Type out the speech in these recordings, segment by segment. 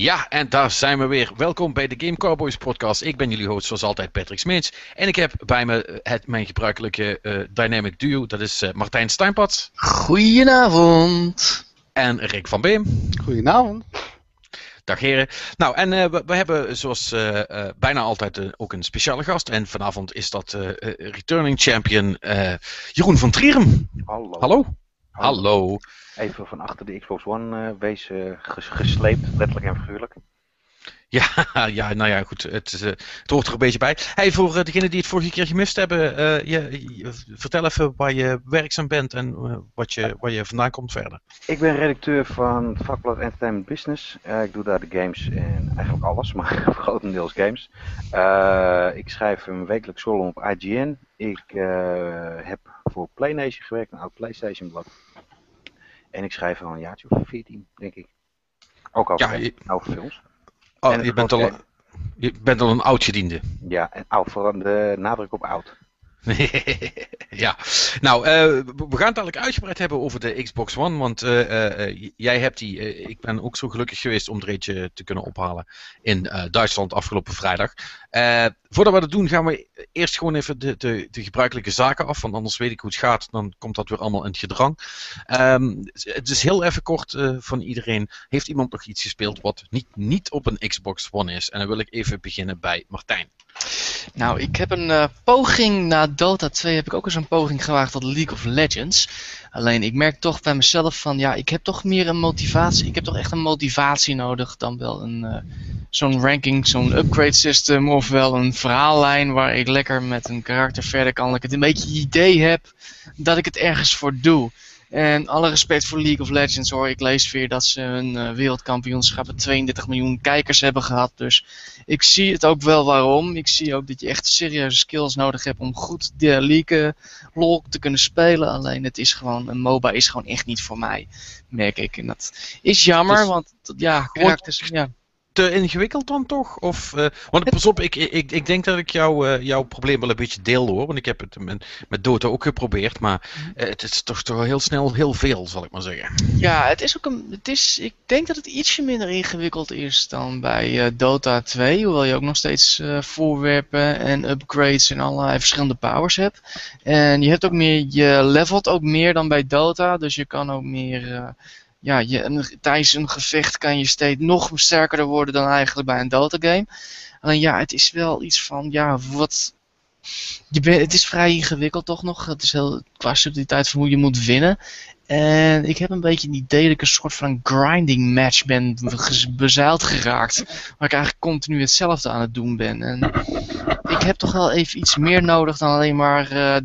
Ja, en daar zijn we weer. Welkom bij de Game Cowboys podcast. Ik ben jullie host zoals altijd Patrick Smeets. En ik heb bij me het, mijn gebruikelijke uh, dynamic duo. Dat is uh, Martijn Steinpad. Goedenavond. En Rick van Beem. Goedenavond. Dag heren. Nou, en uh, we, we, hebben zoals bijna altijd ook een speciale gast. En vanavond is dat returning champion Jeroen van Trierum. Hallo. Hallo. Hallo. Even van achter de Xbox One uh, wees uh, gesleept, letterlijk en figuurlijk. Ja, ja, nou ja, goed. Het, uh, het hoort er een beetje bij. Hey, voor degenen die het vorige keer gemist hebben, je, je, vertel even waar je werkzaam bent en wat je, waar je vandaan komt verder. Ik ben redacteur van vakblad Entertainment Business. ik doe daar de games en eigenlijk alles, maar grotendeels games. ik schrijf een wekelijks column op IGN. Ik heb voor PlayNation gewerkt, een oud PlayStation blad. En ik schrijf al een jaartje of 14, denk ik. Ook over, ja, je... over films. Oh, je bent, al, je bent al een oud-gediende. Ja, en oud, vooral de nadruk op oud. ja, nou, uh, we gaan het eigenlijk uitgebreid hebben over de Xbox One, want uh, uh, jij hebt die, ik ben ook zo gelukkig geweest om er eentje te kunnen ophalen in Duitsland afgelopen vrijdag. Voordat we dat doen, gaan we eerst gewoon even de, de, de, gebruikelijke zaken af, want anders weet ik hoe het gaat, dan komt dat weer allemaal in het gedrang. Um, het is heel even kort van iedereen, heeft iemand nog iets gespeeld wat niet, niet op een Xbox One is? En dan wil ik even beginnen bij Martijn. Nou, ik heb een uh, poging na Dota 2 heb ik ook eens een poging gewaagd tot League of Legends. Alleen ik merk toch bij mezelf van ja, ik heb toch meer een motivatie. Ik heb toch echt een motivatie nodig dan wel een uh, zo'n ranking, zo'n upgrade system of wel een verhaallijn waar ik lekker met een karakter verder kan. Dat ik het een beetje idee heb dat ik het ergens voor doe. En alle respect voor League of Legends hoor. Ik lees weer dat ze hun uh, wereldkampioenschappen 32 miljoen kijkers hebben gehad. Dus ik zie het ook wel waarom. Ik zie ook dat je echt serieuze skills nodig hebt om goed de league lol te kunnen spelen. Alleen het is gewoon, een MOBA is gewoon echt niet voor mij, merk ik. En dat is jammer, dus, want ja, karakters, ja te ingewikkeld dan toch? Of, uh, want pas op, ik, ik, ik denk dat ik jou, uh, jouw probleem wel een beetje deel hoor. Want ik heb het met, met Dota ook geprobeerd. Maar uh, het is toch, toch heel snel heel veel, zal ik maar zeggen. Ja, het is ook een. Het is, ik denk dat het ietsje minder ingewikkeld is dan bij Dota 2. Hoewel je ook nog steeds voorwerpen en upgrades en allerlei verschillende powers hebt. En je hebt ook meer. Je levelt ook meer dan bij Dota. Dus je kan ook meer ja, je, tijdens een gevecht kan je steeds nog sterker worden dan eigenlijk bij een Dota game. Alleen ja, het is wel iets van, ja, wat... Je bent, het is vrij ingewikkeld toch nog. Het is heel qua subtiliteit van hoe je moet winnen. En ik heb een beetje het idee dat ik een soort van grinding match ben bezeild geraakt. Waar ik eigenlijk continu hetzelfde aan het doen ben. En ik heb toch wel even iets meer nodig dan alleen maar uh,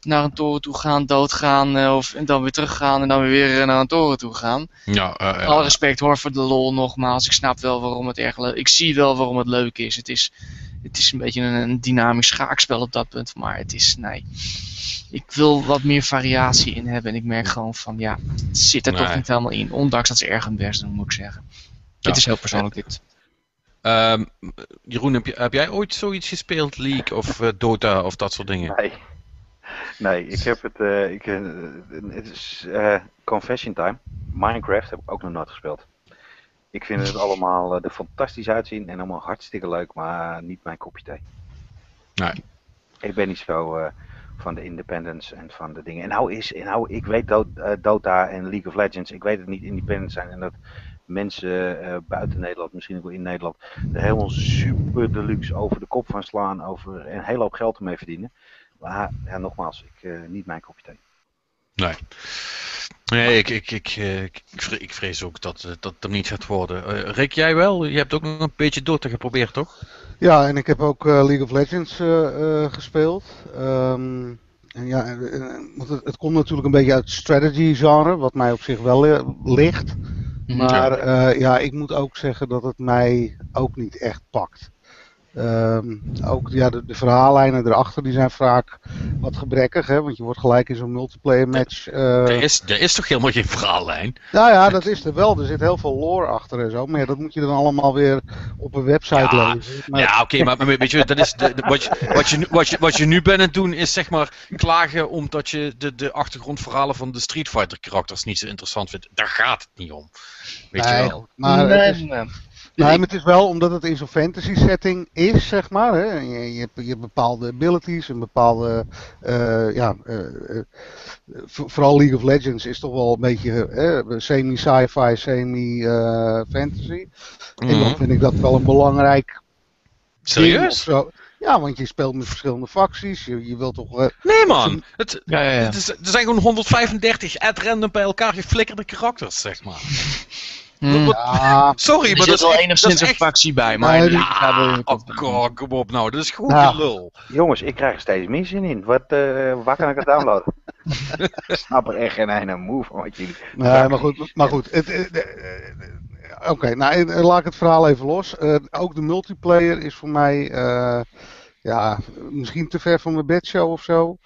naar een toren toe gaan, doodgaan. Uh, of, en dan weer teruggaan en dan weer naar een toren toe gaan. Ja, uh, ja. Alle respect hoor voor de lol nogmaals. Ik snap wel waarom het erg leuk is. Ik zie wel waarom het leuk is. Het is, het is een beetje een, een dynamisch schaakspel op dat punt. Maar het is, nee ik wil wat meer variatie in hebben. En ik merk gewoon van, ja, het zit er toch niet helemaal in. Ondanks dat ze erg hun best doen, moet ik zeggen. Ja. Het is heel persoonlijk dit. Um, Jeroen, heb, je, heb, jij ooit zoiets gespeeld? League of uh, Dota of dat soort dingen? Nee. Nee, ik heb het... Uh, ik, uh, het is Confession Time. Minecraft heb ik ook nog nooit gespeeld. Ik vind het allemaal er fantastisch uitzien en allemaal hartstikke leuk, maar niet mijn kopje thee. Nee. Ik ben niet zo van de independence en van de dingen. En nou is, nou, ik weet dat uh, Dota en League of Legends, ik weet het niet independent zijn en dat mensen buiten Nederland, misschien ook wel in Nederland, er helemaal super deluxe over de kop van slaan, over een hele hoop geld ermee verdienen. Maar ja, nogmaals, ik, niet mijn kopje thee. Nee. Nee, ik, ik, ik, ik, ik vrees ook dat dat hem niet gaat worden. Uh, Rick, jij wel? Je hebt ook nog een beetje Dota geprobeerd, toch? Ja, en ik heb ook uh, League of Legends uh, gespeeld. Um, en ja, het, het, komt natuurlijk een beetje uit het strategy genre, wat mij op zich wel ligt. Mhm. Maar ja, ik moet ook zeggen dat het mij ook niet echt pakt. Um, ook ja, de, de, verhaallijnen erachter die zijn vaak wat gebrekkig, hè, want je wordt gelijk in zo'n multiplayer match. Uh... Er, is, er is toch helemaal geen verhaallijn? Nou ja, dat is er wel. Er zit heel veel lore achter en zo. Maar ja, dat moet je dan allemaal weer op een website ja, lezen. Maar... Ja, oké, okay, maar, weet je, dat is de, de, wat, je, wat, je, wat, je, wat je nu bent aan het doen is zeg maar klagen omdat je de, de achtergrondverhalen van de Street Fighter karakters niet zo interessant vindt. Daar gaat het niet om. Weet nee, je wel. Maar nee, is, Nee, maar het is wel omdat het in zo'n fantasy setting is, zeg maar. Hè? Je, je, hebt, je hebt bepaalde abilities en bepaalde. eh, ja, eh, eh, voor- vooral League of Legends is toch wel een beetje eh, semi-sci-fi, semi-fantasy. En dan Mhm. vind ik dat wel een belangrijk Serieus? Ja, want je speelt met verschillende facties. Je, je wilt toch. eh, Nee man, het, Ja, ja, ja. het is, er zijn gewoon 135 at random bij elkaar geflikkerde karakters, zeg maar. Hmm. Ja, Sorry, Er maar zit dat is wel enigszins een echt... factie bij, maar Nee, ja, Oh, god, kom op nou, dat is gewoon Ja. gelul. Jongens, ik krijg er steeds meer zin in. Wat, eh, waar kan ik het downloaden? ik snap er echt geen ene moe van wat jullie... Nee, maar goed. Maar goed het, eh, eh, Oké, nou eh, laat ik het verhaal even los. Eh, ook de multiplayer is voor mij eh, ja, misschien te ver van mijn bedshow of zo.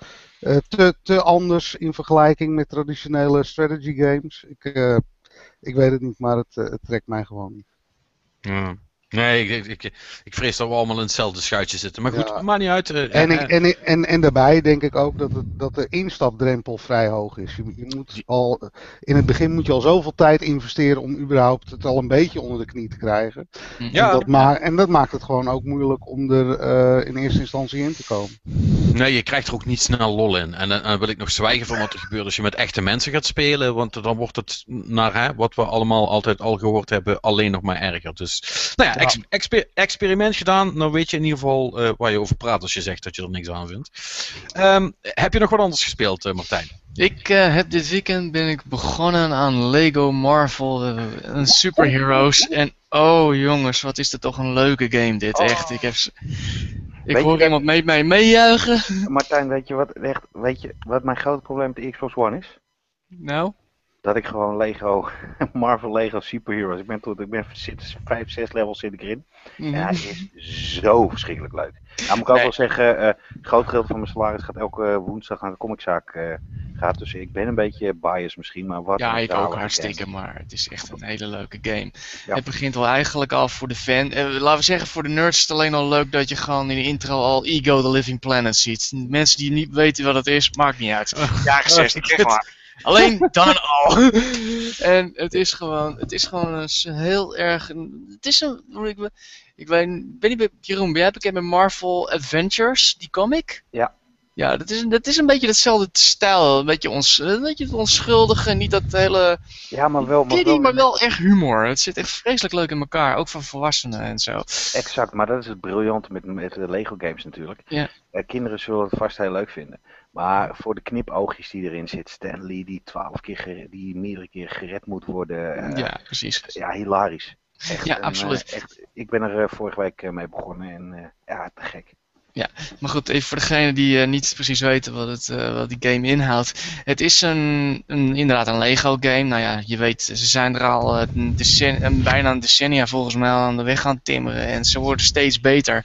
Eh, te, te anders in vergelijking met traditionele strategy games. Ik, eh, ik weet het niet, maar het, eh, het trekt mij gewoon niet. Ja. Nee, ik, ik, ik, ik vrees dat we allemaal in hetzelfde schuitje zitten. Maar goed, Ja. maakt niet uit. eh, En, ik, eh, en, en, en daarbij denk ik ook dat, het, dat de instapdrempel vrij hoog is. Je, je moet al, in het begin moet je al zoveel tijd investeren om überhaupt het al een beetje onder de knie te krijgen. Ja. En, dat ma en dat maakt het gewoon ook moeilijk om er eh, in eerste instantie in te komen. Nee, je krijgt er ook niet snel lol in. En dan dan wil ik nog zwijgen van wat er gebeurt als je met echte mensen gaat spelen. Want dan wordt het naar hè, wat we allemaal altijd al gehoord hebben, alleen nog maar erger. Dus, nou ja, ex- exper- experiment gedaan. Nou weet je in ieder geval eh, waar je over praat als je zegt dat je er niks aan vindt. Ehm, heb je nog wat anders gespeeld, eh, Martijn? Ik eh, heb dit weekend ben ik begonnen aan Lego Marvel, een superheroes. En oh jongens, wat is dit toch een leuke game dit, Oh. echt. Ik, heb, ik hoor iemand mee mij meejuichen. Martijn, weet je, wat, echt, weet je wat mijn grote probleem met de Xbox One is? Nou, Dat ik gewoon Lego, Marvel Lego Superheroes, ik ben tot, ik ben zit, vijf, zes levels zit ik erin. mhm. Ja, het is zo verschrikkelijk leuk. Nou moet ik ook wel zeggen, eh een groot gedeelte van mijn salaris gaat elke woensdag naar de comiczaak eh gaat. Dus ik ben een beetje biased misschien, maar wat... ja, ik ook game. hartstikke, maar het is echt een hele leuke game. Ja. Het begint wel eigenlijk al voor de fan. eh, laten we zeggen, voor de nerds is het alleen al leuk dat je gewoon in de intro al Ego the Living Planet ziet. Mensen die niet weten wat het is, maakt niet uit. Jaren 60, zeg maar. Alleen dan al. en het is gewoon, het is gewoon een heel erg. Het is een. Ik, ik weet, ben niet, bij- Jeroen, ben jij bekend met Marvel Adventures, die comic? Ja. Ja, dat is, een, dat is een beetje hetzelfde stijl. Een beetje, ons, een beetje het onschuldige, niet dat hele Ja, maar wel... Maar wel, maar wel echt humor. Het zit echt vreselijk leuk in elkaar, ook van volwassenen en zo. Exact, maar dat is het briljante met, met de Lego games natuurlijk. Ja. Eh, kinderen zullen het vast heel leuk vinden. Maar voor de knipoogjes die erin zit, Stan Lee die twaalf keer, die meerdere keer gered moet worden. eh, ja, precies. ja, hilarisch. Echt Ja, een, absoluut. eh, echt, ik ben er eh, vorige week mee begonnen en ja, te gek. Maar goed, even voor degenen die niet precies weten wat, het, wat die game inhoudt. Het is een, een, inderdaad een Lego game. Nou ja, je weet, ze zijn er al een decen- een, bijna een decennia volgens mij al aan de weg gaan timmeren. En ze worden steeds beter.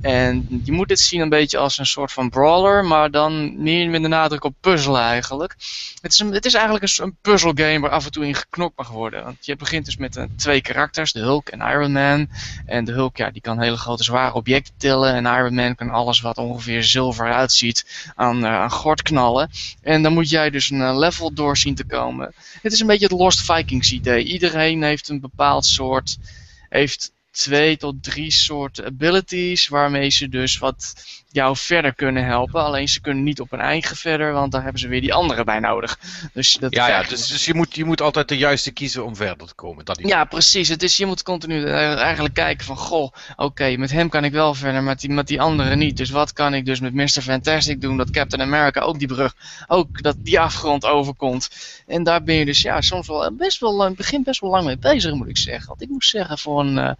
En je moet dit zien een beetje als een soort van brawler, maar dan meer met de nadruk op puzzelen eigenlijk. Het is, een, het is eigenlijk een, een puzzelgame waar af en toe in geknokt mag worden. Want je begint dus met eh, twee karakters, de Hulk en Iron Man. En de Hulk, ja, die kan hele grote zware objecten tillen. En Iron Man kan alles wat ongeveer zilver uitziet aan, aan gort knallen. En dan moet jij dus een eh, level door zien te komen. Het is een beetje het Lost Vikings idee. Iedereen heeft een bepaald soort, heeft twee tot drie soorten abilities waarmee ze dus wat jou verder kunnen helpen. Alleen ze kunnen niet op hun eigen verder, want daar hebben ze weer die andere bij nodig. Dus dat Ja, ja dus, dus je, moet, je moet altijd de juiste kiezen om verder te komen. Dat ja, precies. Het is, je moet continu eh, eigenlijk kijken van, goh, oké, met hem kan ik wel verder, met die, met die andere niet. Dus wat kan ik dus met Mr. Fantastic doen, dat Captain America ook die brug, ook dat die afgrond overkomt. En daar ben je dus, ja, soms wel best wel lang, begin best wel lang mee bezig, moet ik zeggen. Want ik moet zeggen, voor een, eh,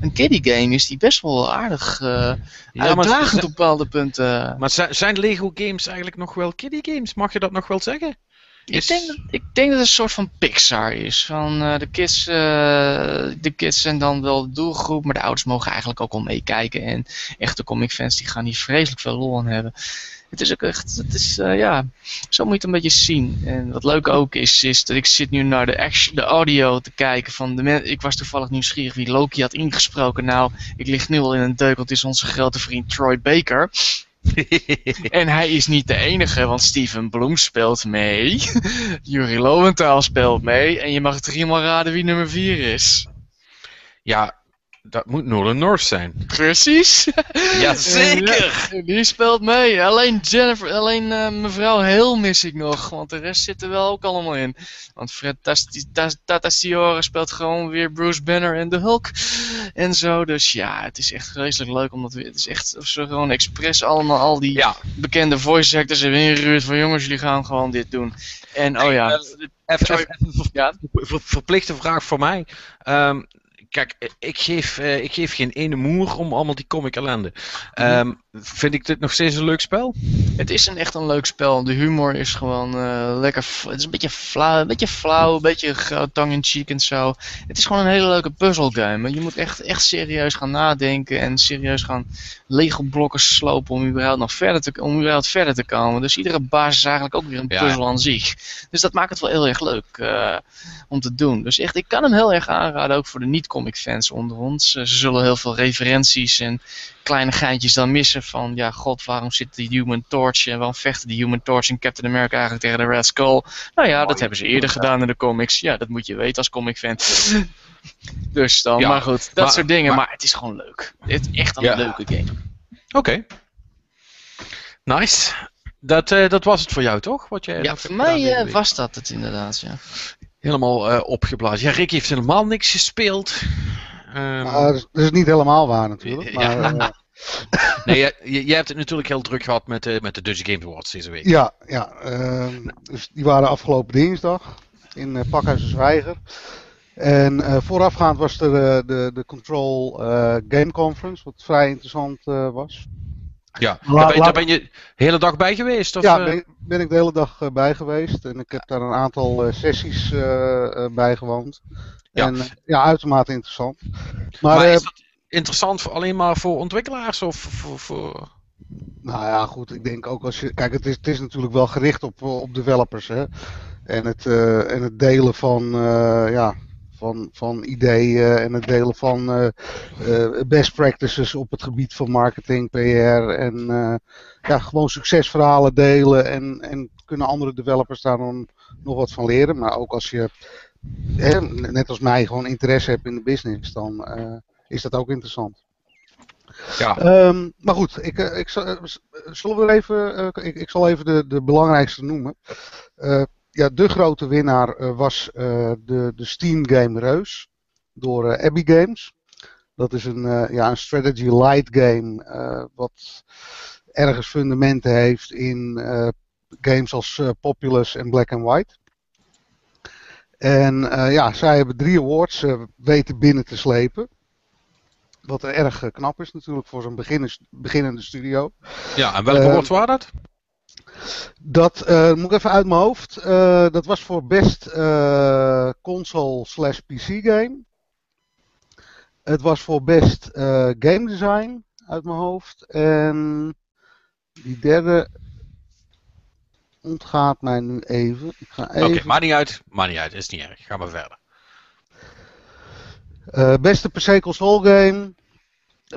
een kiddie game is die best wel aardig eh Ja, maar, uitdagend op bepaalde punten. maar zijn, Lego games eigenlijk nog wel kiddie games? Mag je dat nog wel zeggen? Ik denk, dat, ik denk dat het een soort van Pixar is. Van eh, de, kids, eh, de kids zijn dan wel de doelgroep, maar de ouders mogen eigenlijk ook wel meekijken. En echte comicfans die gaan hier vreselijk veel lol aan hebben. Het is ook echt, het is, eh, ja, zo moet je het een beetje zien. En wat leuk ook is, is dat ik zit nu naar de, action, de audio te kijken van de Ik was toevallig nieuwsgierig wie Loki had ingesproken. Nou, ik lig nu al in een deuk, want het is onze grote vriend Troy Baker. En hij is niet de enige, want Steven Bloem speelt mee. Jurie Lowenthal speelt mee. En je mag driemaal raden wie nummer 4 is. Ja, Dat moet Nolan North zijn. Precies. Jazeker! Ja, die speelt mee. Alleen Jennifer, alleen eh, mevrouw Hill mis ik nog. Want de rest zit er wel ook allemaal in. Want Fred Tatasciore speelt gewoon weer Bruce Banner en de Hulk. En zo. Dus ja, het is echt vreselijk leuk. Omdat we, het is echt of ze gewoon expres allemaal al die Ja, bekende voice actors hebben ingeruurd. Van jongens, jullie gaan gewoon dit doen. En oh ja. even, Sorry. even Ja, ver- verplichte vraag voor mij. Ehm, kijk, ik geef, eh, ik geef geen ene moer om allemaal die comic ellende. Ehm, vind ik dit nog steeds een leuk spel? Het is een echt een leuk spel. De humor is gewoon eh, lekker. Het is een beetje flauw, een beetje flauw, een beetje in cheek en zo. Het is gewoon een hele leuke puzzelgame. Je moet echt, echt serieus gaan nadenken en serieus gaan Lego-blokken slopen om überhaupt nog verder te, om überhaupt verder te komen. Dus iedere baas is eigenlijk ook weer een Ja. puzzel aan zich. Dus dat maakt het wel heel erg leuk eh, om te doen. Dus echt, ik kan hem heel erg aanraden, ook voor de niet-comic fans onder ons. Eh, ze zullen heel veel referenties en kleine geintjes dan missen van, ja god, waarom zit die Human Torch en waarom vechten die Human Torch en Captain America eigenlijk tegen de Red Skull? Nou ja, dat hebben ze eerder gedaan in de comics. Ja, dat moet je weten als comic fan. Dus dan, Ja, maar goed, dat maar- soort dingen. maar- Maar, het is gewoon leuk. Het is echt een Ja. leuke game. Oké. Nice. Dat, eh, dat was het voor jou, toch? Wat jij Ja, voor mij eh, was dat het inderdaad, ja. Helemaal eh, opgeblazen. Ja, Rick heeft helemaal niks gespeeld. Maar dat, is, niet helemaal waar natuurlijk. Maar, eh, nee, jij- jij hebt het natuurlijk heel druk gehad met, de met de Dutch Game Awards deze week. ja, ja ehm, dus die waren afgelopen dinsdag in eh Pakhuis de Zwijger. En eh, voorafgaand was er eh, de, de Control eh, Game Conference, wat vrij interessant eh, was. Ja, daar, ben, laat- daar ben je de hele dag bij geweest? Of, ja, eh? ben, ben ik de hele dag eh, bij geweest. En ik heb daar een aantal eh, sessies eh, bijgewoond. Ja. En ja, uitermate interessant. Maar, maar is dat interessant voor, alleen maar voor ontwikkelaars? Of voor, voor... Nou ja, goed. Ik denk ook als je. Kijk, het is, het is natuurlijk wel gericht op, op developers. Hè? En, het, en het delen van, ja, van, van ideeën en het delen van eh, eh, best practices op het gebied van marketing, PR. En eh, ja, gewoon succesverhalen delen. En, en kunnen andere developers daar dan nog wat van leren. Maar ook als je, hè, net als mij, gewoon interesse hebt in de business, dan is dat ook interessant. Ja. Ehm, maar goed, ik, ik, zal- z- zullen we er even, ik, ik zal even de, de belangrijkste noemen. Ja, de grote winnaar eh, was eh, de, de Steam Game Reus door eh, Abbey Games. Dat is een, ja, een strategy light game wat ergens fundamenten heeft in games als Populous en Black and White. En ja, zij hebben drie awards weten binnen te slepen. Wat erg knap is natuurlijk voor zo'n beginnende studio. ja, en welke woord was dat? Dat eh, moet ik even uit mijn hoofd. Eh, dat was voor best eh, console slash PC game. Het was voor best game design uit mijn hoofd. En die derde ontgaat mij nu even. Ga Oké, even. maakt niet uit. Maakt niet uit, is niet erg. Ga maar verder. Beste PC console game.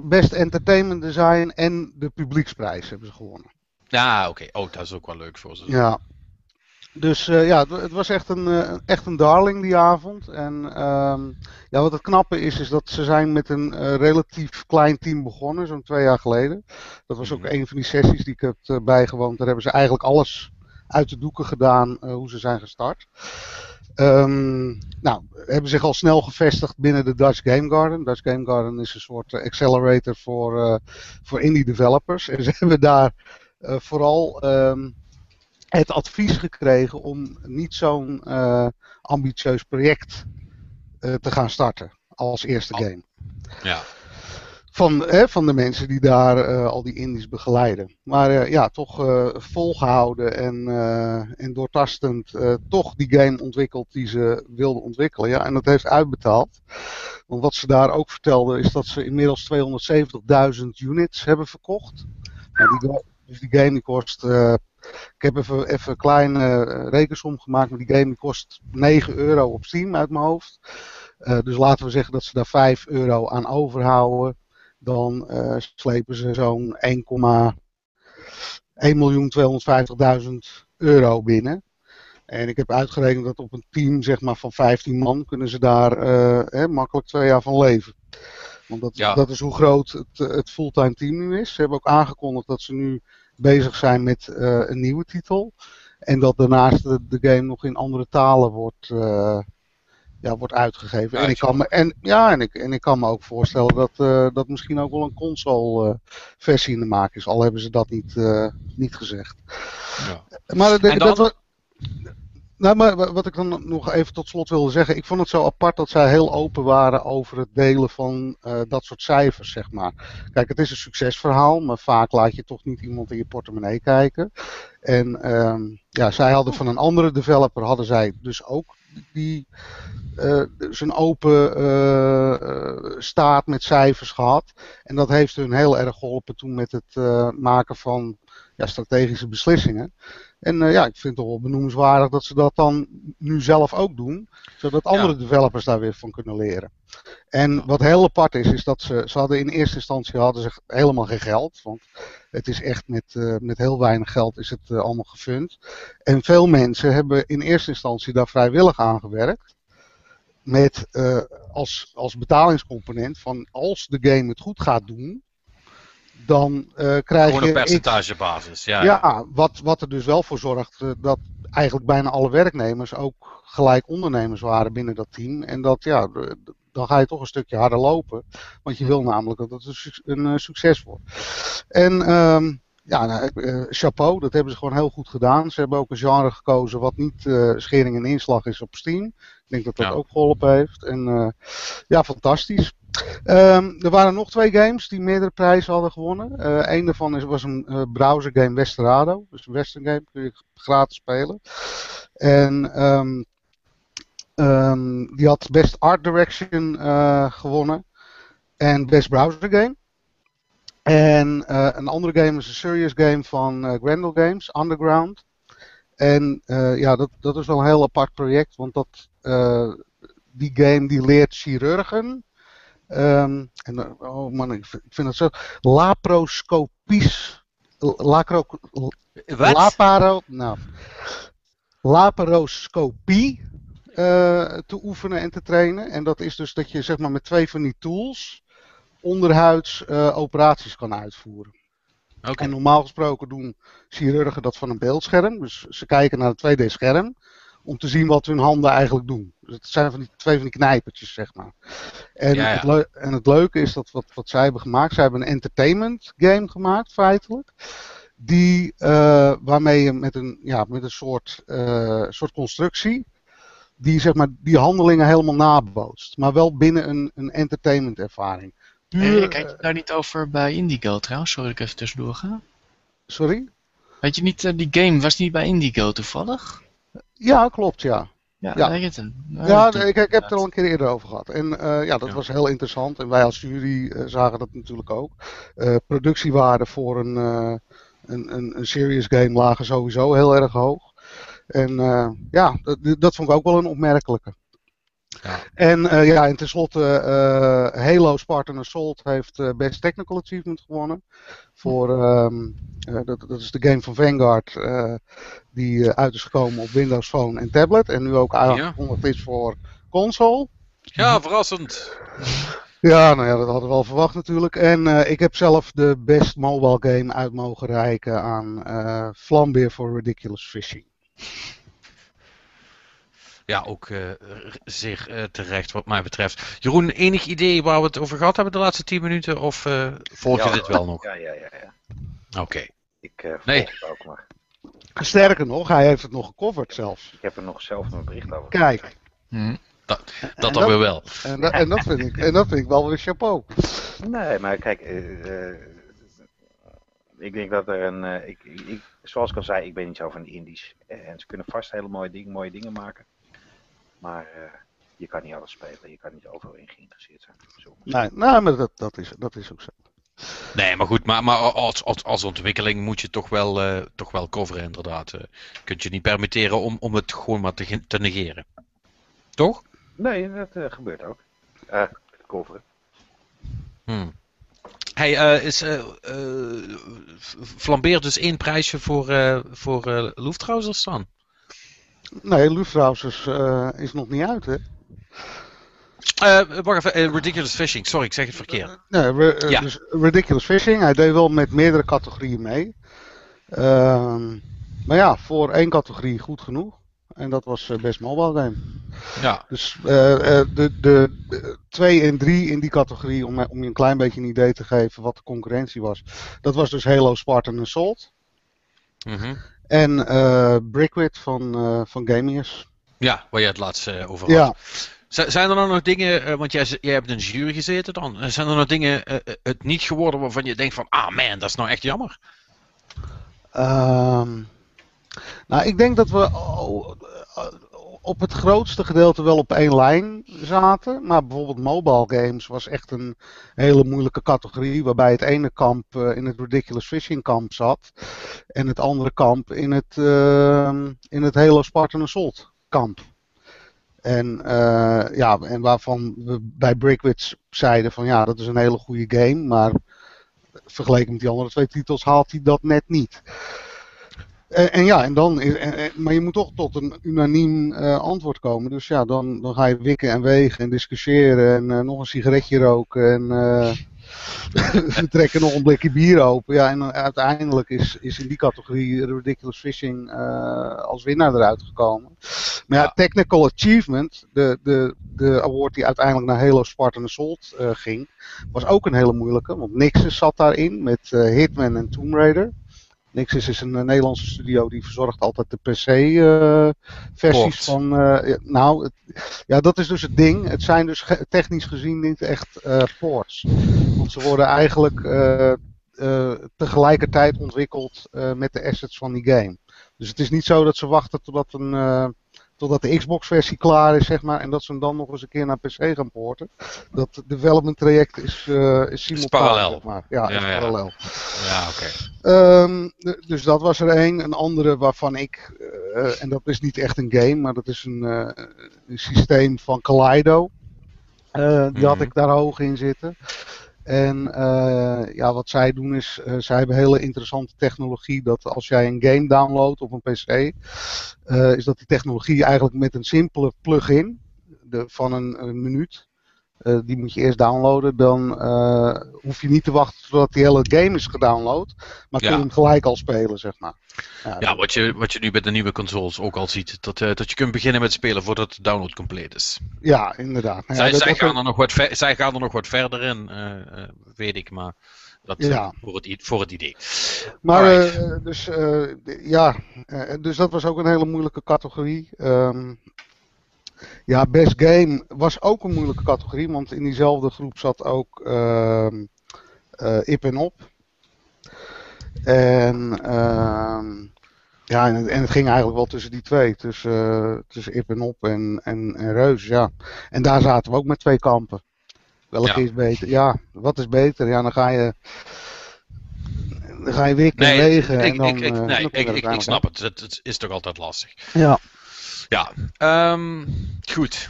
Best entertainment design en de publieksprijs hebben ze gewonnen. Ja, oké. Oh, dat is ook wel leuk voor ze. Ja. Dus eh, ja, het, het was echt een, eh, echt een darling die avond. En ehm, ja, wat het knappe is, is dat ze zijn met een eh, relatief klein team begonnen, zo'n twee jaar geleden. Dat was ook Mhm. een van die sessies die ik heb bijgewoond. Daar hebben ze eigenlijk alles uit de doeken gedaan hoe ze zijn gestart. Ehm, nou, hebben zich al snel gevestigd binnen de Dutch Game Garden. Dutch Game Garden is een soort accelerator voor, voor indie developers. En ze hebben daar vooral ehm, het advies gekregen om niet zo'n eh, ambitieus project eh, te gaan starten als eerste Oh. game. Ja. Van, hè, van de mensen die daar eh, al die indies begeleiden. Maar eh, ja, toch eh, volgehouden en, eh, en doortastend eh, toch die game ontwikkeld die ze wilden ontwikkelen. Ja, en dat heeft uitbetaald. Want wat ze daar ook vertelden is dat ze inmiddels 270.000 units hebben verkocht. Nou, die, dus die game die kost, eh, ik heb even, even een kleine eh, rekensom gemaakt, maar die game die kost 9 euro op Steam uit mijn hoofd. Eh, dus laten we zeggen dat ze daar 5 euro aan overhouden. Dan slepen ze zo'n 1,250.000 euro binnen. En ik heb uitgerekend dat op een team zeg maar, van 15 man kunnen ze daar hè, makkelijk twee jaar van leven. Want dat, Ja. dat is hoe groot het, het fulltime team nu is. Ze hebben ook aangekondigd dat ze nu bezig zijn met eh, een nieuwe titel. En dat daarnaast de, de game nog in andere talen wordt, eh, ja, wordt uitgegeven. En ik, kan me, en, ja, en, ik, en ik kan me ook voorstellen dat, eh, dat misschien ook wel een console eh, versie in de maak is. Al hebben ze dat niet, eh, niet gezegd. Ja. Maar, de- dat nou, maar wa- wat ik dan nog even tot slot wilde zeggen. Ik vond het zo apart dat zij heel open waren over het delen van eh, dat soort cijfers, zeg maar. Kijk, het is een succesverhaal, maar vaak laat je toch niet iemand in je portemonnee kijken. En ehm, ja, zij hadden van een andere developer, hadden zij dus ook die, eh, zo'n open eh, staat met cijfers gehad. En dat heeft hun heel erg geholpen toen met het maken van ja, strategische beslissingen. En eh, ja, ik vind het wel benoemenswaardig dat ze dat dan nu zelf ook doen, zodat andere developers daar weer van kunnen leren. En wat heel apart is, is dat ze, ze hadden in eerste instantie hadden ze helemaal geen geld, want het is echt met, eh, met heel weinig geld is het eh, allemaal gefund. En veel mensen hebben in eerste instantie daar vrijwillig aan gewerkt. Met als, als betalingscomponent van als de game het goed gaat doen, dan eh, krijg Gewoon je op X- percentagebasis. Ja, ja, wat, wat er dus wel voor zorgt eh, dat eigenlijk bijna alle werknemers ook gelijk ondernemers waren binnen dat team. En dat ja, dan ga je toch een stukje harder lopen. Want je wil namelijk dat het een, een eh, succes wordt. En ehm, ja, nou, chapeau, dat hebben ze gewoon heel goed gedaan. Ze hebben ook een genre gekozen wat niet schering en inslag is op Steam. Ik denk dat dat Ja. ook geholpen heeft. En ja, fantastisch. Ehm, er waren nog twee games die meerdere prijzen hadden gewonnen. Eh een daarvan is, was een eh, browser game Westerado. Dus een western game kun je gratis spelen. En ehm, ehm, die had Best Art Direction eh, gewonnen. En Best Browser Game. En een andere game is een serious game van Grendel Games, Underground. En ja, dat, dat is wel een heel apart project, want dat, die game die leert chirurgen. Ehm, en, oh man, ik vind, ik vind het zo. Laparoscopisch. Lacro, Wat? Laparo, nou, laparoscopie eh, te oefenen en te trainen. En dat is dus dat je zeg maar met twee van die tools onderhuids eh, operaties kan uitvoeren. Oké. En normaal gesproken doen chirurgen dat van een beeldscherm. Dus ze kijken naar een 2D-scherm om te zien wat hun handen eigenlijk doen. Dus het zijn van die, twee van die knijpertjes, zeg maar. En, Ja, ja. Het, en het leuke is dat wat, wat zij hebben gemaakt, zij hebben een entertainment game gemaakt, feitelijk. Die, eh, waarmee je met een, ja, met een soort, eh, soort constructie, die, zeg maar, die handelingen helemaal nabootst. Maar wel binnen een, een entertainment ervaring. Puur, Erik, had je daar niet over bij Indigo trouwens? Sorry dat ik even tussendoor ga. sorry? Weet je niet, eh, die game was niet bij Indigo toevallig? Ja, klopt, ja. Ja, Ja. Ja, ik, ik heb het er al een keer eerder over gehad. En eh, ja, dat Ja. was heel interessant. En wij als jury eh, zagen dat natuurlijk ook. Eh productiewaarden voor een, een, een, een serious game lagen sowieso heel erg hoog. En ja, dat, dat vond ik ook wel een opmerkelijke. Ja. En eh, ja, en tenslotte eh Halo Spartan Assault heeft eh, Best Technical Achievement gewonnen. Voor, ehm, eh, dat, dat is de game van Vanguard die uit is gekomen op Windows Phone en tablet. En nu ook aangekondigd is voor console. Ja, verrassend. Ja, nou ja, dat hadden we al verwacht natuurlijk. En ik heb zelf de Best Mobile Game uit mogen reiken aan eh Flambeer for Ridiculous Fishing. Ja, ook eh, r- zeer eh, terecht wat mij betreft. Jeroen, enig idee waar we het over gehad hebben de laatste 10 minuten? Of eh, volg je Ja. dit wel nog? Ja, ja, ja. ja. Oké. Ik eh volg Nee. het ook maar. Sterker nog, hij heeft het nog gecoverd zelfs. Ik heb er nog zelf een bericht over. Kijk, Hm. Dat dan weer wel. en, dat- en, dat vind ik, en dat vind ik wel weer chapeau. Nee, maar kijk, eh, eh, ik denk dat er een, eh, ik, ik, zoals ik al zei, ik ben niet zo van de indies. Eh, en ze kunnen vast hele mooie, ding, mooie dingen maken. Maar eh, je kan niet alles spelen, je kan niet overal in geïnteresseerd zijn. Zo. Nee, nou, maar dat, dat, is, dat is ook zo. Nee, maar goed, maar, maar als, als, als ontwikkeling moet je toch wel, eh, toch wel coveren, inderdaad. Eh, kunt je niet permitteren om, om het gewoon maar te, te negeren. Toch? Nee, dat eh, gebeurt ook. Eh coveren. Hmm. Hey, eh, is eh eh, flambeert dus één prijsje voor, eh voor eh dan? Nee, Luftrausers eh is nog niet uit, hè? Eh, wacht even, eh, Ridiculous Fishing. Sorry, ik zeg het verkeerd. Nee, Ja. dus Ridiculous Fishing. Hij deed wel met meerdere categorieën mee. Ehm, maar ja, voor één categorie goed genoeg. En dat was Best Mobile Game. Ja. Dus de, de, de twee en drie in die categorie, om, om je een klein beetje een idee te geven wat de concurrentie was. Dat was dus Halo, Spartan Assault. Mhm. En eh Brickwit van, eh van Gamius. Ja, waar je het laatst eh, over had. Ja, Zijn er dan nog dingen, want jij, jij hebt een jury gezeten dan, zijn er nog dingen het niet geworden waarvan je denkt van, ah man, dat is nou echt jammer? Ehm, nou, ik denk dat we oh, op het grootste gedeelte wel op één lijn zaten. Maar bijvoorbeeld mobile games was echt een hele moeilijke categorie. Waarbij het ene kamp eh, in het Ridiculous Fishing kamp zat. En het andere kamp in het, ehm, in het Halo Spartan Assault kamp. En, eh, ja, en waarvan we bij Brickwits zeiden van ja, dat is een hele goede game. Maar vergeleken met die andere twee titels haalt hij dat net niet. En, en ja, en dan is, en- maar je moet toch tot een unaniem eh, antwoord komen. Dus ja, dan, dan ga je wikken en wegen en discussiëren en eh, nog een sigaretje roken en eh, we trekken nog een blikje bier open. Ja, en uiteindelijk is, is in die categorie Ridiculous Fishing eh, als winnaar eruit gekomen. Maar ja. Technical Achievement, de, de, de award die uiteindelijk naar Halo Spartan Assault eh, ging, was ook een hele moeilijke. Want Nixus zat daarin met eh, Hitman en Tomb Raider. Nixus is een eh, Nederlandse studio die verzorgt altijd de PC-versies Ports. van. eh, nou, het, ja, dat is dus het ding. Het zijn dus ge- technisch gezien niet echt eh, ports. Want ze worden eigenlijk eh, eh, tegelijkertijd ontwikkeld eh, met de assets van die game. Dus het is niet zo dat ze wachten totdat, een, eh, totdat de Xbox-versie klaar is, zeg maar, en dat ze hem dan nog eens een keer naar PC gaan porten. Dat development traject is, eh is simultaan, parallel. zeg maar. Ja, Ja, is ja. parallel. Ja, oké. Ehm, dus dat was er één. Een andere waarvan ik, eh, en dat is niet echt een game, maar dat is een, eh, een systeem van Kaleido. Die had Mhm. ik daar hoog in zitten. En eh, ja, wat zij doen is, eh, zij hebben hele interessante technologie dat als jij een game downloadt op een PC, eh, is dat die technologie eigenlijk met een simpele plugin de, van een, een minuut, eh, die moet je eerst downloaden, dan eh, hoef je niet te wachten totdat die hele game is gedownload, maar kun je hem gelijk al spelen, zeg maar. Ja, Ja, wat je, wat je nu bij de nieuwe consoles ook al ziet, dat, eh, dat je kunt beginnen met spelen voordat de download compleet is. ja, inderdaad. Nou ja, zij, dat- zij, dat- gaan er nog wat ver- zij gaan er nog wat verder in, weet ik, maar dat Ja. voor, het, voor het idee. Maar dus ja, dus dat was ook een hele moeilijke categorie. Ehm, ja, Best Game was ook een moeilijke categorie, want in diezelfde groep zat ook ehm eh, Ip en Op. En, ehm, ja, en, het, en het ging eigenlijk wel tussen die twee, tussen, eh, tussen Ip en Op en, en, en Reus, ja. En daar zaten we ook met twee kampen. Welke Ja. is beter? Ja, wat is beter? Ja, dan ga je dan ga je wikken en Nee, wegen. ik, en dan, ik, ik, eh, nee, ik, ik, ik uiteindelijk snap het. het. Het is toch altijd lastig. Ja. Ja, ehm, goed.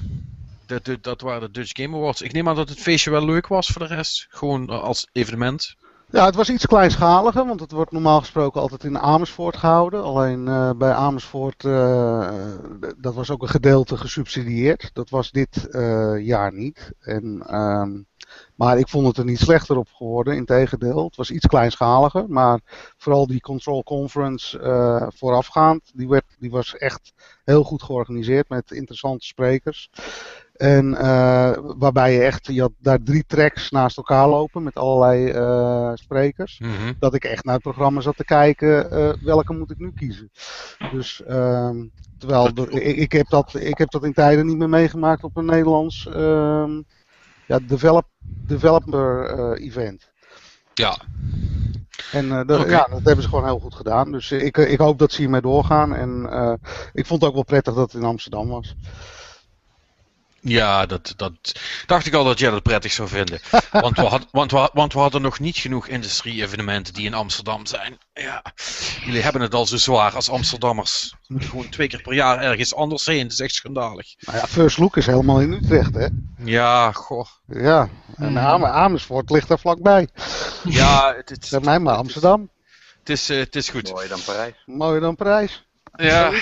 Dat, dat, dat waren de Dutch Game Awards. Ik neem aan dat het feestje wel leuk was voor de rest. Gewoon eh, als evenement. ja, het was iets kleinschaliger, want het wordt normaal gesproken altijd in Amersfoort gehouden. Alleen eh, bij Amersfoort, eh, d- dat was ook een gedeelte gesubsidieerd. Dat was dit eh, jaar niet. En, ehm, maar ik vond het er niet slechter op geworden, integendeel. Het was iets kleinschaliger, maar vooral die Control Conference eh, voorafgaand, die, werd, die was echt heel goed georganiseerd met interessante sprekers. En eh, waarbij je echt, je had daar drie tracks naast elkaar lopen met allerlei eh, sprekers. Mhm. Dat ik echt naar het programma zat te kijken, welke moet ik nu kiezen. Dus, ehm, terwijl, ik, ik, heb dat, ik heb dat in tijden niet meer meegemaakt op een Nederlands ehm, ja, develop, developer eh, event. Ja, En eh, ja, dat hebben ze gewoon heel goed gedaan. Dus ik, ik hoop dat ze hiermee doorgaan. En eh, ik vond het ook wel prettig dat het in Amsterdam was. Ja dat, dat dacht ik al dat jij dat prettig zou vinden. Want we, had, want, we, want we hadden nog niet genoeg industrie-evenementen die in Amsterdam zijn. Ja, jullie hebben het al zo zwaar als Amsterdammers. Moeten gewoon twee keer per jaar ergens anders heen. Dat is echt schandalig. Nou ja, First Look is helemaal in Utrecht, hè? Ja, goh. Ja, en. Am- Amersfoort ligt daar vlakbij. Ja, het, Zeg mij maar is- Amsterdam. Het is, eh, het is goed. Mooier dan Parijs. Mooier dan Parijs. Ja.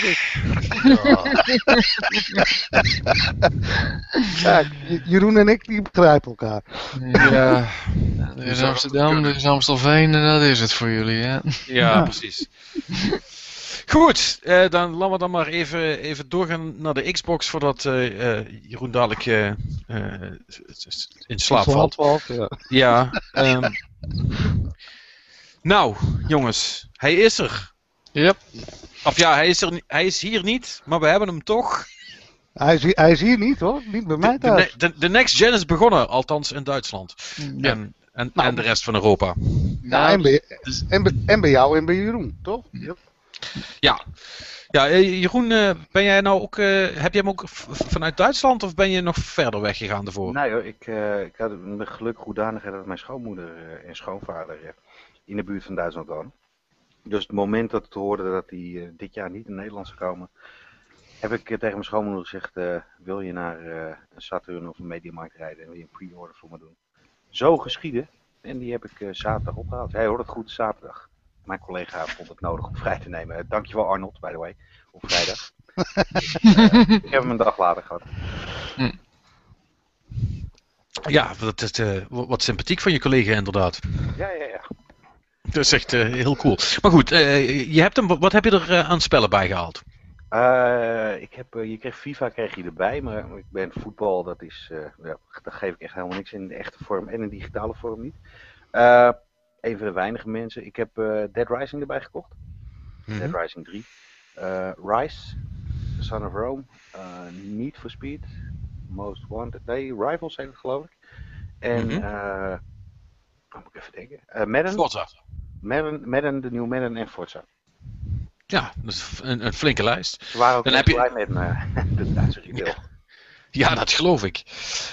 Ja, Jeroen en ik die begrijpen elkaar. Ja. Er is Amsterdam, er is Amstelveen en dat is het voor jullie, hè? Ja, precies. Goed, eh, dan laten we dan maar even, even doorgaan naar de Xbox voordat eh, eh, Jeroen dadelijk eh, eh, in slaap valt. valt. Ja. Ja. ehm. nou, jongens, hij is er. Yep. Of ja, hij is, er, hij is hier niet, maar we hebben hem toch. Hij, is, hier- hij is hier niet hoor, niet bij mij de, thuis. de, de Next Gen is begonnen, althans in Duitsland. Ja. En, en, Nou. en de rest van Europa. Ja, en, bij, dus- en, bij, en bij jou en bij Jeroen, toch? Ja. Ja, eh, Jeroen, eh, ben jij nou ook, eh, heb jij hem ook vanuit Duitsland of ben je nog verder weggegaan daarvoor? Nee hoor, ik, eh, ik had de geluk hoedanigheid dat mijn schoonmoeder en schoonvader in de buurt van Duitsland wonen. Dus het moment dat ik hoorde dat die eh, dit jaar niet in Nederland zou komen, heb ik eh, tegen mijn schoonmoeder gezegd, eh, wil je naar een Saturn of een Mediamarkt rijden en wil je een pre-order voor me doen? Zo geschieden. En die heb ik zaterdag opgehaald. Hij hoort het goed, zaterdag. Mijn collega vond het nodig om vrij te nemen. Dankjewel Arnold, by the way, op vrijdag. Dus, ik heb hem een dag later gehad. Ja, dat is wat sympathiek van je collega inderdaad. Ja, ja, ja. Dat is echt eh, heel cool. Maar goed, eh, je hebt hem, wat heb je er eh, aan spellen bij gehaald? Eh, ik heb, je kreeg FIFA kreeg je erbij, maar ik ben voetbal, dat is, ja, daar geef ik echt helemaal niks in de echte vorm en in digitale vorm niet. Een van de weinige mensen. Ik heb Dead Rising erbij gekocht. Mhm. Dead Rising 3. Eh, Rise, Son of Rome, Need for Speed, Most Wanted, nee, Rivals heet het geloof ik. En, wat moet ik even denken, Madden, Forza. Madden, Madden, de nieuwe Madden en Forza. Ja, dat is een, een flinke lijst. Waren ook Dan heb je- blij met me, de Duitse retail. Ja, dat geloof ik.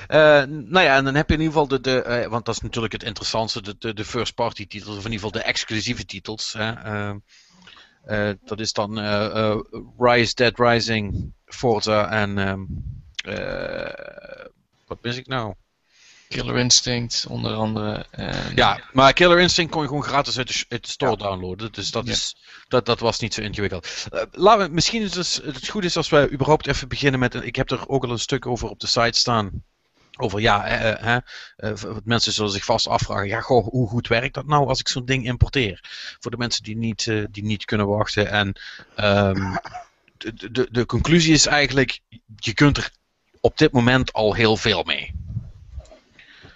Eh, nou ja, en dan heb je in ieder geval de, de eh, want dat is natuurlijk het interessantste, de, de, de first party titels, of in ieder geval de exclusieve titels. Hè. Eh, eh, dat is dan eh, eh, Rise, Dead Rising, Forza en ehm, eh, wat mis ik nou? Killer Instinct, onder andere. En, Ja, maar Killer Instinct kon je gewoon gratis uit de, sh- uit de store Ja. downloaden. Dus dat, Ja. is, dat, dat was niet zo ingewikkeld. Eh, laten we, misschien is het, het goed is als we überhaupt even beginnen met. Ik heb er ook al een stuk over op de site staan. Over ja, eh, eh, hè, eh, mensen zullen zich vast afvragen. Ja, goh, hoe goed werkt dat nou als ik zo'n ding importeer? Voor de mensen die niet, eh, die niet kunnen wachten. En ehm, de, de, de conclusie is eigenlijk: je kunt er op dit moment al heel veel mee.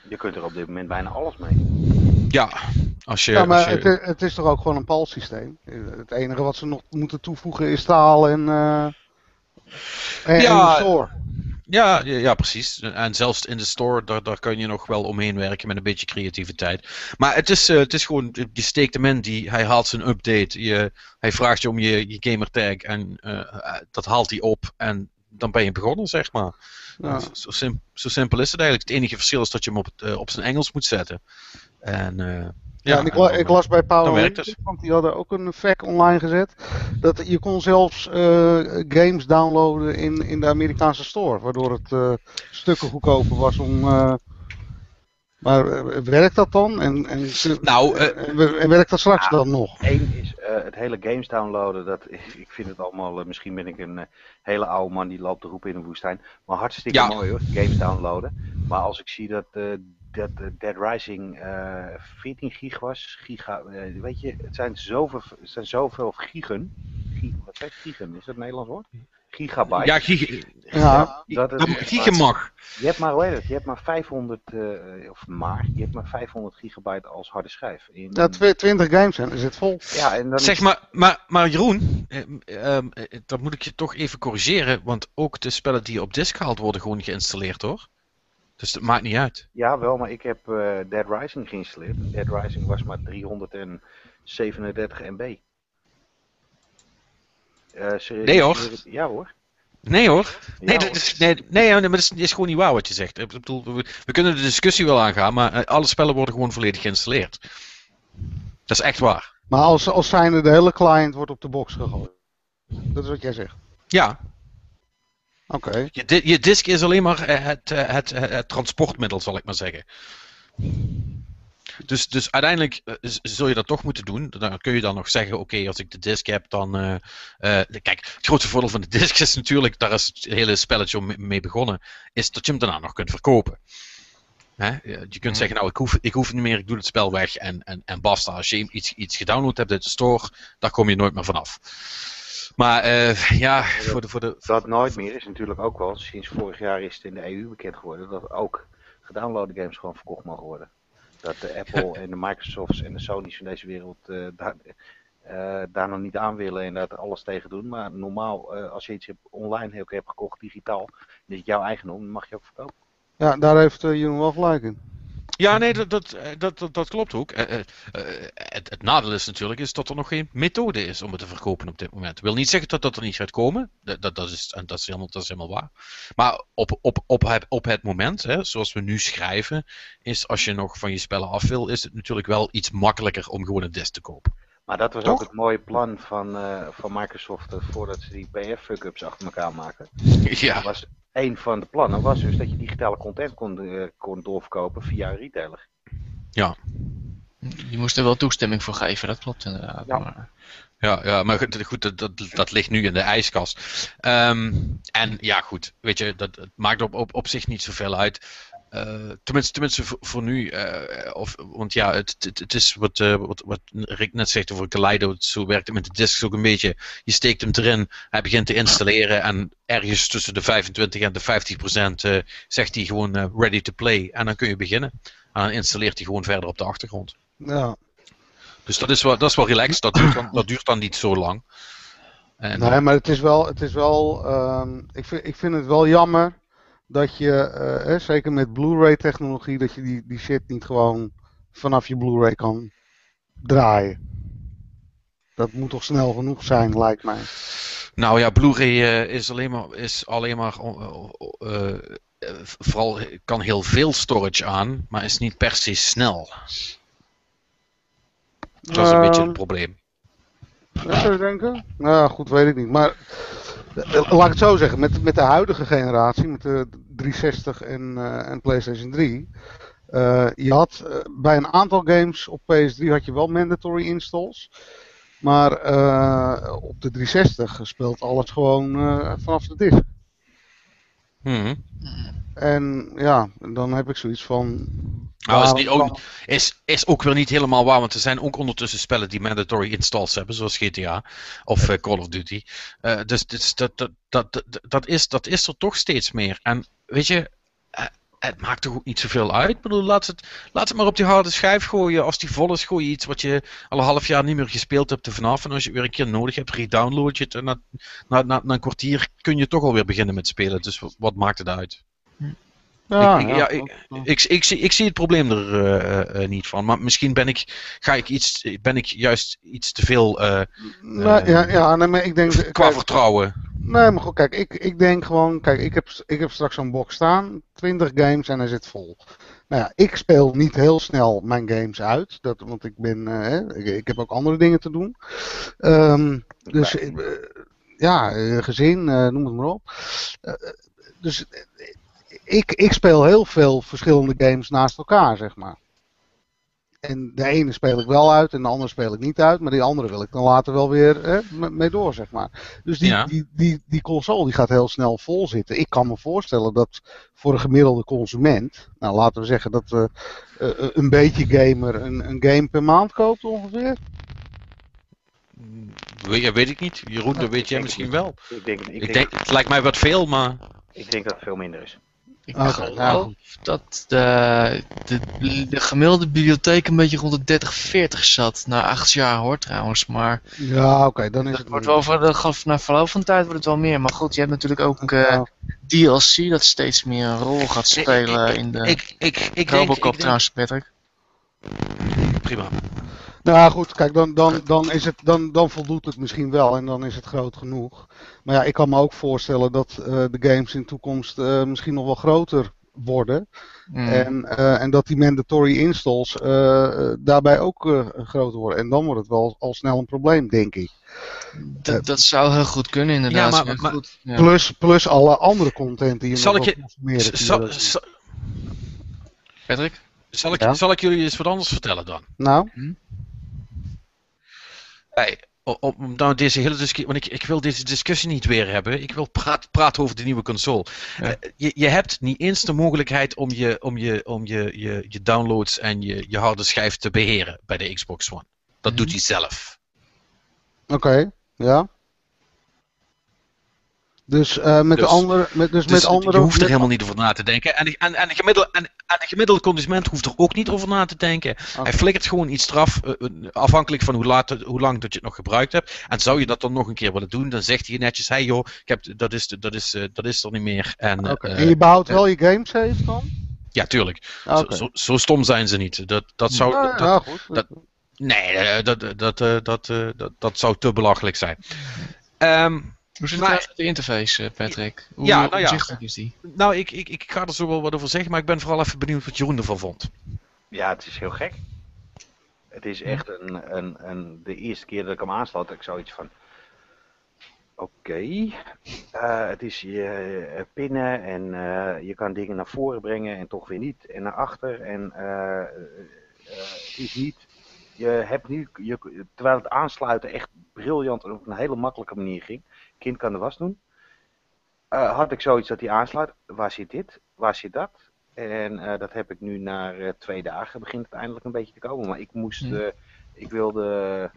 Je kunt er op dit moment bijna alles mee. Ja, als je. Ja, als maar je- het, is- het is toch ook gewoon een PAL-systeem? Het enige wat ze nog moeten toevoegen is taal en, eh en, Ja, en de store. Ja, ja, ja, precies. En zelfs in de store, daar, daar kun je nog wel omheen werken met een beetje creativiteit. Maar het is, eh, het is gewoon, je steekt hem in, die, hij haalt zijn update, je, hij vraagt je om je, je gamertag en eh, dat haalt hij op en dan ben je begonnen, zeg maar. Ja. Zo, zo, sim- zo simpel is het eigenlijk. Het enige verschil is dat je hem op, het, eh, op zijn Engels moet zetten. En, eh, Ja, en ik, la- ik las bij Power Rangers, want die hadden ook een fact online gezet. Dat je kon zelfs eh, games downloaden in, in de Amerikaanse store. Waardoor het stukken goedkoper was om... maar eh, werkt dat dan? En, en, Nou, eh, en, werkt dat straks dan nog? Eén is eh, het hele games downloaden. Dat, ik vind het allemaal, misschien ben ik een hele oude man die loopt te roepen in een woestijn. Maar hartstikke Ja. mooi hoor, games downloaden. Maar als ik zie dat, eh, dat Dead Rising eh 14 gig was, giga, weet je, het zijn zoveel, het zijn zoveel gigen. Gig, wat zeg gigen? Is dat een Nederlands woord? Gigabyte. ja, gig, Ja, dat het, dat giegen mag. Je hebt maar, hoe heet het? Je hebt maar 500, eh, of maar, je hebt maar 500 gigabyte als harde schijf. In, ja tw- 20 games zijn, is het vol. ja, en dan Zeg is- maar, maar, maar Jeroen, eh, ehm, eh, dat moet ik je toch even corrigeren, want ook de spellen die op disk gehaald worden gewoon geïnstalleerd hoor. Dus dat maakt niet uit. Ja, wel, maar ik heb eh, Dead Rising geïnstalleerd. Dead Rising was maar 337 MB. Eh, serieus- Nee, hoor. Ja hoor. Nee hoor. Nee, Ja, dat hoor. is, nee, nee, maar dat is, is gewoon niet waar wat je zegt. Ik bedoel, we, we kunnen de discussie wel aangaan, maar eh, alle spellen worden gewoon volledig geïnstalleerd. Dat is echt waar. Maar als, als zijnde de hele client wordt op de box gegooid. Dat is wat jij zegt. Ja, Oké. je, je disk is alleen maar het, eh, het, het, het transportmiddel, zal ik maar zeggen. Dus, dus uiteindelijk uh, zul je dat toch moeten doen. Dan kun je dan nog zeggen, oké, als ik de disc heb, dan... Uh, kijk, het grootste voordeel van de disc is natuurlijk, daar is het hele spelletje mee begonnen, is dat je hem daarna nog kunt verkopen. Hè? Je kunt zeggen, nou, ik hoef, ik hoef niet meer, ik doe het spel weg en, en, en basta. Als je iets, iets gedownload hebt uit de store, daar kom je nooit meer vanaf. Maar uh, ja, voor de, voor de... Dat nooit meer is natuurlijk ook wel, sinds vorig jaar is het in de EU bekend geworden, dat ook gedownloade games gewoon verkocht mogen worden. Dat de Apple en de Microsofts en de Sony's van deze wereld uh, daar, uh, daar nog niet aan willen en daar alles tegen doen. Maar normaal, als je iets hebt, online hebt, hebt gekocht, digitaal, is het jouw eigendom, dan mag je ook verkopen. Ja, daar heeft uh, Jeroen wel gelijk in. Ja, nee, dat, dat, dat, dat, klopt ook. Uh, uh, het, het, nadeel is natuurlijk is dat er nog geen methode is om het te verkopen op dit moment. Dat wil niet zeggen dat dat er niet gaat komen. Dat, dat, dat, is, dat, is, helemaal, dat is helemaal waar. Maar op, op, op, het, op het moment, hè, zoals we nu schrijven, is als je nog van je spellen af wil, is het natuurlijk wel iets makkelijker om gewoon een disc te kopen. Maar dat was ook het mooie plan van, van Microsoft voordat ze die PF-fuck-ups achter elkaar maken. Ja. was een van de plannen was dus dat je digitale content kon, uh, kon doorverkopen via een retailer. Ja. Je moest er wel toestemming voor geven, dat klopt inderdaad. Ja. Maar... Ja, ja, maar goed, dat, dat, dat ligt nu in de ijskast. Um, en ja, goed, weet je, dat, het maakt op, op, op zich niet zoveel uit. Uh, tenminste, tenminste voor, voor nu. Uh, of, want ja, het, het, het is wat, uh, wat, wat Rick net zegt over Kaleido. Zo werkt het met de discs ook een beetje. Je steekt hem erin, hij begint te installeren. En ergens tussen de 25 en de 50 procent zegt hij gewoon ready to play. En dan kun je beginnen. En dan installeert hij gewoon verder op de achtergrond. Ja. Dus dat is wel, dat is wel relaxed. Dat duurt dan, dat duurt dan niet zo lang. En, nee, maar het is wel. Het is wel um, ik, vind, ik vind het wel jammer dat je, uh, zeker met Blu-ray technologie, dat je die, die shit niet gewoon vanaf je Blu-ray kan draaien. Dat moet toch snel genoeg zijn, lijkt mij. Nou ja, Blu-ray uh, is alleen maar, is alleen maar uh, vooral kan heel veel storage aan, maar is niet per se snel. Dat is een beetje het probleem. Zou je denken? Nou goed, weet ik niet. Maar laat ik het zo zeggen, met, met de huidige generatie, met de 360 en, uh, en PlayStation 3. Uh, je had bij een aantal games op PS3 had je wel mandatory installs. Maar op de 360 speelt alles gewoon vanaf de disk. Hmm. En ja, dan heb ik zoiets van. Nou, is, niet ook, is, is ook weer niet helemaal waar, want er zijn ook ondertussen spellen die mandatory installs hebben, zoals GTA of uh, Call of Duty. Uh, dus, dus dat, dat, dat, is, dat is er toch steeds meer. En weet je, uh, het maakt toch ook niet zoveel uit. Ik bedoel, laat het, laat het maar op die harde schijf gooien. Als die vol is, gooi je iets wat je al een half jaar niet meer gespeeld hebt er vanaf. En als je het weer een keer nodig hebt, redownload je het. En na, na, na, na een kwartier kun je toch alweer beginnen met spelen. Dus wat, wat maakt het uit? Ja, ik, ik, ja, ik, ik, ik, zie, ik zie het probleem er uh, uh, niet van. Maar misschien ben ik, ga ik iets, ben ik juist iets te veel. Uh, nou, ja, ja nee, maar ik denk. Qua kijk, vertrouwen. Nee, maar goed, kijk, ik, ik denk gewoon. Kijk, ik heb, ik heb straks zo'n box staan. 20 games en hij zit vol. Nou ja, ik speel niet heel snel mijn games uit. Dat, want ik ben. ik, ik, heb ook andere dingen te doen. Um, dus. ja, gezin, noem het maar op. dus ik, ik speel heel veel verschillende games naast elkaar, zeg maar. En de ene speel ik wel uit en de andere speel ik niet uit. Maar die andere wil ik dan later wel weer hè, mee door, zeg maar. Dus die, ja. die, die, die console die gaat heel snel vol zitten. Ik kan me voorstellen dat voor een gemiddelde consument... Nou, laten we zeggen dat uh, uh, een beetje gamer een, een game per maand koopt ongeveer. Weet, weet ik niet. Jeroen, dat weet jij misschien wel. Ik denk, ik, ik denk, denk, het lijkt mij wat veel, maar... Ik denk dat het veel minder is. Ik okay, geloof nou. dat de, de, de, gemiddelde bibliotheek een beetje rond de 30, 40 zat. Na acht jaar hoor trouwens, maar... Ja, oké, okay, dan is het... het wordt wel voor de, na verloop van tijd wordt het wel meer. Maar goed, je hebt natuurlijk ook uh, DLC dat steeds meer een rol gaat spelen ik, in de ik, ik, ik, Robocop denk, trouwens, Patrick. Prima. Nou goed, kijk, dan, dan, dan, is het, dan, dan voldoet het misschien wel en dan is het groot genoeg. Maar ja, ik kan me ook voorstellen dat uh, de games in de toekomst uh, misschien nog wel groter worden. Mm. En, uh, en dat die mandatory installs daarbij ook groter worden. En dan wordt het wel al snel een probleem, denk ik. Dat, dat zou heel goed kunnen, inderdaad. Ja, maar, maar, goed, ja. plus, plus alle andere content die je zal nog ik je, zal, zal, Patrick? Zal ik, Ja. zal ik jullie eens wat anders vertellen dan? Nou, Hey, o- om nou deze hele discussie, want ik, ik wil deze discussie niet weer hebben. Ik wil praat, praten over de nieuwe console. Ja. Eh, je, je hebt niet eens de mogelijkheid om je, om je, om je, je, je downloads en je, je harde schijf te beheren bij de Xbox One. Dat doet hij zelf. oké, ja. Dus, eh, met Dus- de andere, met, dus, Dus met andere... je hoeft er met- helemaal niet over na te denken. En, de- en, en, de, gemiddelde, en, en de gemiddelde consument hoeft er ook niet over na te denken. Hij flikkert gewoon iets eraf, eh, eh, afhankelijk van hoe, laat, hoe lang dat je het nog gebruikt hebt. En zou je dat dan nog een keer willen doen, dan zegt hij netjes: hey joh, ik heb, dat, is, dat, is, dat is er niet meer. En, En je behoudt wel je gamesave dan? ja, tuurlijk. Oké. Zo, zo, zo stom zijn ze niet. Dat, dat zou. Ja, dat, ja, goed. dat- Nee, dat, dat, dat, dat, dat zou te belachelijk zijn. Ehm, Hoe zit het met de interface, eh, Patrick? Hoe Ja, nou ja. is die? nou, ik, ik, ik ga er zo wel wat over zeggen, maar ik ben vooral even benieuwd wat Jeroen ervan vond. Ja, het is heel gek. Het is echt een, een, een, de eerste keer dat ik hem aansloot, dat ik zoiets van. Oké, eh, het is je eh, pinnen en eh, je kan dingen naar voren brengen en toch weer niet. En naar achter en eh, eh, eh, het is niet. Je hebt nu, je, terwijl het aansluiten echt briljant en op een hele makkelijke manier ging. Kind kan de was doen. eh, had ik zoiets dat hij aansluit. Waar zit dit? Waar zit dat? En eh, dat heb ik nu na eh, twee dagen begint het eindelijk een beetje te komen. Maar ik moest, Hm. eh, ik wilde,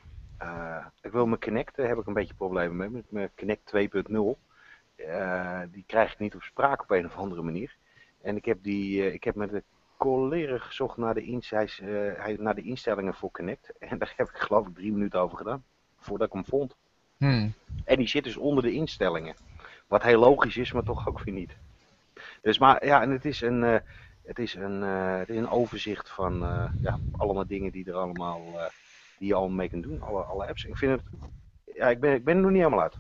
ik wil me connecten, heb ik een beetje problemen mee. Met mijn Connect 2.0. Eh, die krijg ik niet op spraak op een of andere manier. En ik heb, die, ik heb met de collega gezocht naar de, ins- hij eh, hij- naar de instellingen voor Connect. En daar heb ik geloof ik drie minuten over gedaan. Voordat ik hem vond. Hmm. En die zit dus onder de instellingen. Wat heel logisch is, maar toch ook weer niet. Dus maar ja, en het is een, eh, het is een, eh, het is een overzicht van eh, ja, allemaal dingen die er allemaal, eh, die je allemaal mee kunt doen. Alle, alle apps. Ik vind het, ja, ik ben, ik ben er nog niet helemaal uit.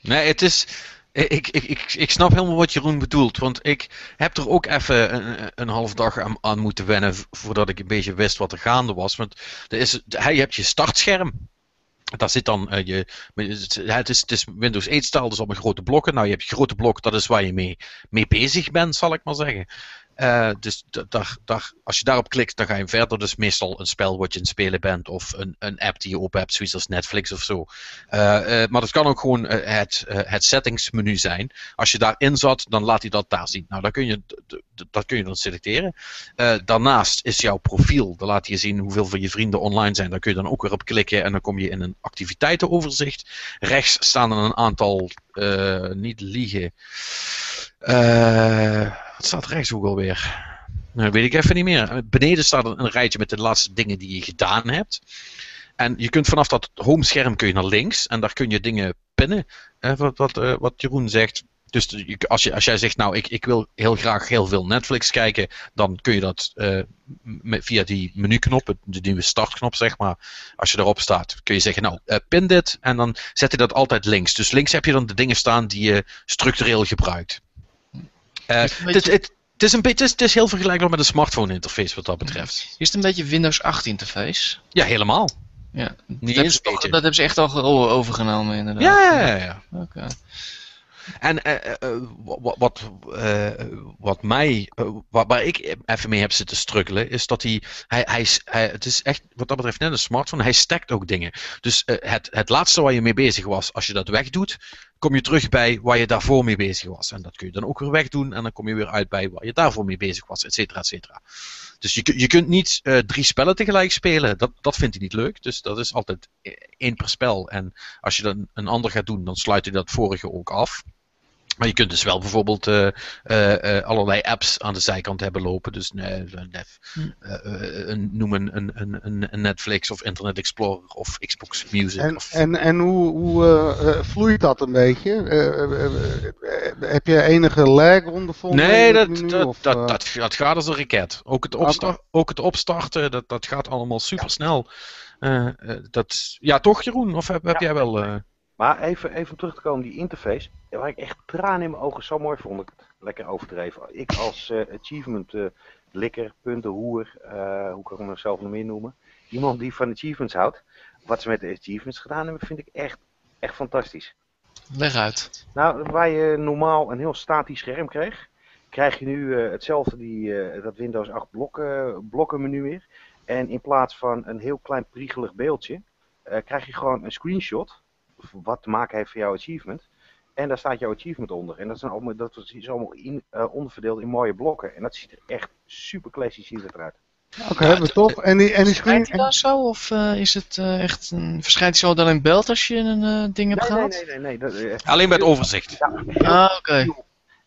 Nee, het is. Ik, ik, ik, ik snap helemaal wat Jeroen bedoelt. Want ik heb er ook even een, een half dag aan, moeten wennen. voordat ik een beetje wist wat er gaande was. Want er is, hij hebt je startscherm. Daar zit dan eh, je. Het is, het is Windows 8-stijl, dus allemaal grote blokken. Nou, je hebt grote blok, dat is waar je mee, mee bezig bent, zal ik maar zeggen. Eh, dus als je daarop klikt, dan ga je verder. Dus meestal een spel wat je aan het spelen bent, of een, een app die je open hebt, zoiets als Netflix of zo. Eh, eh, maar dat kan ook gewoon het, het settingsmenu zijn. Als je daarin zat, dan laat hij dat daar zien. Nou, dan kun je, dat kun je dan selecteren. Daarnaast is jouw profiel, dan laat hij je zien hoeveel van je vrienden online zijn. Daar kun je dan ook weer op klikken en dan kom je in een activiteitenoverzicht. Rechts staan er een aantal, niet liegen. Eh, wat staat rechts ook alweer? Nou, weet ik even niet meer. Beneden staat een, rijtje met de laatste dingen die je gedaan hebt. En je kunt vanaf dat homescherm kun je naar links en daar kun je dingen pinnen. Wat, wat, eh, wat Jeroen zegt. Dus als, je, als jij zegt, nou, ik, ik wil heel graag heel veel Netflix kijken, dan kun je dat eh, via die menuknop, de nieuwe startknop, zeg maar. Als je erop staat, kun je zeggen, nou, eh, pin dit en dan zet je dat altijd links. Dus links heb je dan de dingen staan die je structureel gebruikt. Eh, het is- beetje- het, het is een beetje, het is, heel vergelijkbaar met een smartphone interface wat dat betreft. Is het een beetje Windows 8 interface? Ja, helemaal. Ja, dat, Niet hebben eens ze toch- dat hebben ze echt al ge- overgenomen inderdaad. Ja, ja, ja. Oké. En eh, eh, wat, wat, eh, wat mij, eh, waar, waar ik even mee heb zitten struggelen, is dat hij, hij, hij, hij, het is echt wat dat betreft net een smartphone, hij stackt ook dingen. Dus eh, het, het laatste waar je mee bezig was, als je dat wegdoet, kom je terug bij waar je daarvoor mee bezig was. En dat kun je dan ook weer wegdoen en dan kom je weer uit bij waar je daarvoor mee bezig was, et cetera, et cetera. Dus je, je kunt niet eh, drie spellen tegelijk spelen, dat, dat vindt hij niet leuk. Dus dat is altijd eh, één per spel. En als je dan een ander gaat doen, dan sluit hij dat vorige ook af. Maar je kunt dus wel bijvoorbeeld eh, eh, eh, allerlei apps aan de zijkant hebben lopen. Dus een- Hm. eh, eh, een, noem een, een, een, een Netflix of Internet Explorer of Xbox Music. En, of, en, en hoe, hoe eh, eh, vloeit dat een beetje? Heb je enige lag ondervonden? nee, dat, menu, dat, of, dat, dat, dat gaat als een raket. Ook het, Oké. opstar- ook het opstarten, dat, dat gaat allemaal super snel. dat, ja, toch Jeroen? Of heb, heb jij wel... Maar even, even terug te komen, die interface. Waar ik echt tranen in mijn ogen zo mooi vond. Ik het lekker overdreven. Ik als eh, achievement eh likker, puntenhoer, eh hoe kan ik mezelf nog meer noemen. Iemand die van achievements houdt. Wat ze met de achievements gedaan hebben, vind ik echt, echt fantastisch. Leg uit. Nou, waar je normaal een heel statisch scherm kreeg, krijg je nu hetzelfde, die, dat Windows 8 blokken, blokkenmenu weer. En in plaats van een heel klein priegelig beeldje, krijg je gewoon een screenshot. Wat te maken heeft van jouw achievement. En daar staat jouw achievement onder. En dat, zijn allemaal, dat is allemaal in, onderverdeeld in mooie blokken. En dat ziet er echt super classic ziet eruit. Oké, okay, tof. En die, en die screen... hij dan zo? Of uh, is het uh, echt een... Verschijnt hij zo dan in beeld als je een uh, ding hebt nee, gehad? Nee, nee, nee. nee dat, Alleen met overzicht. Ja, ah, oké. Okay.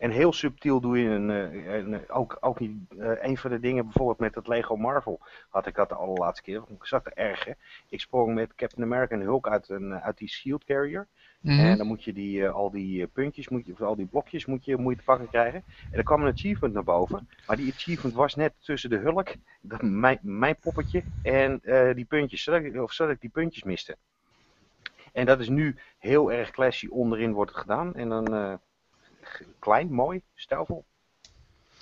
En heel subtiel doe je een, een ook, ook niet, een van de dingen, bijvoorbeeld met het Lego Marvel, had ik dat de allerlaatste keer, ik zat er erg. Hè. Ik sprong met Captain America en Hulk uit, een, uit die shield carrier. Mhm. En dan moet je die, al die eh, puntjes, moet je, al die blokjes moet je, moet je te pakken krijgen. En er kwam een achievement naar boven. Maar die achievement was net tussen de hulk, dat, mijn, mijn poppetje en uh, die puntjes. Zodat ik, of zodat ik die puntjes miste. En dat is nu heel erg classy. Onderin wordt het gedaan. En dan klein, mooi, stijlvol.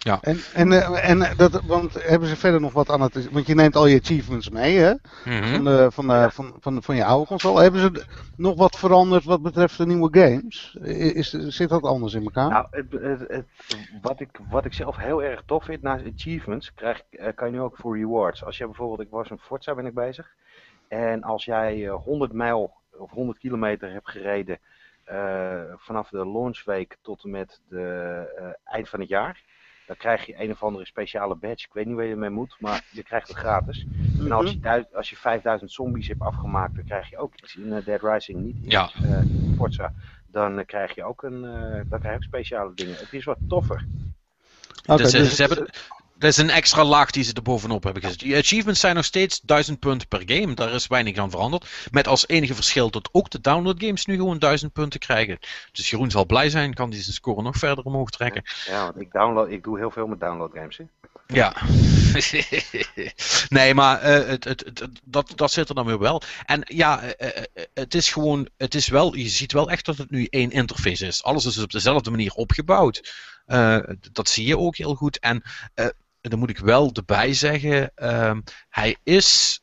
Ja. En, en, eh, en dat, want hebben ze verder nog wat aan het. Want je neemt al je achievements mee, hè? Mhm. van, de, van, de, van, van, van je oude console. Hebben ze nog wat veranderd wat betreft de nieuwe games? Is, zit dat anders in elkaar? Nou, het, het, wat, ik, wat ik zelf heel erg tof vind, naast achievements, krijg, eh, kan je nu ook voor rewards. Als je bijvoorbeeld, ik was een Forza ben ik bezig. En als jij 100 eh, mijl of 100 kilometer hebt gereden. Vanaf de launchweek tot en met de eind van het jaar dan krijg je een of andere speciale badge. Ik weet niet waar je mee moet, maar je krijgt het gratis. En als mhm. je, als je 5000 zombies hebt afgemaakt, dan krijg je ook iets in uh, Dead Rising, niet in ja. uh, Forza. Dan uh, krijg je ook een, dan krijg je ook speciale dingen. Het is wat toffer. Okay, dus, dus, ze hebben, dat is een extra laag die ze er bovenop hebben gezet. Die achievements zijn nog steeds 1000 punten per game. Daar is weinig aan veranderd. Met als enige verschil dat ook de download games nu gewoon 1000 punten krijgen. Dus Jeroen zal blij zijn, kan die zijn score nog verder omhoog trekken. Ja, want ik, download, ik doe heel veel met download games. Hè? Ja. nee, maar uh, het, het, het, dat, dat zit er dan weer wel. En ja, uh, uh, het is gewoon, het is wel, je ziet wel echt dat het nu één interface is. Alles is op dezelfde manier opgebouwd. dat zie je ook heel goed. En dan moet ik wel erbij zeggen, um, hij is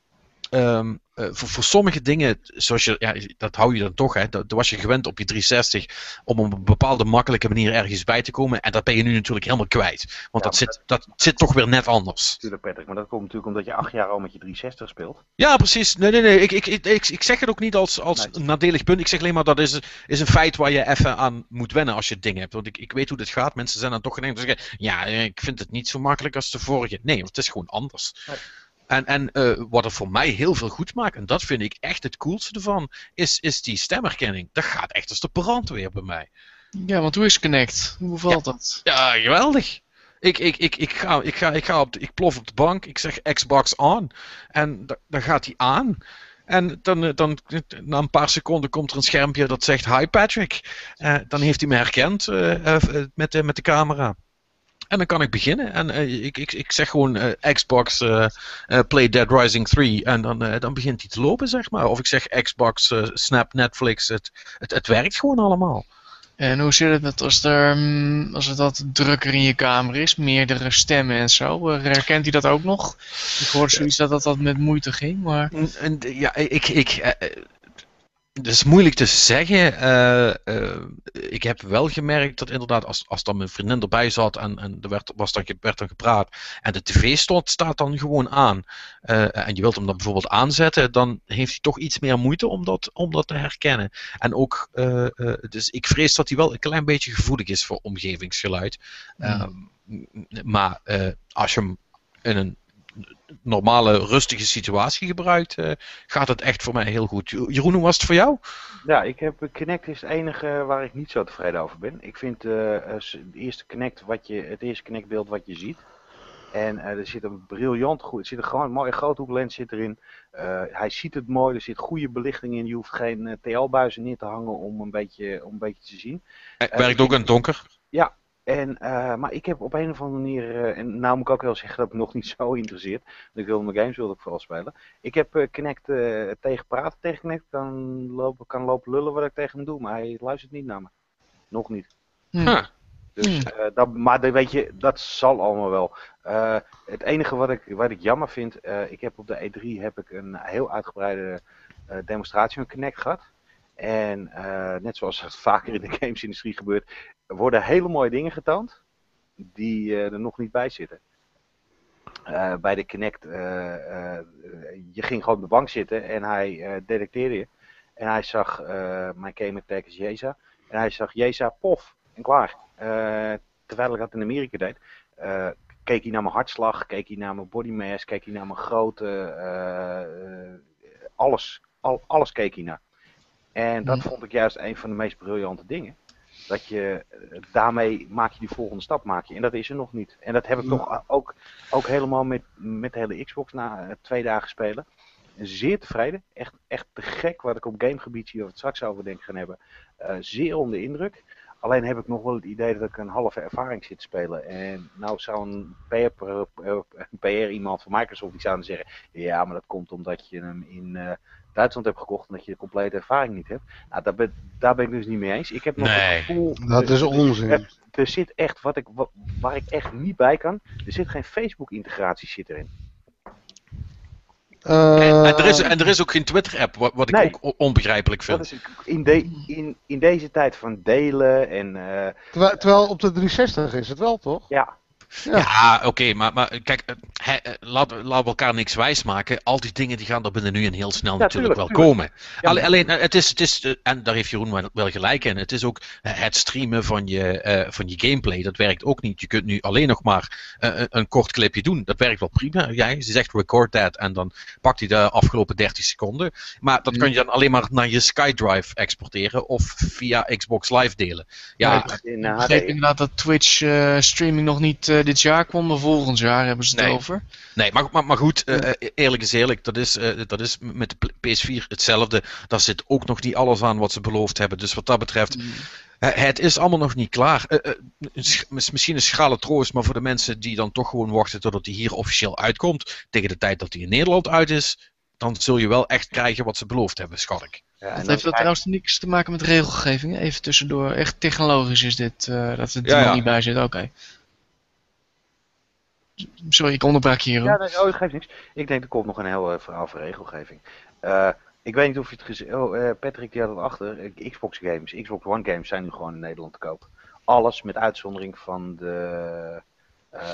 um, uh, voor, voor, sommige dingen, zoals je, ja, dat hou je dan toch, hè, dat, was je gewend op je 360 om op een bepaalde makkelijke manier ergens bij te komen. En dat ben je nu natuurlijk helemaal kwijt. Want dat, zit, dat, zit toch weer net anders. Natuurlijk, Patrick, maar dat komt natuurlijk omdat je acht jaar al met je 360 speelt. Ja, precies. Nee, nee, nee. Ik, ik, ik, ik, zeg het ook niet als, als nee. nadelig punt. Ik zeg alleen maar dat is, is een feit waar je even aan moet wennen als je het ding hebt. Want ik, ik weet hoe dit gaat. Mensen zijn dan toch geneigd te zeggen: ja, ik vind het niet zo makkelijk als de vorige. Nee, want het is gewoon anders. Nee. En, en uh, wat het voor mij heel veel goed maakt, en dat vind ik echt het coolste ervan, is, is die stemherkenning. Dat gaat echt als de brandweer bij mij. Ja, want hoe is Connect? Hoe bevalt ja, dat? Ja, geweldig. Ik, ik, ik, ik, ga, ik, ga, ik, ga op de, ik plof op de bank, ik zeg Xbox on. En dan gaat hij aan. En dan, eh, dan, na een paar seconden komt er een schermpje dat zegt Hi Patrick. Uh, dan heeft hij me herkend uh, met, met de camera. En dan kan ik beginnen. En uh, ik, ik, ik zeg gewoon uh, Xbox uh, Play Dead Rising 3. En dan, dan begint hij te lopen, zeg maar. Of ik zeg Xbox Snap Netflix. Het, het, het werkt gewoon allemaal. En hoe zit het als, er, mm, als het wat drukker in je kamer is, meerdere stemmen en zo? Herkent hij dat ook nog? Ik hoorde zoiets dat dat, dat met moeite ging, maar... En, ja, ik, ik, het is moeilijk te zeggen. Uh, uh, ik heb wel gemerkt dat inderdaad, als, als dan mijn vriendin erbij zat en, en er werd, was dan, werd dan gepraat en de tv stond, staat dan gewoon aan. Uh, en je wilt hem dan bijvoorbeeld aanzetten, dan heeft hij toch iets meer moeite om dat, om dat te herkennen. En ook, dus ik vrees dat hij wel een klein beetje gevoelig is voor omgevingsgeluid. Mm. maar als je hem in een normale, rustige situatie gebruikt, uh, gaat het echt voor mij heel goed. Jeroen, hoe was het voor jou? Ja, ik heb Connect is het enige waar ik niet zo tevreden over ben. Ik vind uh, het eerste Connect wat je, het eerste Connect beeld wat je ziet. En uh, er zit een briljant goed, er zit een gewoon mooie groothoeklens zit erin. hij ziet het mooi, er zit goede belichting in. Je hoeft geen TL-buizen neer te hangen om een beetje, om een beetje te zien. werkt ook in het donker? Ja, en, uh, maar ik heb op een of andere manier, uh, en nou moet ik ook wel zeggen dat ik me nog niet zo interesseert. Want ik wil mijn games wilde ik vooral spelen. Ik heb uh, Connect tegen praten tegen Connect, kan lopen, kan lopen lullen wat ik tegen hem doe, maar hij luistert niet naar me. Nog niet. Huh. Dus, dat, maar de, weet je, dat zal allemaal wel. het enige wat ik, wat ik jammer vind, ik heb op de E3 heb ik een heel uitgebreide demonstratie van Connect gehad. En net zoals het vaker in de gamesindustrie gebeurt, worden hele mooie dingen getoond. die er nog niet bij zitten. bij de Kinect, je ging gewoon op de bank zitten en hij detecteerde je. En hij zag, mijn gamer tag is Jeza. En hij zag Jeza, pof, en klaar. terwijl ik dat in Amerika deed, keek hij naar mijn hartslag, keek hij naar mijn body mass, keek hij naar mijn grootte, alles, al, alles keek hij naar. En dat vond ik juist een van de meest briljante dingen. Dat je eh, daarmee maak je die volgende stap maak je. En dat is er nog niet. En dat heb ik nog ook, ook helemaal met, met de hele Xbox na eh, twee dagen spelen. Zeer tevreden. Echt, echt te gek wat ik op gamegebied zie, of het straks over denk gaan hebben. Uh, zeer onder indruk. Alleen heb ik nog wel het idee dat ik een halve ervaring zit te spelen. En nou zou een PR-iemand van Microsoft die zou zeggen... Ja, maar dat komt omdat je hem in Duitsland hebt gekocht en dat je de complete ervaring niet hebt. Nou, daar ben, daar ben ik dus niet mee eens. Ik heb nog nee. het gevoel... Dat is onzin. Er, er, zit echt, wat ik, waar ik echt niet bij kan, er zit geen Facebook-integratie zit erin. Uh, en, er is, en er is ook geen Twitter-app, wat, wat ik ook onbegrijpelijk vind. Is, in, de, in, in deze tijd van delen en... Uh, terwijl, terwijl op de 360 is het wel, toch? Ja, ja, oké, maar, maar kijk, laten eh, laat, laat we elkaar niks wijs maken. Al die dingen die gaan er binnen nu en heel snel natuurlijk wel komen. alleen, het is, het is, en daar heeft Jeroen wel gelijk in, het is ook het streamen van je, uh, van je gameplay, dat werkt ook niet. Je kunt nu alleen nog maar uh, een kort clipje doen. Dat werkt wel prima. Ze zegt record that en dan pakt hij de afgelopen 30 seconden. Maar dat kan je dan alleen maar naar je SkyDrive exporteren of via Xbox Live delen. Ja, ik begreep inderdaad dat Twitch streaming nog niet eh, dit jaar kwam, maar volgend jaar hebben ze het over. Nee, maar, maar, maar goed, uh, eerlijk is eerlijk, dat is, uh, dat is met de PS4 hetzelfde. Daar zit ook nog niet alles aan wat ze beloofd hebben. Dus wat dat betreft, mm. het is allemaal nog niet klaar. misschien een schrale troost, maar voor de mensen die dan toch gewoon wachten totdat hij hier officieel uitkomt, tegen de tijd dat hij in Nederland uit is, dan zul je wel echt krijgen wat ze beloofd hebben, schat ik. Ja, dat heeft dat trouwens niks te maken met regelgeving. Even tussendoor. Echt technologisch is dit, dat het er nog niet bij zit. Oké. Sorry, ik onderbrak hier. Ja, dat oh, geeft niks. Ik denk er komt nog een heel uh, verhaal voor regelgeving. Uh, ik weet niet of je het gezien Oh, uh, Patrick die had het achter. Xbox games, Xbox One games zijn nu gewoon in Nederland te koop. Alles met uitzondering van de,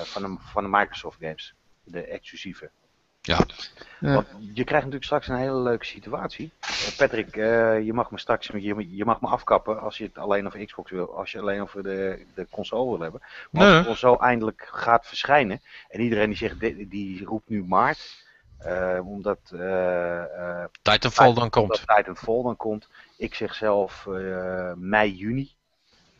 van de, van de Microsoft games. De exclusieve. Ja. Want je krijgt natuurlijk straks een hele leuke situatie. Uh, Patrick, uh, je mag me straks je, je mag me afkappen als je het alleen over Xbox wil, als je alleen over de, de console wil hebben. Maar als de console eindelijk gaat verschijnen en iedereen die zegt, die, roept nu maart, uh, omdat Titanfall dan komt. Titanfall dan komt. Ik zeg zelf mei, juni,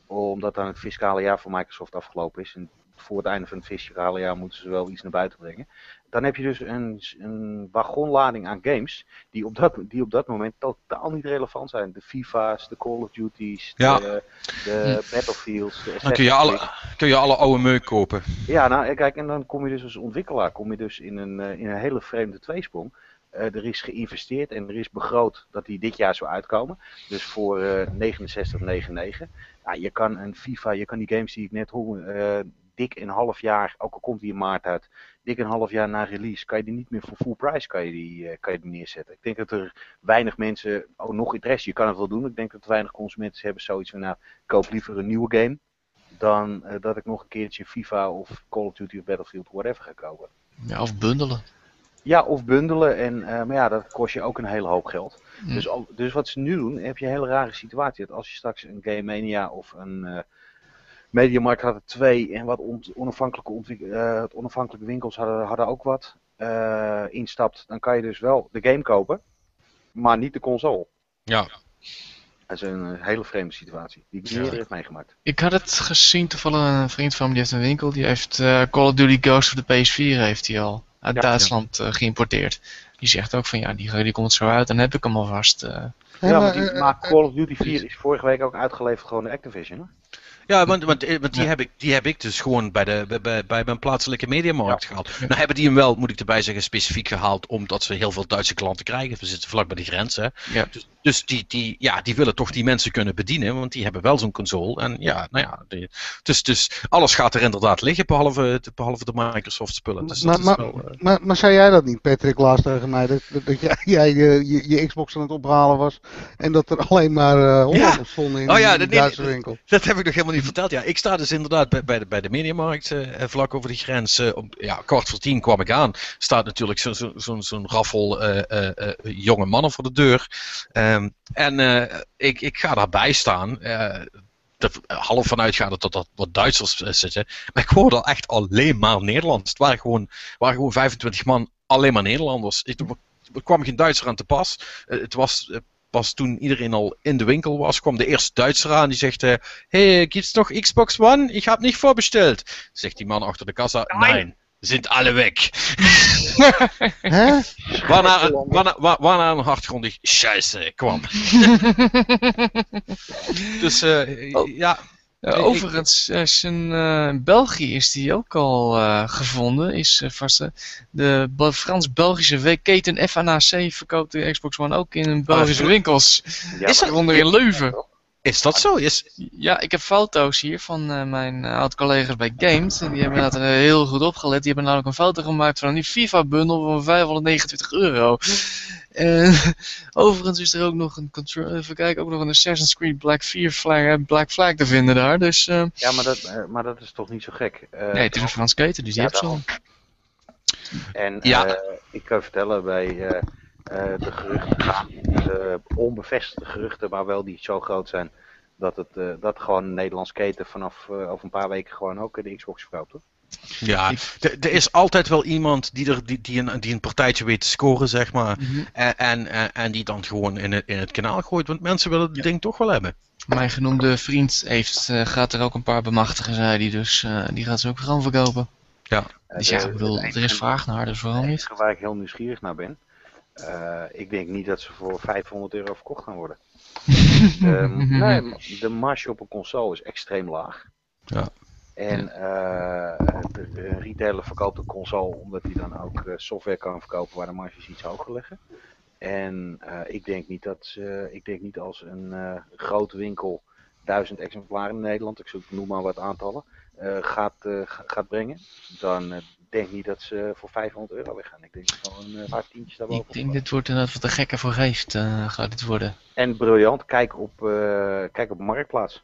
omdat dan het fiscale jaar van Microsoft afgelopen is. En voor het einde van het fiscale jaar moeten ze wel iets naar buiten brengen dan heb je dus een, een wagonlading aan games die op, dat, die op dat moment totaal niet relevant zijn. De FIFA's, de Call of Duty's, ja. de, de hm. Battlefields. De dan kun je, alle, kun je alle oude meuk kopen. Ja, nou kijk, en dan kom je dus als ontwikkelaar kom je dus in een, eh, in een hele vreemde tweesprong. Uh, er is geïnvesteerd en er is begroot dat die dit jaar zou uitkomen. Dus voor uh, 69,99. Ja, je kan een FIFA, je kan die games die ik net hoor, uh, dik een half jaar, ook al komt die in maart uit, dik een half jaar na release, kan je die niet meer voor full price kan je die, uh, kan je die neerzetten. Ik denk dat er weinig mensen, oh nog interesse, je kan het wel doen. Ik denk dat weinig consumenten hebben zoiets van, nou, koop liever een nieuwe game dan uh, dat ik nog een keertje FIFA of Call of Duty of Battlefield whatever ga kopen. Ja, of bundelen. Ja, of bundelen. En, uh, maar ja, dat kost je ook een hele hoop geld. Mm. Dus, dus wat ze nu doen, heb je een hele rare situatie. Dat als je straks een Game Mania of een Mediamarkt had er twee en wat onafhankelijke, uh, onafhankelijke winkels hadden, hadden ook wat uh, instapt. Dan kan je dus wel de game kopen, maar niet de console. Ja. Dat is een hele vreemde situatie die ik niet eerder heb meegemaakt. Ik had het gezien, toevallig een vriend van me die heeft een winkel. Die heeft uh, Call of Duty Ghost voor de PS4 heeft hij al uit Duitsland ja. geïmporteerd. Die zegt ook van ja, die, die komt zo uit, dan heb ik hem alvast. Ja, maar, die, maar Call of Duty 4 is vorige week ook uitgeleverd gewoon de Activision. Hè? Ja, want, want, eh, want die, heb ik, die heb ik dus gewoon bij, de, bij, bij mijn plaatselijke mediamarkt ja. gehaald. Nou hebben die hem wel, moet ik erbij zeggen, specifiek gehaald omdat ze heel veel Duitse klanten krijgen. We zitten vlak bij de grens. Hè. Ja. Dus, dus die, die, ja, die willen toch die mensen kunnen bedienen, want die hebben wel zo'n console. En ja, nou ja, die, dus, dus alles gaat er inderdaad liggen, behalve, behalve de Microsoft spullen. Dus maar, maar, wel, uh... maar, maar, zei jij dat niet, Patrick, laatst tegen mij, dat, dat jij, jij je, je, je, Xbox aan het ophalen was en dat er alleen maar uh, ja. stonden in, oh, ja, in de Duitse winkel? Dat heb ik nog helemaal niet verteld. Ja, ik sta dus inderdaad bij, bij de, bij de Mediamarkt, eh, eh, vlak over die grens. eh, om, ja, kwart voor tien kwam ik aan. Staat natuurlijk zo'n zo, zo, zo'n raffel eh, eh, eh, jonge mannen voor de deur. Ehm, en ik, ik ga daarbij staan. half vanuit gaat dat dat wat Duitsers zitten. Maar ik hoorde echt alleen maar Nederlands. Het waren gewoon, waren gewoon 25 man, alleen maar Nederlanders. Ik, er kwam geen Duitser aan te pas. Het was pas toen iedereen al in de winkel was, kwam de eerste Duitser aan die zegt: eh, Hey, gibt's nog Xbox One? Ik heb niet voorbesteld. Zegt die man achter de kassa: Nein, sind alle weg. Hè? Waarna, waarna, wa- waarna een hartgrondig Scheiße kwam. dus eh, Oh. ja. Ik- overigens, is een, eh, in België is die ook al eh, gevonden. Is eh, vast, eh, de Be- Frans-Belgische keten FNAC verkoopt de Xbox One ook in Belgische goed. winkels. Ja, Is maar- Waaronder in Leuven. Is dat zo? Is, Ja, ik heb foto's hier van eh, mijn eh, oud-collega's bij Games. En die hebben inderdaad eh, heel goed opgelet. Die hebben namelijk een foto gemaakt van een FIFA-bundel van 529 euro. En overigens is er ook nog een, contro- even kijken, ook nog een Assassin's Creed Black, 4 flag, Black Flag te vinden daar. Dus eh, Ja, maar dat, maar dat is toch niet zo gek. Eh, nee, het is een Frans keten, dus die Ja, heeft ze al. En Ja. eh, ik kan vertellen bij eh, eh, de geruchten onbevestigde geruchten, maar wel die zo groot zijn, dat het eh, dat gewoon een Nederlands keten vanaf eh, over een paar weken gewoon ook de Xbox verkoopt. Hoor. ja, er is altijd wel iemand die, er, die, die, een, die een partijtje weet te scoren, zeg maar. Mhm. En, en, en, en die dan gewoon in het, in het kanaal gooit, want mensen willen het Ja. ding toch wel hebben. Mijn genoemde vriend heeft, eh, gaat er ook een paar bemachtigen, zei hij. Dus eh, die gaat ze ook gewoon verkopen. Eh, Dus ja, ik bedoel, er is vraag naar, dus waarom niet? waar ik heel nieuwsgierig naar ben, eh, ik denk niet dat ze voor 500 euro verkocht gaan worden. De, nee, de marge op een console is extreem laag. Ja. En eh, de, de retailer verkoopt een console omdat hij dan ook eh, software kan verkopen waar de marges iets hoger liggen. En ik denk niet dat ze, ik denk niet als een grote winkel duizend exemplaren in Nederland, ik zoek noem maar wat aantallen, gaat, eh, ga- gaat brengen. Dan eh, denk ik niet dat ze voor 500 euro weggaan. Ik denk gewoon een paar tientjes daarboven. Ik denk dit wordt inderdaad wat de gekke voor heeft, eh, gaat dit worden. En briljant, kijk op, eh, kijk op Marktplaats.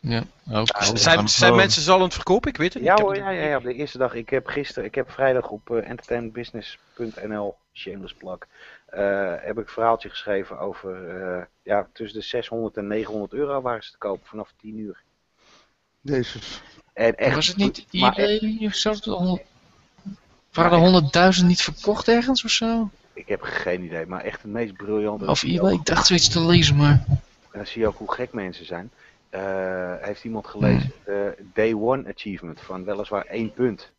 Ja, ook. We zijn zijn mensen zal het verkopen? Ik weet het niet. Ja hoor, ja, ja, ja, op de eerste dag. Ik heb gisteren, ik heb vrijdag op eh, entertainmentbusiness.nl, shameless plug, eh, heb ik een verhaaltje geschreven over, eh, ja, tussen de 600 en 900 euro waren ze te kopen vanaf 10 uur. Jezus. En echt, Was het niet eBay of zo? Waren er 100.000 niet verkocht ergens of zo? ik heb geen idee, maar echt het meest briljante. Of eBay? Ik dacht zoiets te lezen, maar... En dan zie je ook hoe gek mensen zijn. Eh, heeft iemand gelezen, eh, Day One Achievement van weliswaar één punt.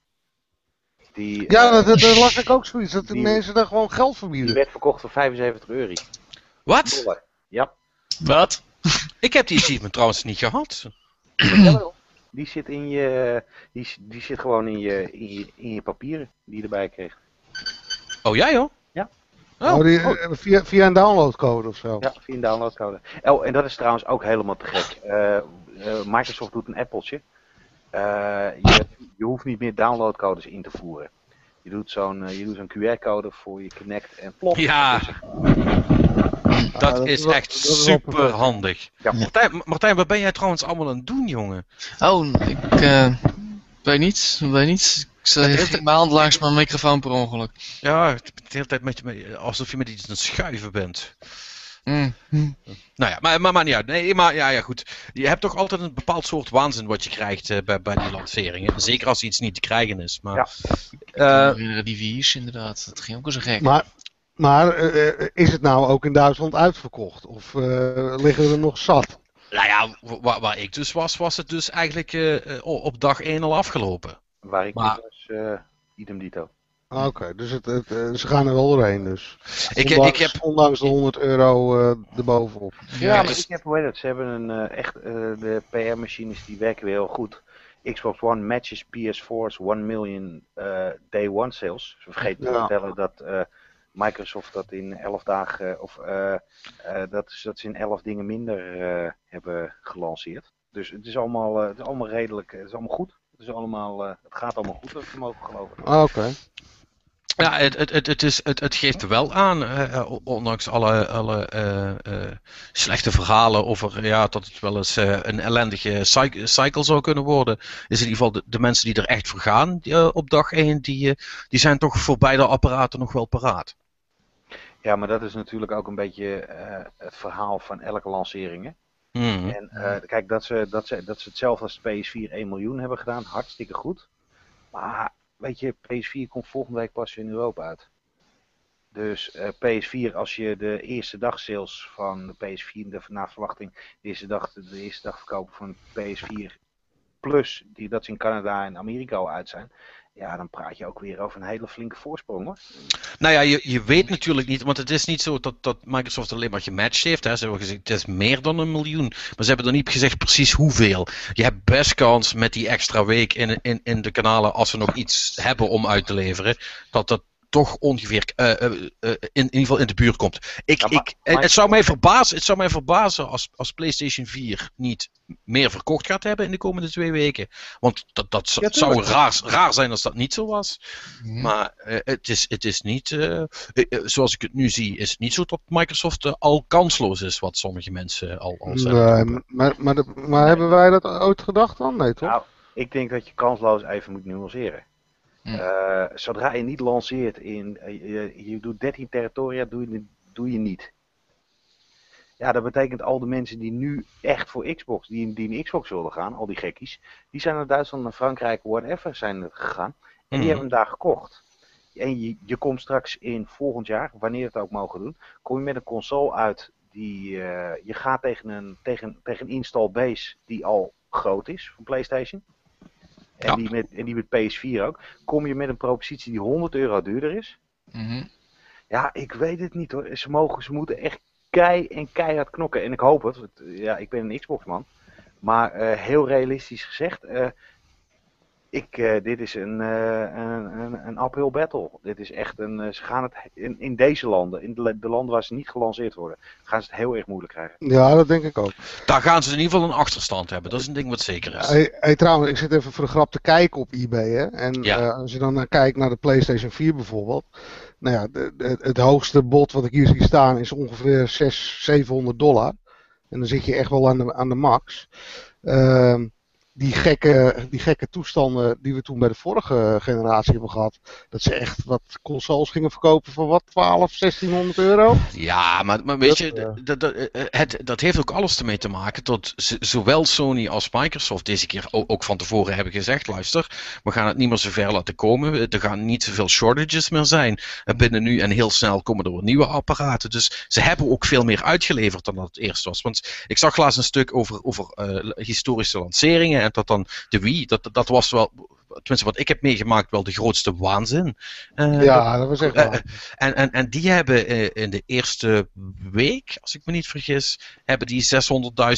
Die, Ja, eh, dat, dat, dat las ik ook zoiets. Dat de die- mensen daar gewoon geld die verbieden. werd verkocht voor 75 euro. Wat? Ja. Wat? Ik heb die achievement trouwens niet gehad. Jawel. Die zit in je, die, die zit gewoon in je, in je, in je papieren die je erbij kreeg. Oh, jij hoor? Ja. Oh, Oh, die, eh, via, via een downloadcode of zo. Ja, via een downloadcode. Oh, en dat is trouwens ook helemaal te gek. Eh, eh, Microsoft doet een appeltje. Eh, je, je hoeft niet meer downloadcodes in te voeren. Je doet zo'n je doet zo'n QR-code voor je Connect en plop. Ja. Dat, is echt dat is wel super handig. Ja. Martijn, Martijn, wat ben jij trouwens allemaal aan het doen, jongen? Oh, ik eh, weet niet, weet niet. Ik ging mijn hand langs mijn microfoon per ongeluk. Ja, de hele tijd met je, alsof je met iets aan het schuiven bent. Mm. Mm. Nou ja, maar, maar, maar niet uit. Nee, maar ja, ja, goed. Je hebt toch altijd een bepaald soort waanzin wat je krijgt eh, bij, bij die lanceringen. Zeker als iets niet te krijgen is. Maar, Ja. Me Eh, herinneren, die Wii's inderdaad, dat ging ook zo gek. Maar, maar eh, eh, is het nou ook in Duitsland uitverkocht? Of eh, liggen er nog zat? nou ja, waar, waar ik dus was, was het dus eigenlijk op dag 1 al afgelopen. Waar ik Maar- dus was, eh, idem dito. Ah, Oké, dus het, het, ze gaan er wel doorheen dus. Ik, ik ondanks, heb... ondanks de 100 euro eh erbovenop. Ja, Ja, maar dus- ik heb, hoe heet het, ze hebben een eh, echt, eh, de PR-machines die werken weer heel goed. Xbox One matches PS4's 1 million eh, day one sales. Ze vergeten te Ja. vertellen dat eh, Microsoft dat in 11 dagen, of eh, eh, dat, is- dat ze in 11 dingen minder eh, hebben gelanceerd. Dus het is allemaal, eh, het is allemaal redelijk, het is allemaal goed. Het, is allemaal, eh, het gaat allemaal goed, dat we mogen geloven. Ah, Oké. Ja, het, het, het, het, is, het, het geeft wel aan, uh, ondanks alle, alle uh, uh, slechte verhalen over ja, dat het wel eens een ellendige cycle, cycle, zou kunnen worden. Is in ieder geval de, de mensen die er echt voor gaan die, op dag 1, die, die zijn toch voor beide apparaten nog wel paraat. Ja, maar dat is natuurlijk ook een beetje het verhaal van elke lancering. Hè? Mm. En kijk, dat ze, dat, ze, dat ze hetzelfde als PS4 1 miljoen hebben gedaan, hartstikke goed. Maar weet je, PS4 komt volgende week pas in Europa uit. Dus uh, PS4, als je de eerste dag sales van de PS4, de, naar verwachting, de eerste dag, de eerste dag verkopen van PS4 Plus, die dat ze in Canada en Amerika al uit zijn, ja, dan praat je ook weer over een hele flinke voorsprong hoor. Nou ja, je, je weet natuurlijk niet, want het is niet zo dat, dat Microsoft alleen maar gematcht heeft. Hè. Ze hebben gezegd, het is meer dan een miljoen. Maar ze hebben er niet gezegd precies hoeveel. Je hebt best kans met die extra week in, in, in de kanalen, als ze nog iets hebben om uit te leveren, dat dat toch ongeveer uh, uh, in, in, ieder geval in de buurt komt. Ik, ik, het, zou mij verbazen, het zou mij verbazen als, als PlayStation 4 niet meer verkocht gaat hebben in de komende twee weken. Want dat, dat zou raar, raar zijn als dat niet zo was. Mhm. Maar uh, het, is, het is niet, zoals ik het nu zie, is het niet zo dat Microsoft al kansloos is, wat sommige mensen al, al zeggen. Nee, maar, maar, maar hebben wij dat ooit gedacht dan? Nee, toch? Nou, ik denk dat je kansloos even moet nuanceren. Uh, zodra je niet lanceert in, uh, je, je, doet 13 territoria, doe je, doe je niet. Ja, dat betekent al de mensen die nu echt voor Xbox, die, die in Xbox wilden gaan, al die gekkies, die zijn naar Duitsland, naar Frankrijk, whatever, zijn gegaan. En die mhm. hebben hem daar gekocht. En je, je komt straks in volgend jaar, wanneer het ook mogen doen, kom je met een console uit die, uh, je gaat tegen een, tegen, tegen een install base die al groot is van PlayStation. En, die met, en die met PS4 ook. Kom je met een propositie die 100 euro duurder is. Mhm. Ja, ik weet het niet hoor. Ze, mogen, ze moeten echt kei en keihard knokken. En ik hoop het. Ja, ik ben een Xbox man. Maar uh, heel realistisch gezegd. Uh, ik, uh, dit is een, uh, een, een, een uphill battle. Dit is echt een. Uh, ze gaan het in, in deze landen, in de, de, landen waar ze niet gelanceerd worden, gaan ze het heel erg moeilijk krijgen. Ja, dat denk ik ook. Daar gaan ze in ieder geval een achterstand hebben. Dat is een ding wat zeker is. Hey, hey trouwens, ik zit even voor de grap te kijken op eBay. Hè? En ja. als je dan naar kijkt naar de PlayStation 4 bijvoorbeeld. Nou ja, de, de, het hoogste bod wat ik hier zie staan is ongeveer 600, 700 dollar. En dan zit je echt wel aan de, aan de max. Ehm die gekke, die gekke toestanden die we toen bij de vorige generatie hebben gehad. Dat ze echt wat consoles gingen verkopen voor wat, 12, 1600 euro? Ja, maar, maar weet je, uh, dat, dat, eh, het, dat heeft ook alles ermee te maken dat zowel Sony als Microsoft deze keer ook van tevoren hebben gezegd, luister, we gaan het niet meer zo ver laten komen. Er gaan niet zoveel shortages meer zijn. Binnen nu en heel snel komen er weer nieuwe apparaten. Dus ze hebben ook veel meer uitgeleverd dan dat het eerst was. Want ik zag laatst een stuk over, over uh, historische lanceringen en dat dan de Wii, dat, dat was wel, tenminste wat ik heb meegemaakt, wel de grootste waanzin. Uh, ja, dat was echt uh, en, en, en die hebben uh, in de eerste week, als ik me niet vergis, hebben die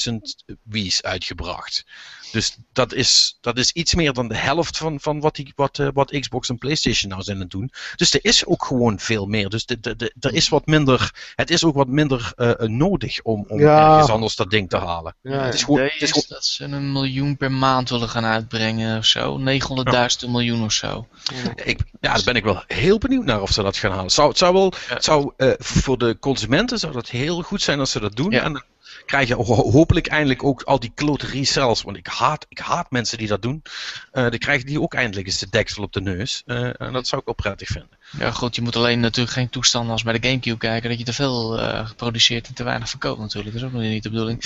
600.000 Wii's uitgebracht. Dus dat is, dat is iets meer dan de helft van, van wat, die, wat, uh, wat Xbox en PlayStation nou zijn aan het doen. Dus er is ook gewoon veel meer. Dus de, de, de, er is wat minder, het is ook wat minder uh, nodig om, om ja. ergens anders dat ding te halen. Ja, het is gewoon, het is gewoon... dat ze een miljoen per maand willen gaan uitbrengen of zo. 900.000 ja. miljoen of zo. Ik, ja, daar ben ik wel heel benieuwd naar of ze dat gaan halen. Zou, het zou wel, zou, uh, voor de consumenten zou dat heel goed zijn als ze dat doen. Ja. En krijg je hopelijk eindelijk ook al die klote resellers. Want ik haat, ik haat mensen die dat doen. Uh, dan krijgen die ook eindelijk eens de deksel op de neus. Uh, en dat zou ik wel prettig vinden. Ja goed, je moet alleen natuurlijk geen toestanden als bij de Gamecube kijken. Dat je te veel uh, geproduceert en te weinig verkoopt natuurlijk. Dat is ook nog niet de bedoeling.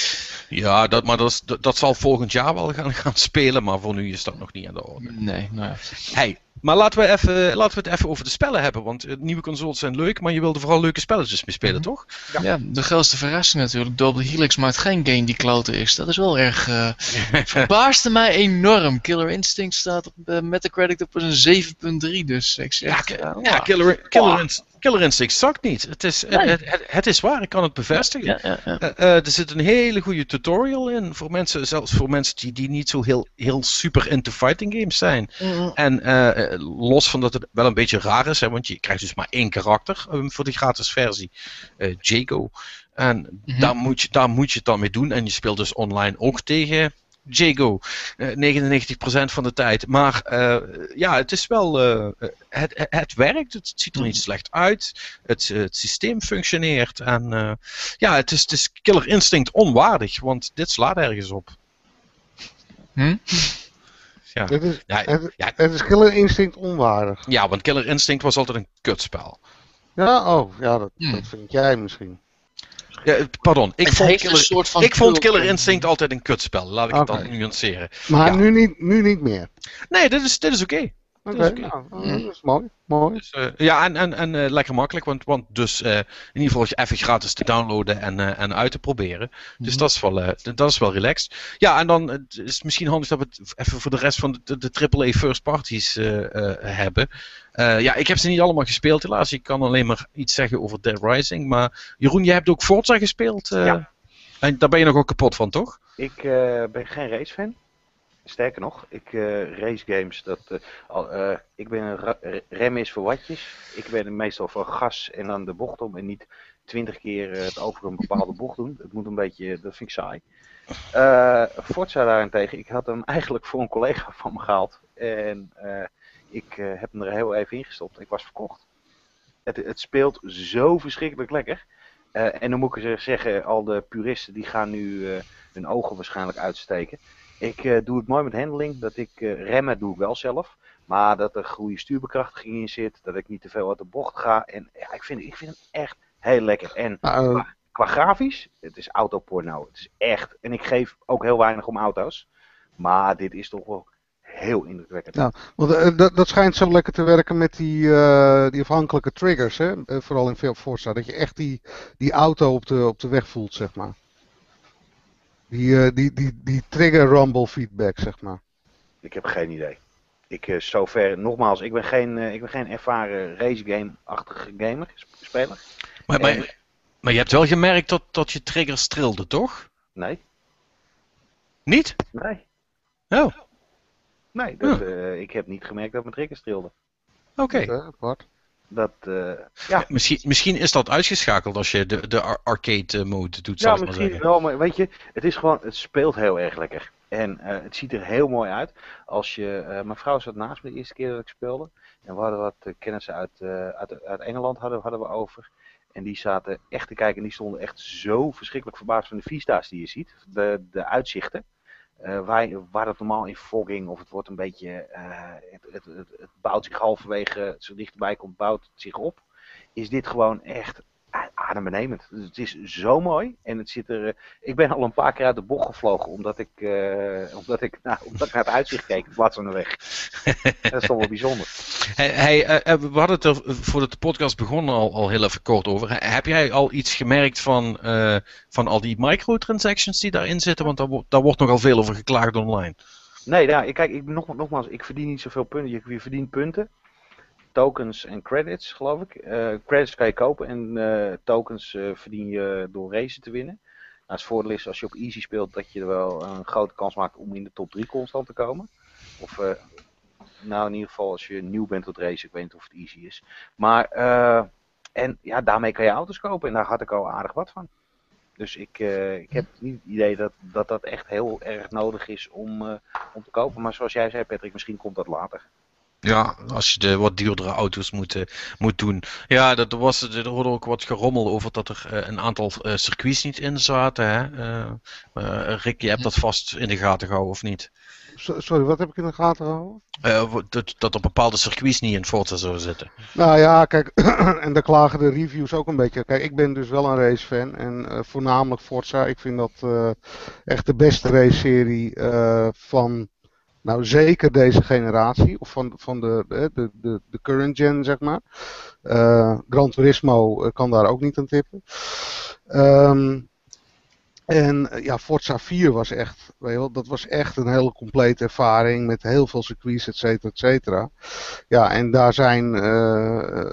Ja, dat, maar dat, is, dat, dat, zal volgend jaar wel gaan, gaan spelen. Maar voor nu is dat nog niet aan de orde. Nee, nou ja. Hey, maar laten we, even, laten we het even over de spellen hebben. Want nieuwe consoles zijn leuk, maar je wilde vooral leuke spelletjes mee spelen, mm -hmm. toch? Ja. ja. de grootste verrassing natuurlijk. Double Helix maakt geen game die kloten is. Dat is wel erg... Uh, verbaasde mij enorm. Killer Instinct staat op uh, Metacritic op een 7.3. Dus ik zeg... Ja, uh, ja Killer, Killer, Instinct. Killer Instinct zakt niet. Het is, nee. het, het, het, is waar, ik kan het bevestigen. Ja, ja, ja. Uh, uh, er zit een hele goede tutorial in voor mensen, zelfs voor mensen die, die niet zo heel, heel super into fighting games zijn. Mm -hmm. En uh, los van dat het wel een beetje raar is, hè, want je krijgt dus maar één karakter um, voor die gratis versie, Jago. En mm -hmm. daar, moet je, daar moet je het dan mee doen. En je speelt dus online ook tegen Jago. Uh, 99% van de tijd. Maar ja, het is wel. het, het werkt. Het ziet er niet hmm. slecht uit. Het, het systeem functioneert. En ja, het is, het is Killer Instinct onwaardig. Want dit slaat ergens op. Hm? Ja. Het, is, ja, het, ja. het is Killer Instinct onwaardig. Ja, want Killer Instinct was altijd een kutspel. Ja, oh, ja, dat, hm. dat vind jij misschien. Ja, pardon, ik, vond Killer, ik vond Killer Instinct altijd een kutspel. Laat ik het dan nuanceren. Maar nu, niet, nu niet meer. Nee, dit is, dit is oké. Oké, okay. nou, dat is mooi. mooi. Dus, uh, ja, en, en, en uh, lekker makkelijk, want, want dus uh, in ieder geval even gratis te downloaden en, en uit te proberen. Dus mhm. dat, is wel, dat is wel relaxed. Ja, en dan is het misschien handig dat we het even voor de rest van de, de, de AAA first parties hebben. ja, ik heb ze niet allemaal gespeeld helaas. Ik kan alleen maar iets zeggen over Dead Rising. Maar Jeroen, jij hebt ook Forza gespeeld. ja. En daar ben je nog ook kapot van, toch? Ik ben geen racefan. Sterker nog, ik uh, race games, dat, al, uh, ik ben een rem is voor watjes. Ik ben meestal voor gas en dan de bocht om en niet twintig keer het over een bepaalde bocht doen. Het moet een beetje, dat vind ik saai. Forza daarentegen, ik had hem eigenlijk voor een collega van me gehaald. En ik heb hem er heel even ingestopt. Ik was verkocht. Het, het speelt zo verschrikkelijk lekker. en dan moet ik zeggen, al de puristen die gaan nu hun ogen waarschijnlijk uitsteken. Ik uh, doe het mooi met handling. Dat ik uh, remmen doe ik wel zelf. Maar dat er goede stuurbekrachtiging in zit. Dat ik niet te veel uit de bocht ga. En ja, ik vind, ik vind het echt heel lekker. En nou, qua, qua, grafisch, het is autoporno. Het is echt. En ik geef ook heel weinig om auto's. Maar dit is toch wel heel indrukwekkend. Nou, want, dat, dat schijnt zo lekker te werken met die, die afhankelijke triggers. Hè? vooral in veel Forza. Dat je echt die, die auto op de, op de weg voelt, zeg maar. Die, uh, die, die, die trigger rumble feedback, zeg maar. Ik heb geen idee. Ik, uh, zover, nogmaals, ik ben geen, uh, ik ben geen ervaren racegame-achtige gamer, speler. Maar, maar, maar, je hebt wel gemerkt dat, dat je triggers trilde, toch? Nee. Niet? Nee. Oh. Nee, dat, oh. ik heb niet gemerkt dat mijn triggers trilden. Oké. Okay. Dat, uh, ja. Misschien, misschien is dat uitgeschakeld als je de, de arcade eh, mode doet. Ja, misschien wel, maar weet je, het is gewoon, het speelt heel erg lekker. En uh, het ziet er heel mooi uit. Als je, uh, mijn vrouw zat naast me de eerste keer dat ik speelde. En we hadden wat kennissen uit, uit, uit Engeland hadden, hadden we over. En die zaten echt te kijken en die stonden echt zo verschrikkelijk verbaasd van de vista's die je ziet. De, de uitzichten. Uh, waar, het normaal in fogging of het wordt een beetje, het, het, het, het, bouwt zich halverwege, zo dichterbij komt, bouwt het zich op. Is dit gewoon echt adembenemend. Dus het is zo mooi. En het zit er. Uh, ik ben al een paar keer uit de bocht gevlogen. Omdat ik, uh, omdat ik, nou, omdat ik naar het uitzicht keek in plaats van de weg. dat is toch wel bijzonder. Hey, hey uh, we hadden het er voordat de podcast begon al, al heel even kort over. Heb jij al iets gemerkt van, van al die microtransactions die daarin zitten? Want daar, daar wordt nogal veel over geklaagd online. Nee, nou, kijk, ik, nog, nogmaals, ik verdien niet zoveel punten. Je, je verdient punten tokens en credits, geloof ik. Uh, credits kan je kopen en uh, tokens uh, verdien je door racen te winnen. Nou, het voordeel is als je op easy speelt dat je er wel een grote kans maakt om in de top 3 constant te komen. Of nou in ieder geval als je nieuw bent tot racen, ik weet niet of het easy is. Maar en ja, daarmee kan je auto's kopen en daar had ik al aardig wat van. Dus ik, ik heb niet het idee dat, dat dat echt heel erg nodig is om, om te kopen. Maar zoals jij zei Patrick, misschien komt dat later. Ja, als je de wat duurdere auto's moet, uh, moet doen. Ja, dat, er, was, er hoorde ook wat gerommel over dat er uh, een aantal uh, circuits niet in zaten. Hè? Rick, je hebt dat vast in de gaten gehouden, of niet? Sorry, wat heb ik in de gaten gehouden? dat, dat er bepaalde circuits niet in Forza zouden zitten. Nou ja, kijk, en daar klagen de reviews ook een beetje. Kijk, ik ben dus wel een racefan en voornamelijk Forza. Ik vind dat echt de beste race-serie van nou, zeker deze generatie, of van, van de, de, de, de current gen, zeg maar. Uh, Gran Turismo eh, kan daar ook niet aan tippen. Um, en eh, ja, Forza 4 was echt, weet je wel, dat was echt een hele complete ervaring met heel veel circuits, et cetera, et cetera. Ja, en daar zijn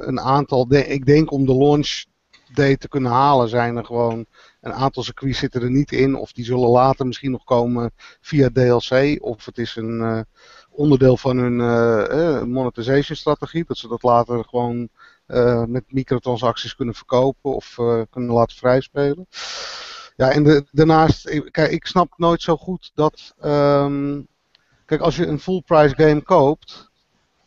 een aantal, ik denk om de launch day te kunnen halen, zijn er gewoon een aantal circuits zitten er niet in. Of die zullen later misschien nog komen via DLC. Of het is een uh, onderdeel van hun uh, monetization strategie. Dat ze dat later gewoon met microtransacties kunnen verkopen of kunnen laten vrijspelen. Ja, en de, daarnaast, kijk, ik snap nooit zo goed dat. ehm, kijk, als je een full price game koopt,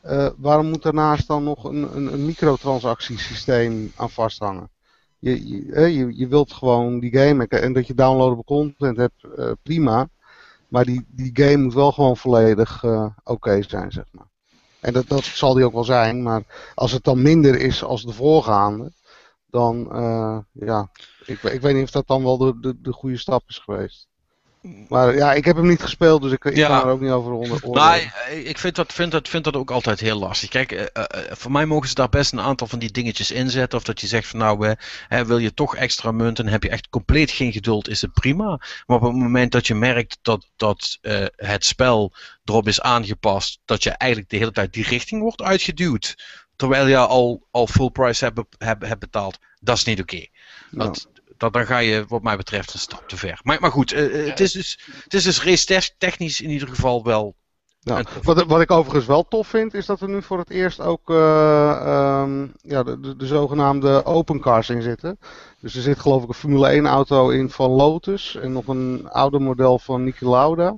eh, waarom moet daarnaast dan nog een, een, een microtransactiesysteem aan vasthangen? Je, je, je, wilt gewoon die game en- en dat je downloadable content hebt, eh, prima. Maar die, die game moet wel gewoon volledig eh, oké zijn, zeg maar. En dat, dat zal die ook wel zijn, maar als het dan minder is als de voorgaande, dan eh, ja, ik, ik weet niet of dat dan wel de, de, de goede stap is geweest. Maar ja, ik heb hem niet gespeeld, dus ik, ik Ja. kan er ook niet over onder Nou, eh, ik vind dat, vind, dat, vind dat ook altijd heel lastig. Kijk, eh, eh, eh, voor mij mogen ze daar best een aantal van die dingetjes inzetten. Of dat je zegt van nou, hè, wil je toch extra munten, heb je echt compleet geen geduld, is het prima. Maar op het moment dat je merkt dat, dat het spel erop is aangepast, dat je eigenlijk de hele tijd die richting wordt uitgeduwd. Terwijl je al, al full price hebt, hebt, hebt betaald. Dat is niet oké. Dat, dan ga je, wat mij betreft, een stap te ver. Maar, maar goed, eh, eh, het, is dus, het is dus race technisch in ieder geval wel Wat, wat ik overigens wel tof vind, is dat er nu voor het eerst ook eh, ehm, ja, de, de, de zogenaamde open cars in zitten. Dus er zit geloof ik een Formule 1 auto in van Lotus en nog een ouder model van Niki Lauda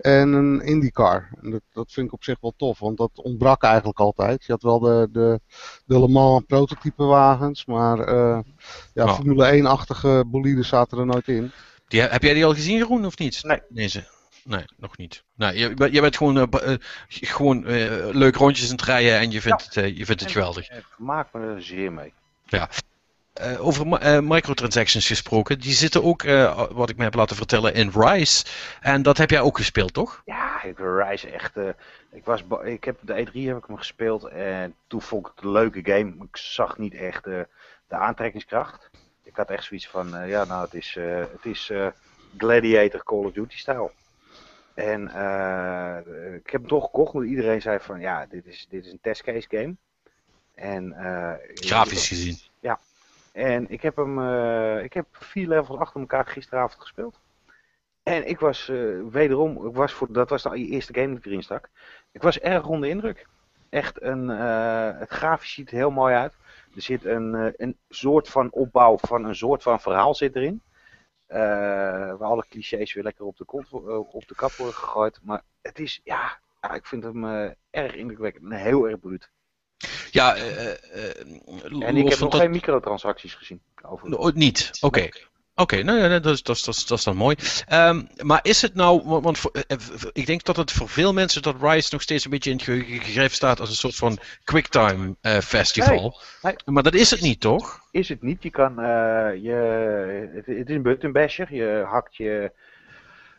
en een IndyCar. En dat, dat vind ik op zich wel tof, want dat ontbrak eigenlijk altijd. Je had wel de, de, de Le Mans prototype wagens, maar eh, ja, Ja. Formule 1-achtige bolides zaten er nooit in. Die, heb jij die al gezien, Jeroen, of niet? Nee. Deze. Nee, nog niet. Nee, je, bent- je bent gewoon, eh, eh, gewoon eh, leuk rondjes aan het rijden en je vindt, het, je vindt het geweldig. Ik vermaak me er zeer mee. Eh, over eh, microtransactions gesproken, die zitten ook, eh, wat ik me heb laten vertellen, in Rise. En dat heb jij ook gespeeld, toch? Ja, ik Rise echt. ik, was ik heb de E3 heb ik hem gespeeld en toen vond ik het een leuke game. Ik zag niet echt de aantrekkingskracht. Ik had echt zoiets van, ja, nou, het is, het is Gladiator Call of Duty stijl. En ik heb hem toch gekocht, omdat iedereen zei van, ja, dit is, dit is een testcase game. En, Grafisch gezien. En ik heb hem, eh, ik heb vier levels achter elkaar gisteravond gespeeld. En ik was eh, wederom, ik was voor, dat was de eerste game dat ik erin stak. Ik was erg onder indruk. Echt een, eh, het grafisch ziet er heel mooi uit. Er zit een, een soort van opbouw van een soort van verhaal zit erin. Waar alle clichés weer lekker op de, op de kap worden gegooid. Maar het is, ja, ja ik vind hem erg indrukwekkend en heel erg bruut. Ja, eh, eh, En ik heb nog geen microtransacties gezien. Oh, niet. Oké. Oké, nou ja, dat, is, dat, is, dat, is, dat is dan mooi. Ehm, maar is het nou, want, want voor- eh, v- ik denk dat het voor veel mensen dat Rise nog steeds een beetje in het gegrepen staat als een soort van quicktime eh, festival. Nee, Maar dat is het niet, toch? is het niet. Je kan, eh, je, het, het is een button basher. Je hakt je,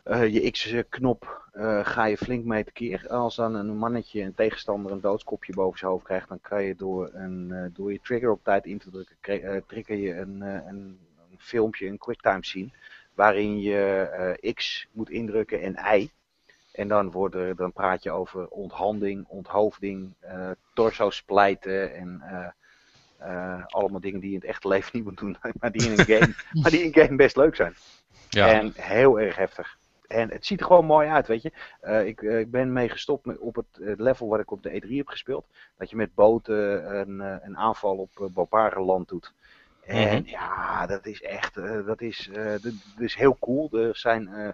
eh, je X-knop, eh, ga je flink mee tekeer. Als dan een mannetje, een tegenstander, een doodskopje boven zijn hoofd krijgt, dan kan je door, een, eh, door je trigger op tijd in te drukken, trigger je een, eh, een, een filmpje, een quicktime scene, waarin je eh, X moet indrukken en Y. En dan, worden, dan praat je over onthanding, onthoofding, eh torso splijten en eh, eh, allemaal dingen die je in het echte leven niet moet doen, maar die in een game, maar die in een game best leuk zijn. En heel erg heftig. En het ziet er gewoon mooi uit, weet je. Eh, ik, eh, ik ben mee gestopt op het level wat ik op de E3 heb gespeeld. Dat je met boten een, eh, een aanval op Boparenland doet. En Mhm. ja, dat is echt, dat, is, dat, dat is heel cool. Er zijn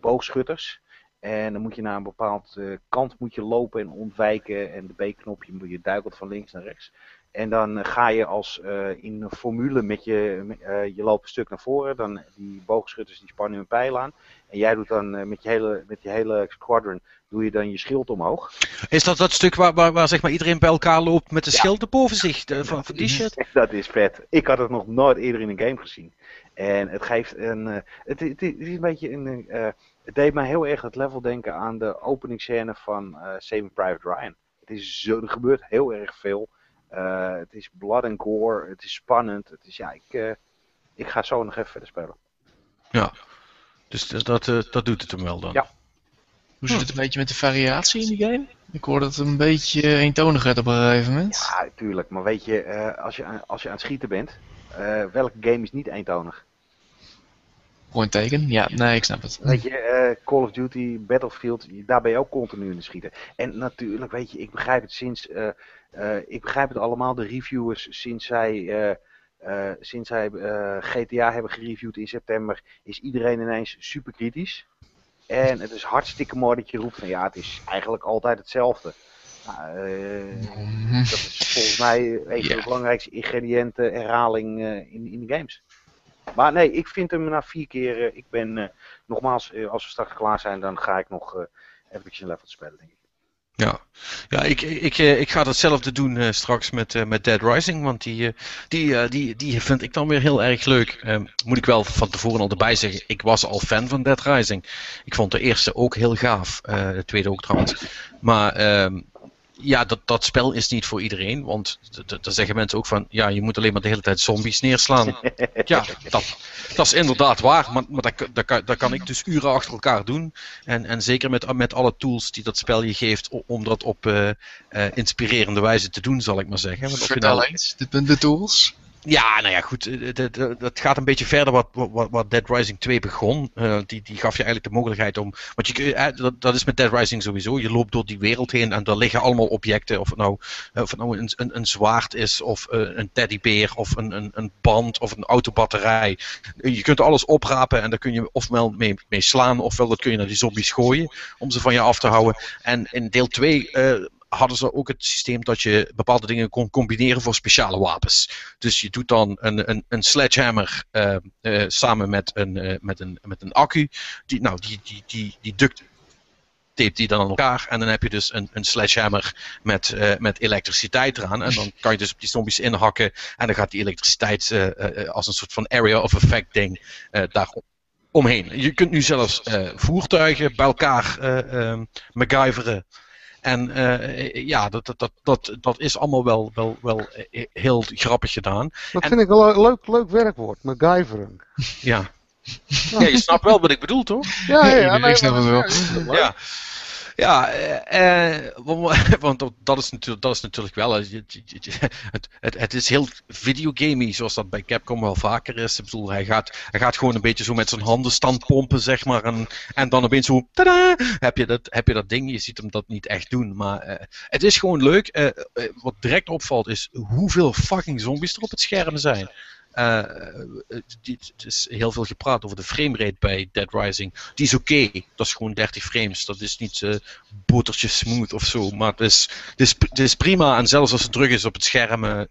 boogschutters. En dan moet je naar een bepaald kant moet je lopen en ontwijken. En de B-knopje moet je duikelt van links naar rechts. En dan ga je als eh, in een formule met je, eh, je loopt een stuk naar voren. Dan die boogschutters die spannen hun pijl aan. En jij doet dan eh, met, je hele, met je hele squadron doe je dan je schild omhoog. Is dat dat stuk waar, waar, waar zeg maar iedereen bij elkaar loopt met de Ja. schild boven zich? De, van, van die shit? Dat is vet. Ik had het nog nooit eerder in een game gezien. En het geeft een. het, het, is een beetje een. het deed mij heel erg het level denken aan de openingsscène van Saving Private Ryan. Het is zo, er gebeurt heel erg veel. Eh, het is blood and gore. Het is spannend. Het is, ja, ik, eh, ik ga zo nog even verder spelen. Dus dat, dat, eh, dat doet het hem wel dan. Ja. Hoe zit het een beetje met de variatie in die game? Ik hoorde dat het een beetje eentonig werd op een gegeven moment. Ja, tuurlijk. Maar weet je, eh, als, je aan, als je aan het schieten bent, eh, welke game is niet eentonig? Point teken? Ja, nee, ik snap het. Weet je, eh, Call of Duty, Battlefield, daar ben je ook continu in het schieten. En natuurlijk, weet je, ik begrijp het sinds, eh, eh, ik begrijp het allemaal, de reviewers, sinds zij, sinds zij GTA hebben gereviewd in september, is iedereen ineens super kritisch. En het is hartstikke mooi dat je roept van ja, het is eigenlijk altijd hetzelfde. Nou, dat is volgens mij een van yeah. de belangrijkste ingrediënten herhaling in, in de games. Maar nee, ik vind hem na vier keer. ik ben nogmaals, als we straks klaar zijn, dan ga ik nog een level spelen, denk ik. Ja, ja ik, ik, ik ga hetzelfde doen straks met, met Dead Rising, want die, die, die, die vind ik dan weer heel erg leuk. Ehm, moet ik wel van tevoren al erbij zeggen, ik was al fan van Dead Rising. Ik vond de eerste ook heel gaaf, de tweede ook trouwens. Maar ehm, ja, dat, dat spel is niet voor iedereen. Want daar zeggen mensen ook van, ja, je moet alleen maar de hele tijd zombies neerslaan. ja, dat, dat is inderdaad waar. Maar, maar dat, dat, kan, dat kan ik dus uren achter elkaar doen. En, en zeker met, met alle tools die dat spel je geeft, om dat op uh, uh, inspirerende wijze te doen, zal ik maar zeggen. Want Vertel nou, eens, de, de tools. Ja, nou ja, goed. Eh, dat gaat een beetje verder wat, wat, wat Dead Rising 2 begon. Uh, die, die gaf je eigenlijk de mogelijkheid om. Want je, uh, dat, dat is met Dead Rising sowieso. Je loopt door die wereld heen en daar liggen allemaal objecten. Of het nou, of nou een, een, een zwaard is, of een teddybeer, of een, een, een band, of een autobatterij. Je kunt alles oprapen en daar kun je ofwel mee, mee slaan, ofwel dat kun je naar die zombies gooien om ze van je af te houden. En in deel 2 hadden ze ook het systeem dat je bepaalde dingen kon combineren voor speciale wapens. Dus je doet dan een, een, een sledgehammer uh, uh, samen met een, uh, met, een, met een accu. Die, nou, die, die, die, die duct tape die dan aan elkaar. En dan heb je dus een, een sledgehammer met, met elektriciteit eraan. En dan kan je dus op die zombies inhakken. En dan gaat die elektriciteit als een soort van area of effect ding daar omheen. Je kunt nu zelfs voertuigen bij elkaar MacGyveren. En uh, ja, dat, dat, dat, dat is allemaal wel, wel, wel heel grappig gedaan. Dat vind ik wel een leuk, leuk werkwoord, MacGyveren. Ja. ja, je snapt wel wat ik bedoel, toch? Ja, ja, ja ik snap het wel. Ja. Ja, eh, want dat is, natuurlijk, dat is natuurlijk wel. Het, het, het is heel videogamey, zoals dat bij Capcom wel vaker is. Ik hij gaat, hij gaat gewoon een beetje zo met zijn handen stand pompen, zeg maar. En, en dan opeens zo, tada, heb je, dat, heb je dat ding. Je ziet hem dat niet echt doen. Maar uh, het is gewoon leuk. Uh, wat direct opvalt is hoeveel fucking zombies er op het scherm zijn. Uh, het is heel veel gepraat over de framerate bij Dead Rising. Die is oké. Dat is gewoon 30 frames. Dat is niet uh, botertje smooth of zo. Maar het is, het, is, is prima. En zelfs als het druk is op het scherm,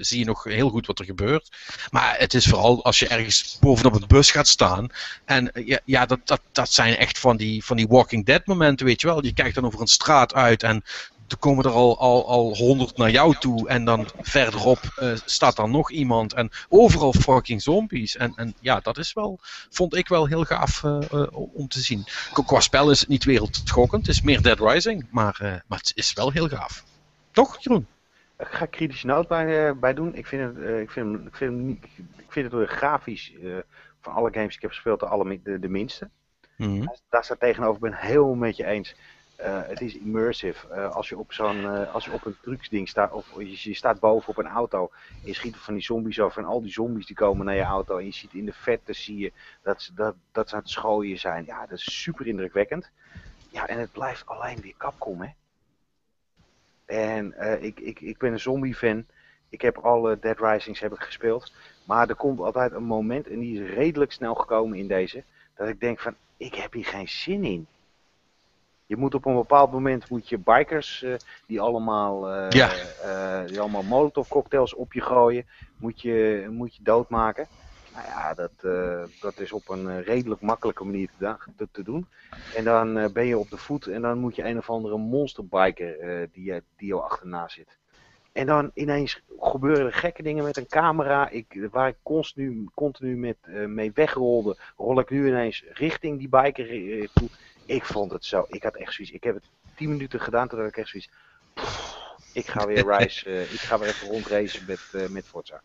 zie je nog heel goed wat er gebeurt. Maar het is vooral als je ergens bovenop een bus gaat staan. En ja, ja dat, dat, dat zijn echt van die, van die Walking Dead momenten, weet je wel. Je kijkt dan over een straat uit en er komen er al, al, al honderd naar jou toe en dan verderop uh, staat dan nog iemand en overal fucking zombies. En, en ja, dat is wel, vond ik wel heel gaaf uh, uh, om te zien. Qua spel is het niet wereldschokkend, het is meer Dead Rising, maar, maar het is wel heel gaaf. Toch, Jeroen? Ik ga kritische noot bij, bij doen. Ik vind het, ik vind hem, ik vind hem niet, ik vind het grafisch van alle games die ik heb gespeeld de, alle, de, de minste. Mm -hmm. Daar staat tegenover, ik ben het heel met je eens. Uh, het is immersive. Uh, als je op zo'n, uh, als je op een trucksding staat, of je, je, staat boven op een auto en je schiet van die zombies over en al die zombies die komen naar je auto en je ziet in de vette zie je dat ze, dat, dat ze aan het schooien zijn. Ja, dat is super indrukwekkend. Ja, en het blijft alleen weer Capcom, hè. En ik, ik, ik ben een zombie fan. Ik heb alle Dead Risings heb ik gespeeld. Maar er komt altijd een moment, en die is redelijk snel gekomen in deze, dat ik denk van, ik heb hier geen zin in. Je moet op een bepaald moment moet je bikers uh, die allemaal, uh, ja. uh, die allemaal molotov cocktails op je gooien, moet je, moet je doodmaken. Nou ja, dat, dat is op een redelijk makkelijke manier te, te, doen. En dan ben je op de voet en dan moet je een of andere monsterbiker die, die jou achterna zit. En dan ineens gebeuren er gekke dingen met een camera. Ik, waar ik continu, continu met, mee wegrolde, rol ik nu ineens richting die biker toe ik vond het zo. Ik had echt zoiets. Ik heb het 10 minuten gedaan toen ik echt zoiets. ik ga weer Rise. Uh, ik ga weer even rondracen met, uh, met Forza.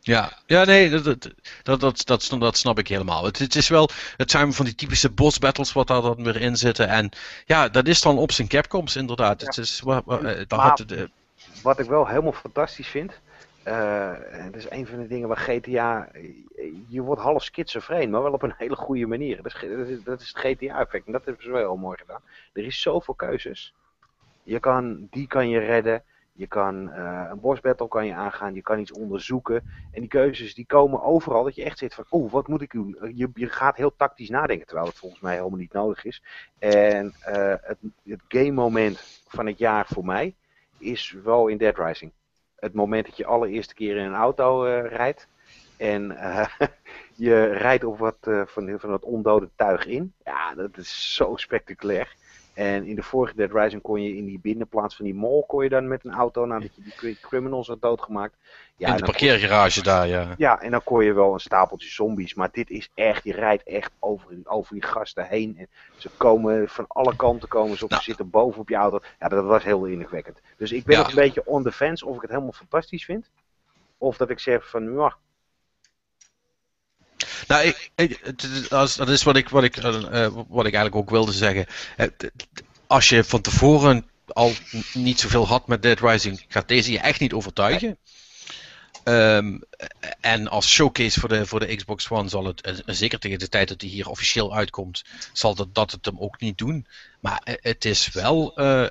Ja, ja nee, dat, dat, dat, dat, dat, snap ik helemaal. Het, het, is wel, het zijn van die typische boss battles wat daar dan weer in zitten. En ja, dat is dan op zijn Capcoms inderdaad. Ja. Het is, wat, wat, had de, wat ik wel helemaal fantastisch vind, uh, dat is een van de dingen waar GTA. Je wordt half schizofreen, maar wel op een hele goede manier. Dat is, dat is het GTA-effect. En dat hebben ze wel heel mooi gedaan. Er is zoveel keuzes. Je kan, die kan je redden. Je kan uh, een bosbattle kan je aangaan, je kan iets onderzoeken. En die keuzes die komen overal dat je echt zit van, oh, wat moet ik doen? Je, je gaat heel tactisch nadenken, terwijl het volgens mij helemaal niet nodig is. En uh, het, het game moment van het jaar voor mij is wel in Dead Rising. Het moment dat je allereerste keer in een auto uh, rijdt en je rijdt op wat van, van het ondode tuig in. Ja, dat is zo spectaculair. En in de vorige Dead Rising kon je in die binnenplaats van die mall kon je dan met een auto nadat je die criminals had doodgemaakt. Ja, in de parkeergarage daar, ja. Ja, en dan kon je wel een stapeltje zombies. Maar dit is echt, je rijdt echt over, over die gasten heen. En ze komen van alle kanten komen ze op, nou. ze zitten boven op je auto. Ja, dat was heel indrukwekkend. Dus ik ben ja. een beetje on the fence of ik het helemaal fantastisch vind. Of dat ik zeg van, ja, nou, ik, dat is wat ik, wat, ik, uh, wat ik eigenlijk ook wilde zeggen. Als je van tevoren al niet zoveel had met Dead Rising, gaat deze je echt niet overtuigen. Um, en als showcase voor de, voor de Xbox One zal het, en zeker tegen de tijd dat hij hier officieel uitkomt, zal dat, dat het hem ook niet doen. Maar het is wel, uh,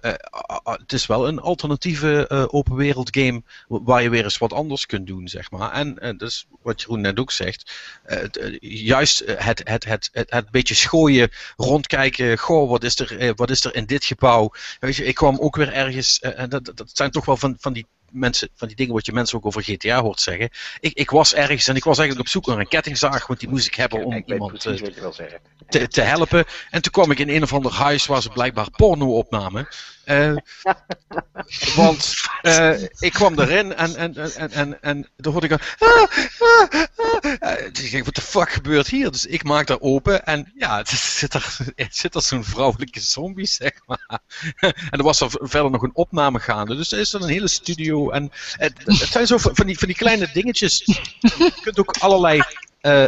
het is wel een alternatieve open wereld game waar je weer eens wat anders kunt doen, zeg maar. En uh, dus wat Jeroen net ook zegt, juist het, het, het, het, het beetje schooien, rondkijken, goh, wat is er, wat is er in dit gebouw? Weet je, ik kwam ook weer ergens, en dat, dat zijn toch wel van, van die mensen, van die dingen wat je mensen ook over GTA hoort zeggen. Ik, ik was ergens en ik was eigenlijk op zoek naar een kettingzaag, want die moest ik hebben om ik iemand uh, te, te, helpen. En toen kwam ik in een of ander huis waar ze blijkbaar porno opnamen. Uh, want uh, ik kwam erin en, en, en, en, en toen hoorde ik. Ah, ah, ah. Ik denk, wat de fuck gebeurt hier? Dus ik maak daar open en ja, het zit er, het zit er zo'n vrouwelijke zombie, zeg maar. en er was er verder nog een opname gaande. Dus er is er een hele studio. En het, het zijn zo van die, van die kleine dingetjes. Je kunt ook allerlei uh,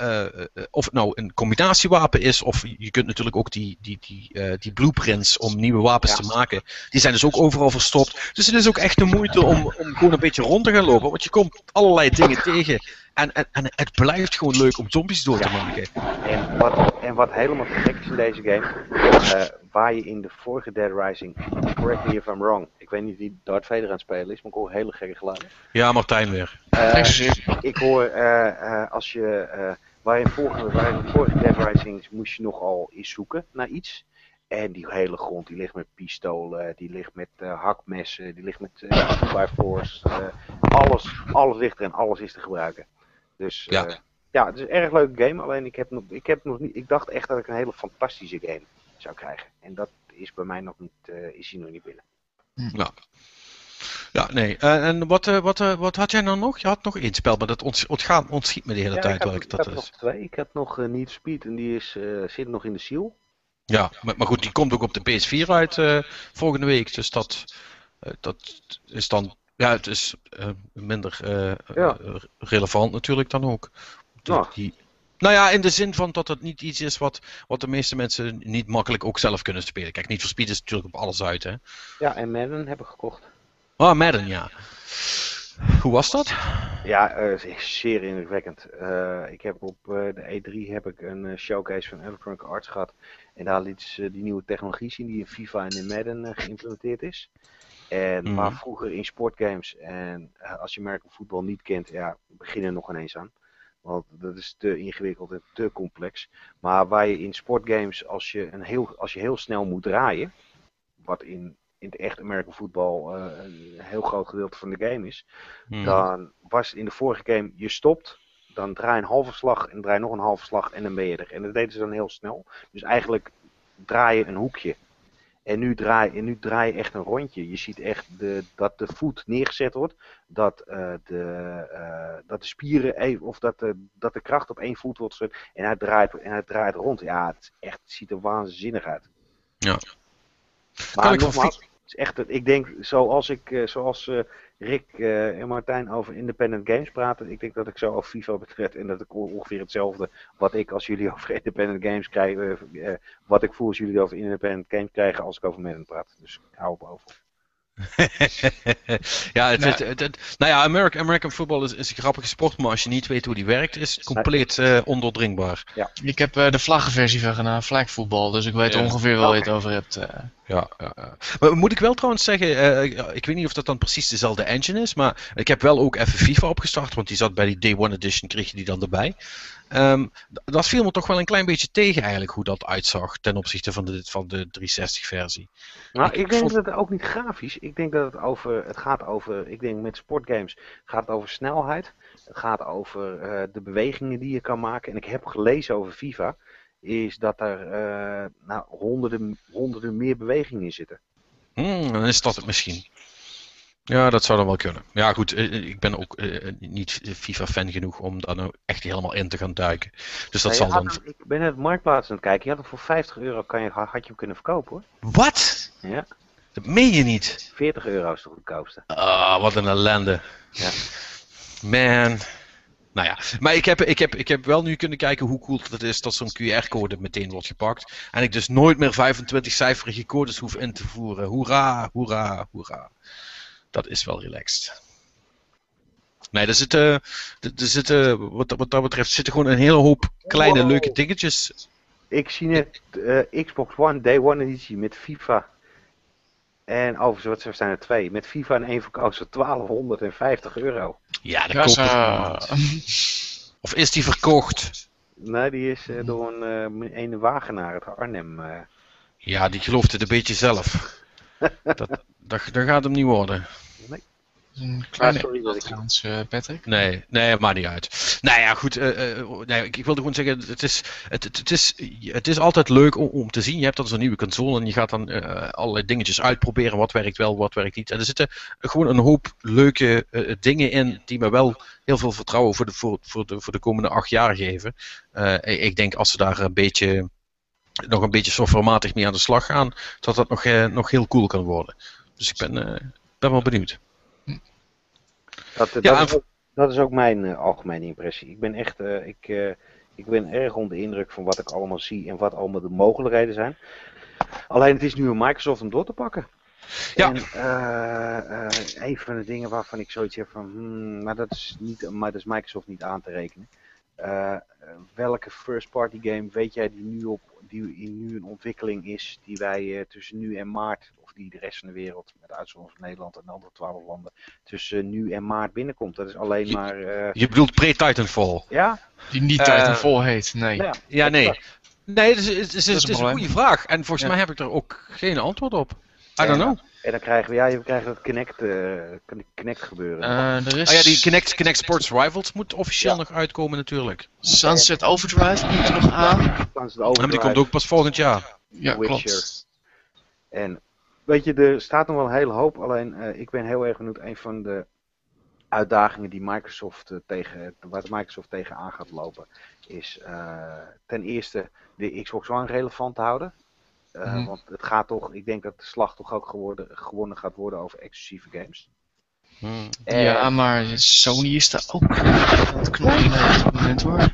uh, of het nou een combinatiewapen is, of je kunt natuurlijk ook die, die, die, die blueprints om nieuwe wapens ja. te maken, die zijn dus ook overal verstopt. Dus het is ook echt de moeite om, om gewoon een beetje rond te gaan lopen, want je komt allerlei dingen tegen. En, en, en het blijft gewoon leuk om zombies door te maken. En wat, en wat helemaal gek is in deze game, waar je in de vorige Dead Rising, correct me if I'm wrong, ik weet niet wie Darth Vader aan het spelen is, maar ik hoor hele gekke geluiden. Ja, Martijn weer. Uh, ik hoor, uh, als je, waar je in vorige, waar in de vorige Dead Rising moest je nogal eens zoeken naar iets. En die hele grond die ligt met pistolen, die ligt met uh, hakmessen, die ligt met uh, by force. Uh, alles, alles ligt er en alles is te gebruiken. Dus ja. Ja, het is een erg leuke game. Alleen ik heb, nog, ik heb nog niet. Ik dacht echt dat ik een hele fantastische game zou krijgen. En dat is bij mij nog niet. Uh, is hier nog niet binnen. Ja. Ja, nee. Uh, en wat, uh, wat, wat had jij nou nog? Je had nog één spel, maar dat ont ontgaan, ontschiet me de hele ja, tijd. Ik had, ik dat nog twee. Ik heb nog Need Speed en die is, zit nog in de ziel. Ja, maar, maar, goed, die komt ook op de PS4 uit volgende week. Dus dat, dat is dan ja, het is minder ja. relevant natuurlijk dan ook. Die, nou ja, in de zin van dat het niet iets is wat, wat de meeste mensen niet makkelijk ook zelf kunnen spelen. Kijk, niet voor Speed is natuurlijk op alles uit, hè. Ja, en Madden heb ik gekocht. Oh, Madden, ja. Hoe was dat? Ja, zeer indrukwekkend. ik heb op de E3 heb ik een showcase van Electronic Arts gehad. En daar liet ze die nieuwe technologie zien die in FIFA en in Madden geïmplementeerd is. En mm. waar vroeger in sportgames, en als je American voetbal niet kent, ja, begin er nog ineens aan. Want dat is te ingewikkeld en te complex. Maar waar je in sportgames, als je, een heel, als je heel snel moet draaien, wat in, in het echt American voetbal uh, een heel groot gedeelte van de game is, mm. dan was in de vorige game, je stopt, dan draai een halve slag en draai nog een halve slag en dan ben je er. En dat deden ze dan heel snel. Dus eigenlijk draai je een hoekje. En nu draai, en nu draai je echt een rondje. Je ziet echt de, dat de voet neergezet wordt. Dat, uh, de, uh, dat de spieren even, of dat de, dat de kracht op één voet wordt gezet. En hij draait, en hij draait rond. Ja, het, is echt, het ziet er waanzinnig uit. Ja. Maar kan nogmaals, ik, is echt, ik denk, zoals, ik, uh, zoals Rick en Martijn over independent games praten. Ik denk dat ik zo over FIFA betreft. En dat ik ongeveer hetzelfde wat ik als jullie over independent games krijg. Wat ik voel als jullie over independent games krijgen als ik over Madden praat. Dus ik hou op over. ja, het, het, het, het, nou ja, American, American football is, is, een grappige sport, maar als je niet weet hoe die werkt, is het compleet uh, ondoordringbaar. Ja. Ik heb uh, de vlaggenversie van gedaan, flag football, dus ik weet ja. ongeveer wel okay. waar je het over hebt. Uh. Ja, ja, ja. Maar moet ik wel trouwens zeggen, eh, ik weet niet of dat dan precies dezelfde engine is, maar ik heb wel ook even FIFA opgestart, want die zat bij die Day One Edition, kreeg je die dan erbij. Ehm, dat viel me toch wel een klein beetje tegen eigenlijk, hoe dat uitzag ten opzichte van de, van de 360 versie. Nou, Ik- denk vond- dat het ook niet grafisch. Ik denk dat het over, het gaat over, ik denk met sportgames gaat het over snelheid. Het gaat over eh, de bewegingen die je kan maken. En ik heb gelezen over FIFA, is dat er eh, nou, honderden, honderden meer bewegingen in zitten. Hmm, dan is dat het misschien. Ja, dat zou dan wel kunnen. Ja, goed, eh, eh, ik ben ook eh, niet FIFA-fan genoeg om daar nou echt helemaal in te gaan duiken. Dus dat zal dan. hem- ik ben net Marktplaats aan het kijken. Je had hem voor 50 euro kan je, had je hem kunnen verkopen hoor. Wat? Ja, Dat meen je niet? 40 euro is de goedkoopste. Ah, wat een ellende. Ja. Man. Nou ja, maar ik heb, ik, heb, ik heb wel nu kunnen kijken hoe cool het is dat zo'n QR-code meteen wordt gepakt. En ik dus nooit meer 25-cijferige codes hoef in te voeren. Hoera, hoera, hoera. Dat is wel relaxed. Nee, er zitten, er zitten wat, dat- wat dat betreft zitten gewoon een hele hoop kleine Wow. leuke dingetjes. Ik zie net eh, Xbox One Day One editie met FIFA. En overigens, wat zijn er twee? Met FIFA en één verkoos voor 1250 euro. Ja, dat niemand. Of is die verkocht? Nee, die is eh, door een eh, ene wagenaar uit Arnhem. eh. Ja, die gelooft het een beetje zelf. Dat, dat, dat gaat hem niet worden. Een kleine sorry dat ik- trouwens, eh, Patrick. Nee, nee, maakt niet uit. Nou ja, goed. eh, eh, nee, ik, ik wilde gewoon zeggen, het is, het, het, het is, het is altijd leuk om, om te zien. Je hebt dan zo'n nieuwe console en je gaat dan eh, allerlei dingetjes uitproberen. Wat werkt wel, wat werkt niet. En er zitten gewoon een hoop leuke eh, dingen in die me wel heel veel vertrouwen voor de, voor, voor de, voor de komende acht jaar geven. Eh, ik- ik denk als ze daar een beetje, nog een beetje softwarematig mee aan de slag gaan, dat dat nog, eh, nog heel cool kan worden. Dus ik ben, eh, ben wel benieuwd. Dat, Ja, dat, is ook, dat is ook mijn eh, algemene impressie. Ik ben echt, ik, ik ben erg onder de indruk van wat ik allemaal zie en wat allemaal de mogelijkheden zijn. Alleen het is nu een Microsoft om door te pakken. Ja. En, een van de dingen waarvan ik zoiets heb van, hmm, maar, dat is niet, maar dat is Microsoft niet aan te rekenen. Eh, eh, welke first party game weet jij die nu, op, die in nu een ontwikkeling is, die wij eh, tussen nu en maart, of die de rest van de wereld, met uitzondering van Nederland en de andere twaalf landen, tussen nu en maart binnenkomt? Dat is alleen Je- maar, eh, Je bedoelt pre-Titanfall? ja, Die niet Titanfall heet, nee. ja, Ja, nee. Nee, het is, het is, het is, een het is een probleem. goede vraag. En volgens Ja. mij heb ik er ook geen antwoord op. I don't Ja. know. En dan krijgen we, ja, je krijgt dat Connect, eh, Connect gebeuren. Eh, er is Ah ja, die Kinect, Kinect Sports Rivals moet officieel Ja. nog uitkomen natuurlijk. Sunset Overdrive komt er nog aan. Dan is het Maar die overdrive. komt ook pas volgend jaar. Ja, Witcher. klopt. En weet je, er staat nog wel een hele hoop. Alleen eh, ik ben heel erg benieuwd. Een van de uitdagingen die Microsoft eh, tegen, waar Microsoft tegenaan gaat lopen, is eh, ten eerste de Xbox One relevant te houden. Eh, Mhm. Want het gaat toch, ik denk dat de slag toch ook geworden, gewonnen gaat worden over exclusieve games. En- Ja, maar Sony is daar ook aan het op het moment hoor. Ik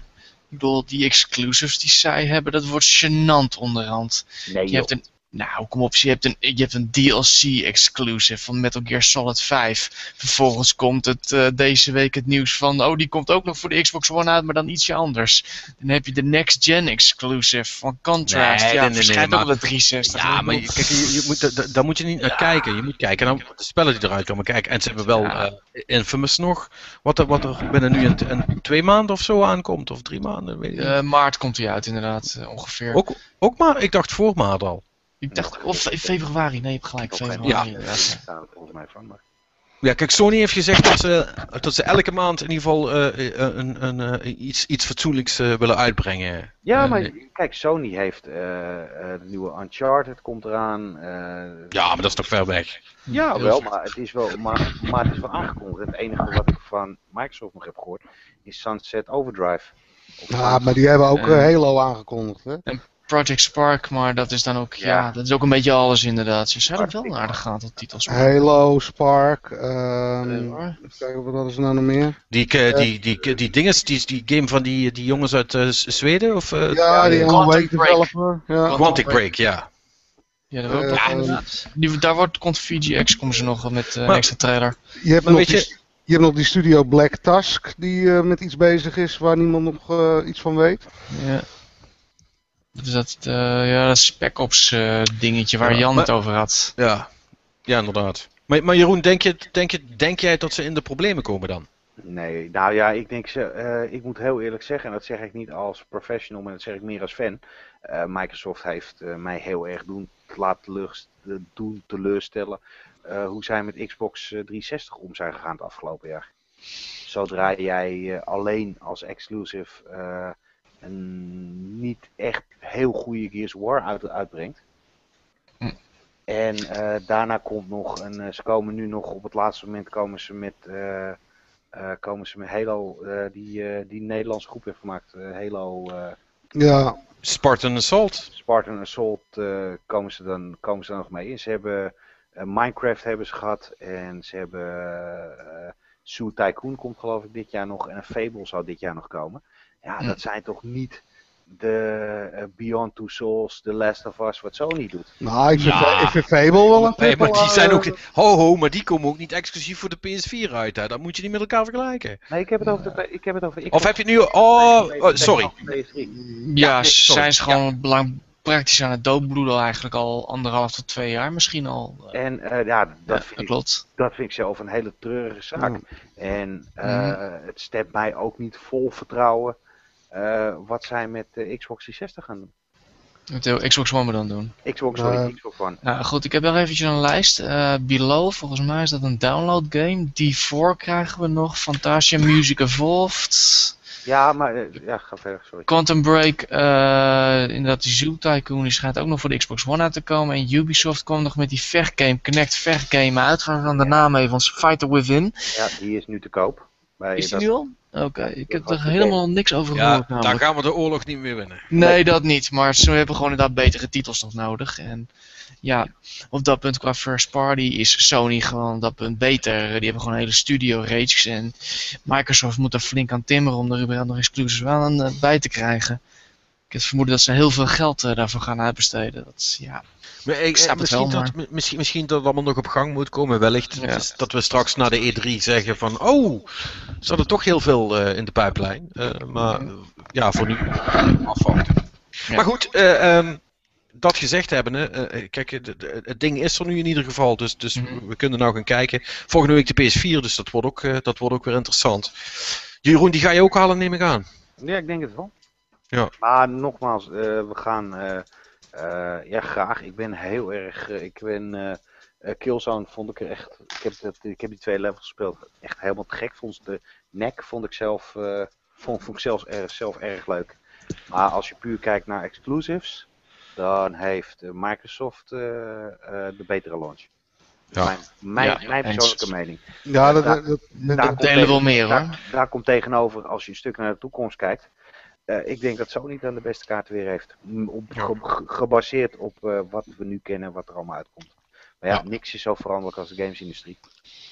bedoel, die exclusives die zij hebben, dat wordt gênant onderhand. nee, Je hebt een, nou kom op, je hebt een, je hebt een DLC exclusive van Metal Gear Solid 5. Vervolgens komt het eh, deze week het nieuws van, oh die komt ook nog voor de Xbox One uit, maar dan ietsje anders. Dan heb je de Next Gen exclusive van Contrast. Nee, ja, nee, verschijnt nee, ook maar- op de 360. Ja, maar kijk, je, je moet, da- da- daar moet je niet naar kijken. Je moet kijken naar de spellen die eruit komen. Kijk, en ze hebben wel Ja. eh, Infamous nog. Wat er, wat er binnen nu een, een twee maanden of zo aankomt. Of drie maanden, weet eh, maart komt hij uit inderdaad, ongeveer. Ook, ook maar, ik dacht voor maart al. Ik dacht, of fe- februari, nee je hebt gelijk, februari Ja. volgens mij van. Maar... Ja, kijk, Sony heeft gezegd dat ze, dat ze elke maand in ieder geval eh, eh, een, een, eh, iets, iets fatsoenlijks willen uitbrengen. Ja, maar kijk, Sony heeft eh, eh, de nieuwe Uncharted komt eraan. eh, Ja, maar dat is toch ver weg. Ja, Heel wel, maar het is wel, maar, maar het is wel aangekondigd. Het enige wat ik van Microsoft nog heb gehoord is Sunset Overdrive. Ja, maar die hebben ook Halo aangekondigd, hè? Project Spark, maar dat is dan ook, ja, Ja. dat is ook een beetje alles inderdaad. Ze hebben wel Spark. een aardig aantal titels. Halo, Spark, ehm Eh, even kijken, wat hadden ze nou nog meer? Die, eh, die, die, die, dinges, die, die game van die, die jongens uit eh, Zweden? Of, eh, Ja, die Break. developer. Ja. Quantic Break, ja. Ja, dat Eh, eh. Die, daar wordt, komt VGX, komen ze nog met eh, een Maar- extra trailer. Je hebt, nog die, je- je hebt nog die studio Black Tusk die eh, met iets bezig is waar niemand nog eh, iets van weet. Ja. Dat is dat, eh, ja, dat Spec Ops eh, dingetje waar Ja, Jan maar- het over had. Ja, ja inderdaad. Maar, maar Jeroen, denk, je, denk, je, denk jij dat ze in de problemen komen dan? Nee, nou ja, ik denk ze, eh, ik moet heel eerlijk zeggen, en dat zeg ik niet als professional, maar dat zeg ik meer als fan. Eh, Microsoft heeft mij heel erg doen, laten doen teleurstellen eh, hoe zij met Xbox eh, 360 om zijn gegaan het afgelopen jaar. Zodra jij eh, alleen als exclusive eh, een niet echt heel goede Gears of War uit, uitbrengt. Hm. En eh, daarna komt nog, een, eh, ze komen nu nog op het laatste moment komen ze met, eh, eh, komen ze met Halo, eh, die, eh, die Nederlandse groep heeft gemaakt, eh, Halo eh, Ja, Spartan Assault. Spartan Assault, eh, komen, ze dan, komen ze dan nog mee in. Ze hebben Minecraft hebben ze gehad en ze hebben eh Zoo Tycoon komt geloof ik dit jaar nog en een Fable zou dit jaar nog komen. Ja, Hm. dat zijn toch niet de eh, Beyond Two Souls, The Last of Us, wat Sony doet. nou, ik vind, Ja. ik vind Fable wel een Nee, maar die triple, zijn eh, ook. Ho, ho, maar die komen ook niet exclusief voor de PS4 uit. Hè. Dat moet je niet met elkaar vergelijken. Nee, ik heb het over de, ik heb het over Of heb je nu. Oh, oh, sorry. Ja, nee, ze sorry. zijn ze gewoon belang, praktisch aan het doodbloeden eigenlijk al anderhalf tot twee jaar misschien al. Eh, En eh, ja, dat, ja, vind dat ik, klopt. dat vind ik zelf een hele treurige zaak. En eh, het stemt mij ook niet vol vertrouwen eh, wat zij met de Xbox 360 gaan doen. Met de Xbox One we dan doen. Xbox, sorry, Nee. Xbox One. Nou goed, ik heb nog eventjes een lijst. Eh, below, volgens mij is dat een download game. D4 krijgen we nog. Fantasia Music Evolved. Ja, maar eh, ja, ga verder, sorry. Quantum Break, eh, inderdaad die Zoo Tycoon, die schijnt ook nog voor de Xbox One uit te komen. En Ubisoft kwam nog met die vechtgame, Connect vechtgame uit, waarvan de naam even ons Fighter Within. Ja, die is nu te koop. Bij, Is die dat- nu al? Oké, ik heb er helemaal niks over Ja, gehoord daar namelijk. gaan we de oorlog niet meer winnen. Nee, dat niet, maar ze hebben gewoon inderdaad betere titels nog nodig. En ja, op dat punt qua first party is Sony gewoon op dat punt beter. Die hebben gewoon een hele studio reeks en Microsoft moet er flink aan timmeren om er überhaupt nog exclusives wel aan eh, bij te krijgen. Ik heb het vermoeden dat ze heel veel geld eh, daarvoor gaan uitbesteden. Dat, is- ja. Maar ik, snap het misschien, wel, dat, mi- misschien, misschien dat het allemaal nog op gang moet komen. Wellicht Ja. dat we straks na de E3 zeggen van... Oh, er zat er toch heel veel eh, in de pijplijn. Eh, maar eh, ja, voor nu afwachten. Ja. Maar goed, eh, ehm, dat gezegd hebben, eh, kijk, het- ding is er nu in ieder geval. Dus, dus Mhm. we kunnen nou gaan kijken. Volgende week de PS4, dus dat wordt ook, eh, dat wordt ook weer interessant. Jeroen, die ga je ook halen, neem ik aan. Ja, ik denk het wel. Ja. Maar nogmaals, eh, we gaan eh, eh, ja, graag. Ik ben heel erg. ik ben. Killzone vond ik er echt. Ik heb, dat, ik heb die twee levels gespeeld. Echt helemaal te gek. Vond de nek vond ik zelf. eh, vond, vond ik zelfs erg, zelf erg leuk. Maar als je puur kijkt naar exclusives. Dan heeft Microsoft de betere launch. Ja. Mijn, mijn, Ja, mijn eens. persoonlijke mening. Ja, dat, Daar- dat, dat- daar Dat komt wel meer hoor. Daar, daar komt tegenover, als je een stuk naar de toekomst kijkt. Eh, ik denk dat Sony dan de beste kaarten weer heeft. Op, Ja. ge- ge- gebaseerd op eh, wat we nu kennen, wat er allemaal uitkomt. Maar ja, Ja. niks is zo veranderlijk als de gamesindustrie.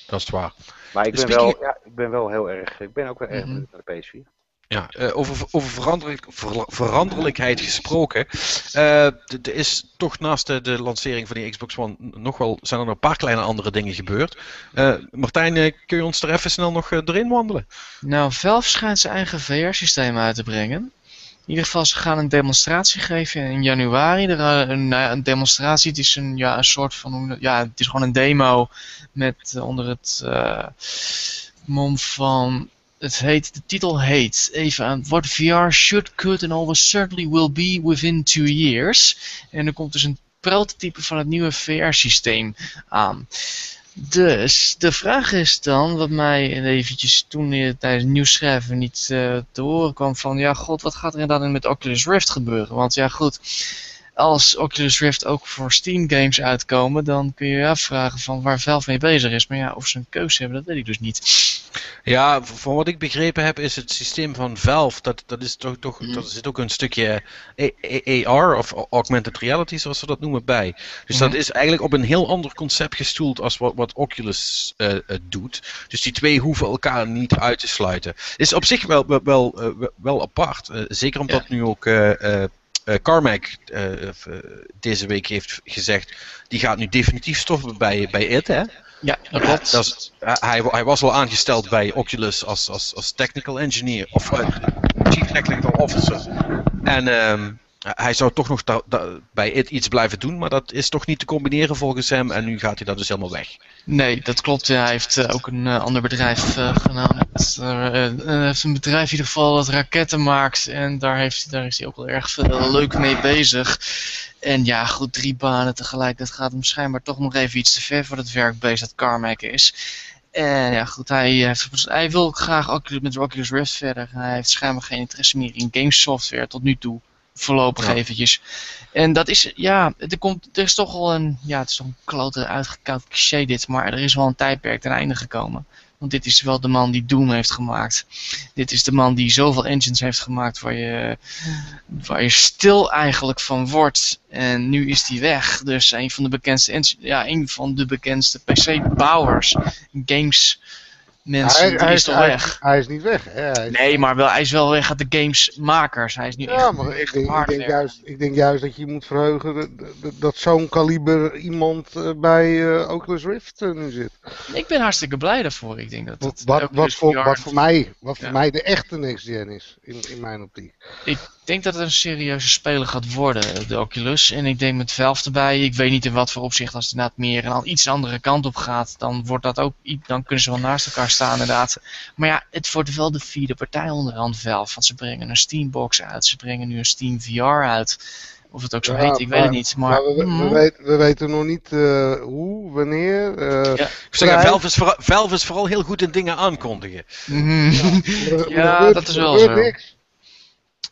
Dat is waar. Maar ik ben, Speaking- wel, ja, ik ben wel heel erg. Ik ben ook wel erg Mhm. benieuwd naar de PS4. Ja, eh, over, over veranderlijk, ver- veranderlijkheid gesproken. eh, Er is toch naast de, de lancering van die Xbox One nog wel, zijn er nog een paar kleine andere dingen gebeurd. Eh, Martijn, eh, kun je ons er even snel nog eh, erin wandelen? Nou, Valve schijnt zijn eigen VR-systeem uit te brengen. In ieder geval, ze gaan een demonstratie geven in januari. Er, eh, een, nou ja, een demonstratie, het is een, ja, een soort van, ja, het is gewoon een demo met eh, onder het eh, mom van, het heet, de titel heet, even aan, what VR should, could and always certainly will be within two years. En er komt dus een prototype van het nieuwe VR-systeem aan. Dus de vraag is dan, wat mij eventjes toen tijdens het nieuws schrijven niet eh, te horen kwam van, ja god, wat gaat er inderdaad met Oculus Rift gebeuren? Want ja goed, als Oculus Rift ook voor Steam games uitkomen, dan kun je je afvragen van waar Valve mee bezig is. Maar ja, of ze een keuze hebben, dat weet ik dus niet. Ja, van wat ik begrepen heb is het systeem van Valve, dat, dat is toch, toch Mhm. dat zit ook een stukje A- A- AR of augmented reality zoals ze dat noemen bij. Dus dat Mhm. is eigenlijk op een heel ander concept gestoeld als wat, wat Oculus eh, eh, doet. Dus die twee hoeven elkaar niet uit te sluiten. Is op zich wel, wel, wel, eh, apart. eh, zeker omdat Ja. nu ook eh, eh, eh, Carmack eh, eh, deze week heeft gezegd, die gaat nu definitief stoppen bij, bij IT, hè? Ja, dat klopt. Is, hij, hij was al aangesteld bij Oculus als, als, als technical engineer, of eh, chief technical officer. En ehm, hij zou toch nog bij iets blijven doen, maar dat is toch niet te combineren volgens hem. En nu gaat hij dat dus helemaal weg. Nee, dat klopt. Hij heeft uh, ook een uh, ander bedrijf uh, gedaan. Hij heeft een bedrijf in ieder geval dat raketten maakt. En daar, heeft, daar is hij ook wel erg veel leuk mee bezig. En ja, goed, drie banen tegelijk. Dat gaat hem schijnbaar toch nog even iets te ver voor het werkbeest dat Carmack is. En ja, goed, hij, heeft, hij wil graag met Oculus Rift verder. Hij heeft schijnbaar geen interesse meer in games software tot nu toe voorlopig ja. eventjes. En dat is, ja, er, komt, er is toch wel een, ja, het is toch een klote uitgekoud cliché dit, maar er is wel een tijdperk ten einde gekomen. Want dit is wel de man die Doom heeft gemaakt. Dit is de man die zoveel engines heeft gemaakt waar je, waar je stil eigenlijk van wordt. En nu is die weg. Dus een van de bekendste, ja, een van de bekendste PC-bouwers, games mensen, hij, hij is, toch hij, weg. Hij is niet weg. Hè? nee, maar wel, hij is wel weg uit de gamesmakers. Hij is nu ja, echt maar ik denk, ik, denk juist, ik denk juist dat je moet verheugen dat, dat, dat zo'n kaliber iemand uh, bij uh, Oculus Rift uh, nu zit. Ik ben hartstikke blij daarvoor. Ik denk dat wat, wat, wat, voor, wat voor mij, wat voor mij de echte next gen is, in, in mijn optiek. Ik denk dat het een serieuze speler gaat worden, de Oculus. En ik denk met Valve erbij, ik weet niet in wat voor opzicht, als het inderdaad meer een iets andere kant op gaat, dan wordt dat ook, dan kunnen ze wel naast elkaar staan inderdaad. Maar ja, het wordt wel de vierde partij onderhand Valve, want ze brengen een Steambox uit, ze brengen nu een Steam VR uit. Of het ook zo ja, heet, ik maar, weet het niet. Maar, maar we, we, mm. weten, we, weten nog niet uh, hoe, wanneer. Uh, ja. Zeg, Valve, is vooral, Valve is vooral heel goed in dingen aankondigen. Mm. Ja, ja dat is wel zo. Niks.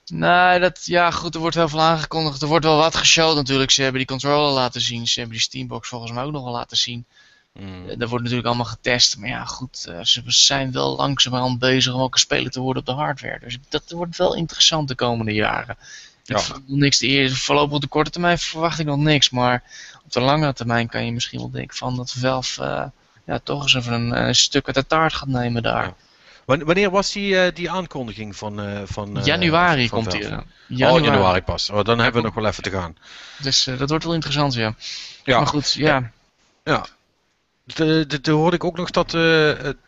Nee, dat, ja goed, er wordt heel veel aangekondigd. Er wordt wel wat geshowd natuurlijk. Ze hebben die controller laten zien. Ze hebben die Steambox volgens mij ook nog wel laten zien. Mm. Dat wordt natuurlijk allemaal getest. Maar ja, goed, uh, ze zijn wel langzamerhand bezig om ook een speler te worden op de hardware. Dus dat wordt wel interessant de komende jaren. Ja. niks de eerste, voorlopig op de korte termijn verwacht ik nog niks. Maar op de lange termijn kan je misschien wel denken van dat Valve uh, ja, toch eens even een, een, stuk uit de taart gaat nemen daar. Ja. Wanneer was die, uh, die aankondiging van... Uh, van januari van komt die. Januari. Oh, januari pas. Oh, dan hebben we nog wel even te gaan. Dus dat wordt wel interessant, ja. ja. Maar goed, ja. Ja, toen hoorde ik ook nog dat,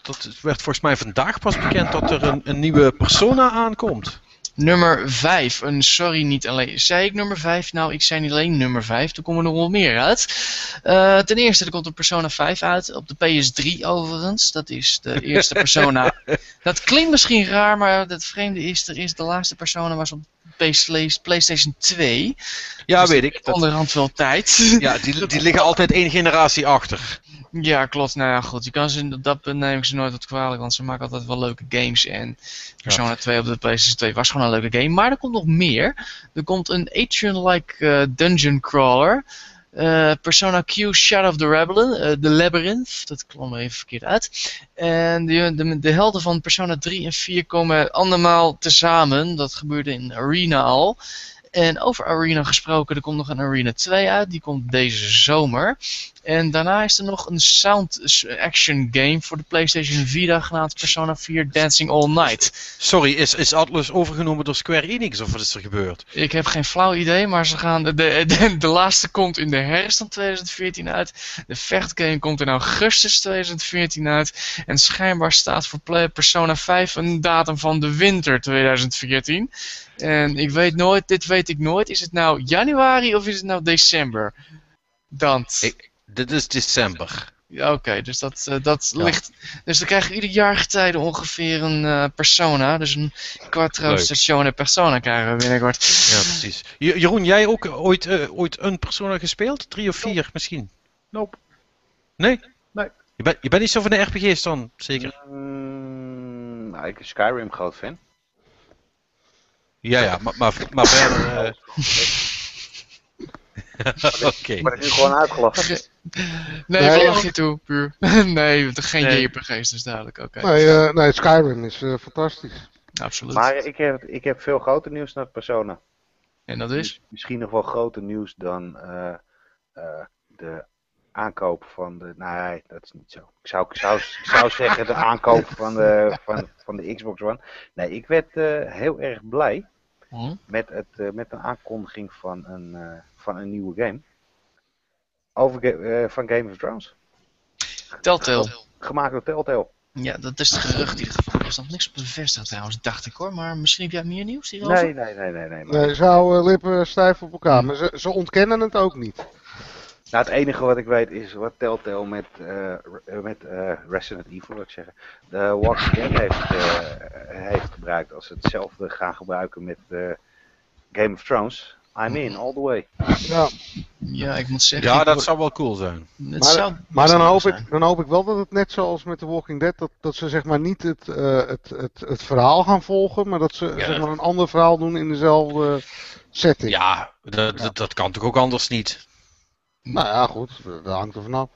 dat werd volgens mij vandaag pas bekend dat er een, een nieuwe persona aankomt. Nummer 5. Een sorry, niet alleen. Zei ik nummer 5? Nou, ik zei niet alleen nummer 5. Er komen er nog wel meer uit. Uh, ten eerste, er komt een Persona 5 uit. Op de PS3 overigens. Dat is de eerste Persona. dat klinkt misschien raar, maar het vreemde is, er is de laatste Persona was op PlayStation 2. Ja, dus weet ik. Onderhand wel tijd. Ja, die, die liggen altijd één generatie achter. Ja, klopt. Nou ja, goed. Je kan ze, dat neem ik ze nooit wat kwalijk, want ze maken altijd wel leuke games. En Persona ja. 2 op de PlayStation 2 was gewoon een leuke game. Maar er komt nog meer. Er komt een Atrium-like uh, dungeon crawler. Uh, Persona Q Shadow of the Rebellion, uh, The Labyrinth, dat kwam even verkeerd uit. En de, de, de, helden van Persona 3 en 4 komen andermaal tezamen. Dat gebeurde in Arena al. En over Arena gesproken, er komt nog een Arena 2 uit. Die komt deze zomer. En daarna is er nog een sound action game voor de PlayStation Vita genaamd Persona 4 Dancing All Night. Sorry, is, is Atlus overgenomen door Square Enix of wat is er gebeurd? Ik heb geen flauw idee, maar ze gaan de, de, de, laatste komt in de herfst van 2014 uit. De vechtgame komt in augustus 2014 uit. En schijnbaar staat voor Persona 5 een datum van de winter 2014. En ik weet nooit, dit weet ik nooit. Is het nou januari of is het nou december? Dans. Ik, dit is december. Ja, oké, dus dat, uh, dat ja. ligt. Dus dan krijgen we ieder jaar getijden ongeveer een uh, persona. Dus een quattro stazione persona krijgen we binnenkort. Ja, precies. Jeroen, jij ook ooit, uh, ooit een persona gespeeld? Drie of vier nope. misschien? Nope. Nee? Nee. Je, bent je bent niet zo van de RPG's dan, zeker? Mm, nou, ik ben Skyrim groot fan. Ja, ja, maar, maar, maar verder... Oké. Maar het is gewoon uitgelachen. Nee, nee lach je toe, puur. nee, geen nee. JRPG's, dus duidelijk. Oké. Okay. Nee, uh, nee, Skyrim is uh, fantastisch. Absoluut. Maar ik heb, ik heb veel groter nieuws naar Persona. En dat is? Misschien nog wel groter nieuws dan uh, de aankoop van de. Nee, dat is niet zo. Ik zou, ik zou, ik zou zeggen de aankoop van de, van, van de Xbox One. Nee, ik werd heel erg blij hm? met, het, met de aankondiging van een van een nieuwe game. Over uh, van Game of Thrones. Telltale. Gemaakt door Telltale. Ja, dat is het gerucht in ieder geval. Er is nog niks bevestigd trouwens, dacht ik hoor. Maar misschien heb jij meer nieuws hierover? Nee, nee, nee, nee. nee, maar- Nee, ze houden lippen stijf op elkaar, maar ze, ze ontkennen het ook niet. Nou, het enige wat ik weet is wat Telltale met, eh, met eh, Resident Evil, wil ik zeggen, de Walking Dead heeft, eh, heeft gebruikt. Als ze hetzelfde gaan gebruiken met eh, Game of Thrones, I'm in, all the way. Ja, Ja, ik moet zeggen. Ja, dat zou wel cool zijn. het maar, zou maar dan, hoop zijn. ik, dan hoop ik wel dat het net zoals met The Walking Dead, dat, dat ze zeg maar niet het, eh, het, het, het verhaal gaan volgen, maar dat ze Ja. zeg maar een ander verhaal doen in dezelfde setting. Ja, dat, dat, dat kan toch ook anders niet? Nou ja, goed, dat hangt er vanaf.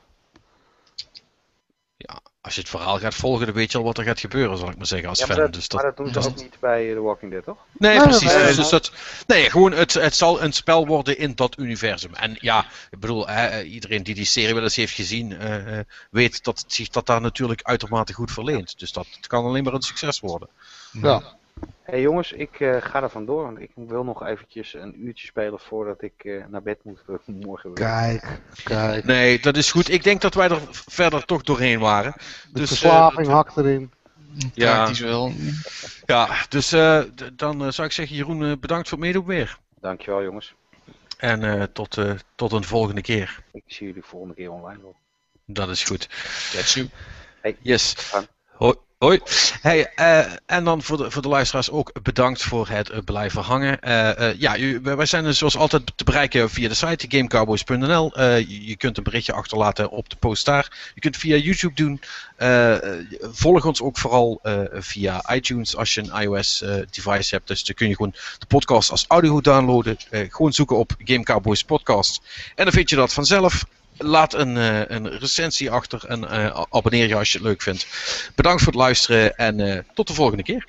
Als je het verhaal gaat volgen, dan weet je al wat er gaat gebeuren, zal ik maar zeggen, als Ja, maar, fan. dat, Dus dat... maar dat doen ze dat- ook niet bij The Walking Dead, toch? Nee, Nee, precies. nee, dus dat, nee, gewoon het, het zal een spel worden in dat universum. En ja, ik bedoel, hè, eh, iedereen die die serie wel eens heeft gezien, eh, eh, weet dat het zich dat daar natuurlijk uitermate goed verleent. Dus dat het kan alleen maar een succes worden. Ja. Hé hey, jongens, ik eh, ga er vandoor, want ik wil nog eventjes een uurtje spelen voordat ik eh, naar bed moet eh, morgen weer. Kijk, kijk. Nee, dat is goed. Ik denk dat wij er verder toch doorheen waren. De Dus, verslaving eh, hakt erin. Ja. Praktisch wel. Ja, dus eh, dan zou ik zeggen, Jeroen, eh, bedankt voor het meedoen weer. Dankjewel jongens. En eh, tot, eh, tot een volgende keer. Ik zie jullie volgende keer online wel. Dat is goed. That's you. Yes. Gaan. Hoi. Hoi. Hey, eh, en dan voor de, voor de luisteraars ook bedankt voor het eh, blijven hangen. Eh, ja, wij zijn dus zoals altijd te bereiken via de site gamecowboys.nl. Je, kunt een berichtje achterlaten op de post daar. Je kunt via YouTube doen. Volg ons ook vooral via iTunes als je een iOS eh, device hebt. Dus dan kun je gewoon de podcast als audio downloaden. Gewoon zoeken op Game Cowboys Podcast. En dan vind je dat vanzelf. Laat een, eh, een recensie achter en eh, abonneer je als je het leuk vindt. Bedankt voor het luisteren en eh, tot de volgende keer.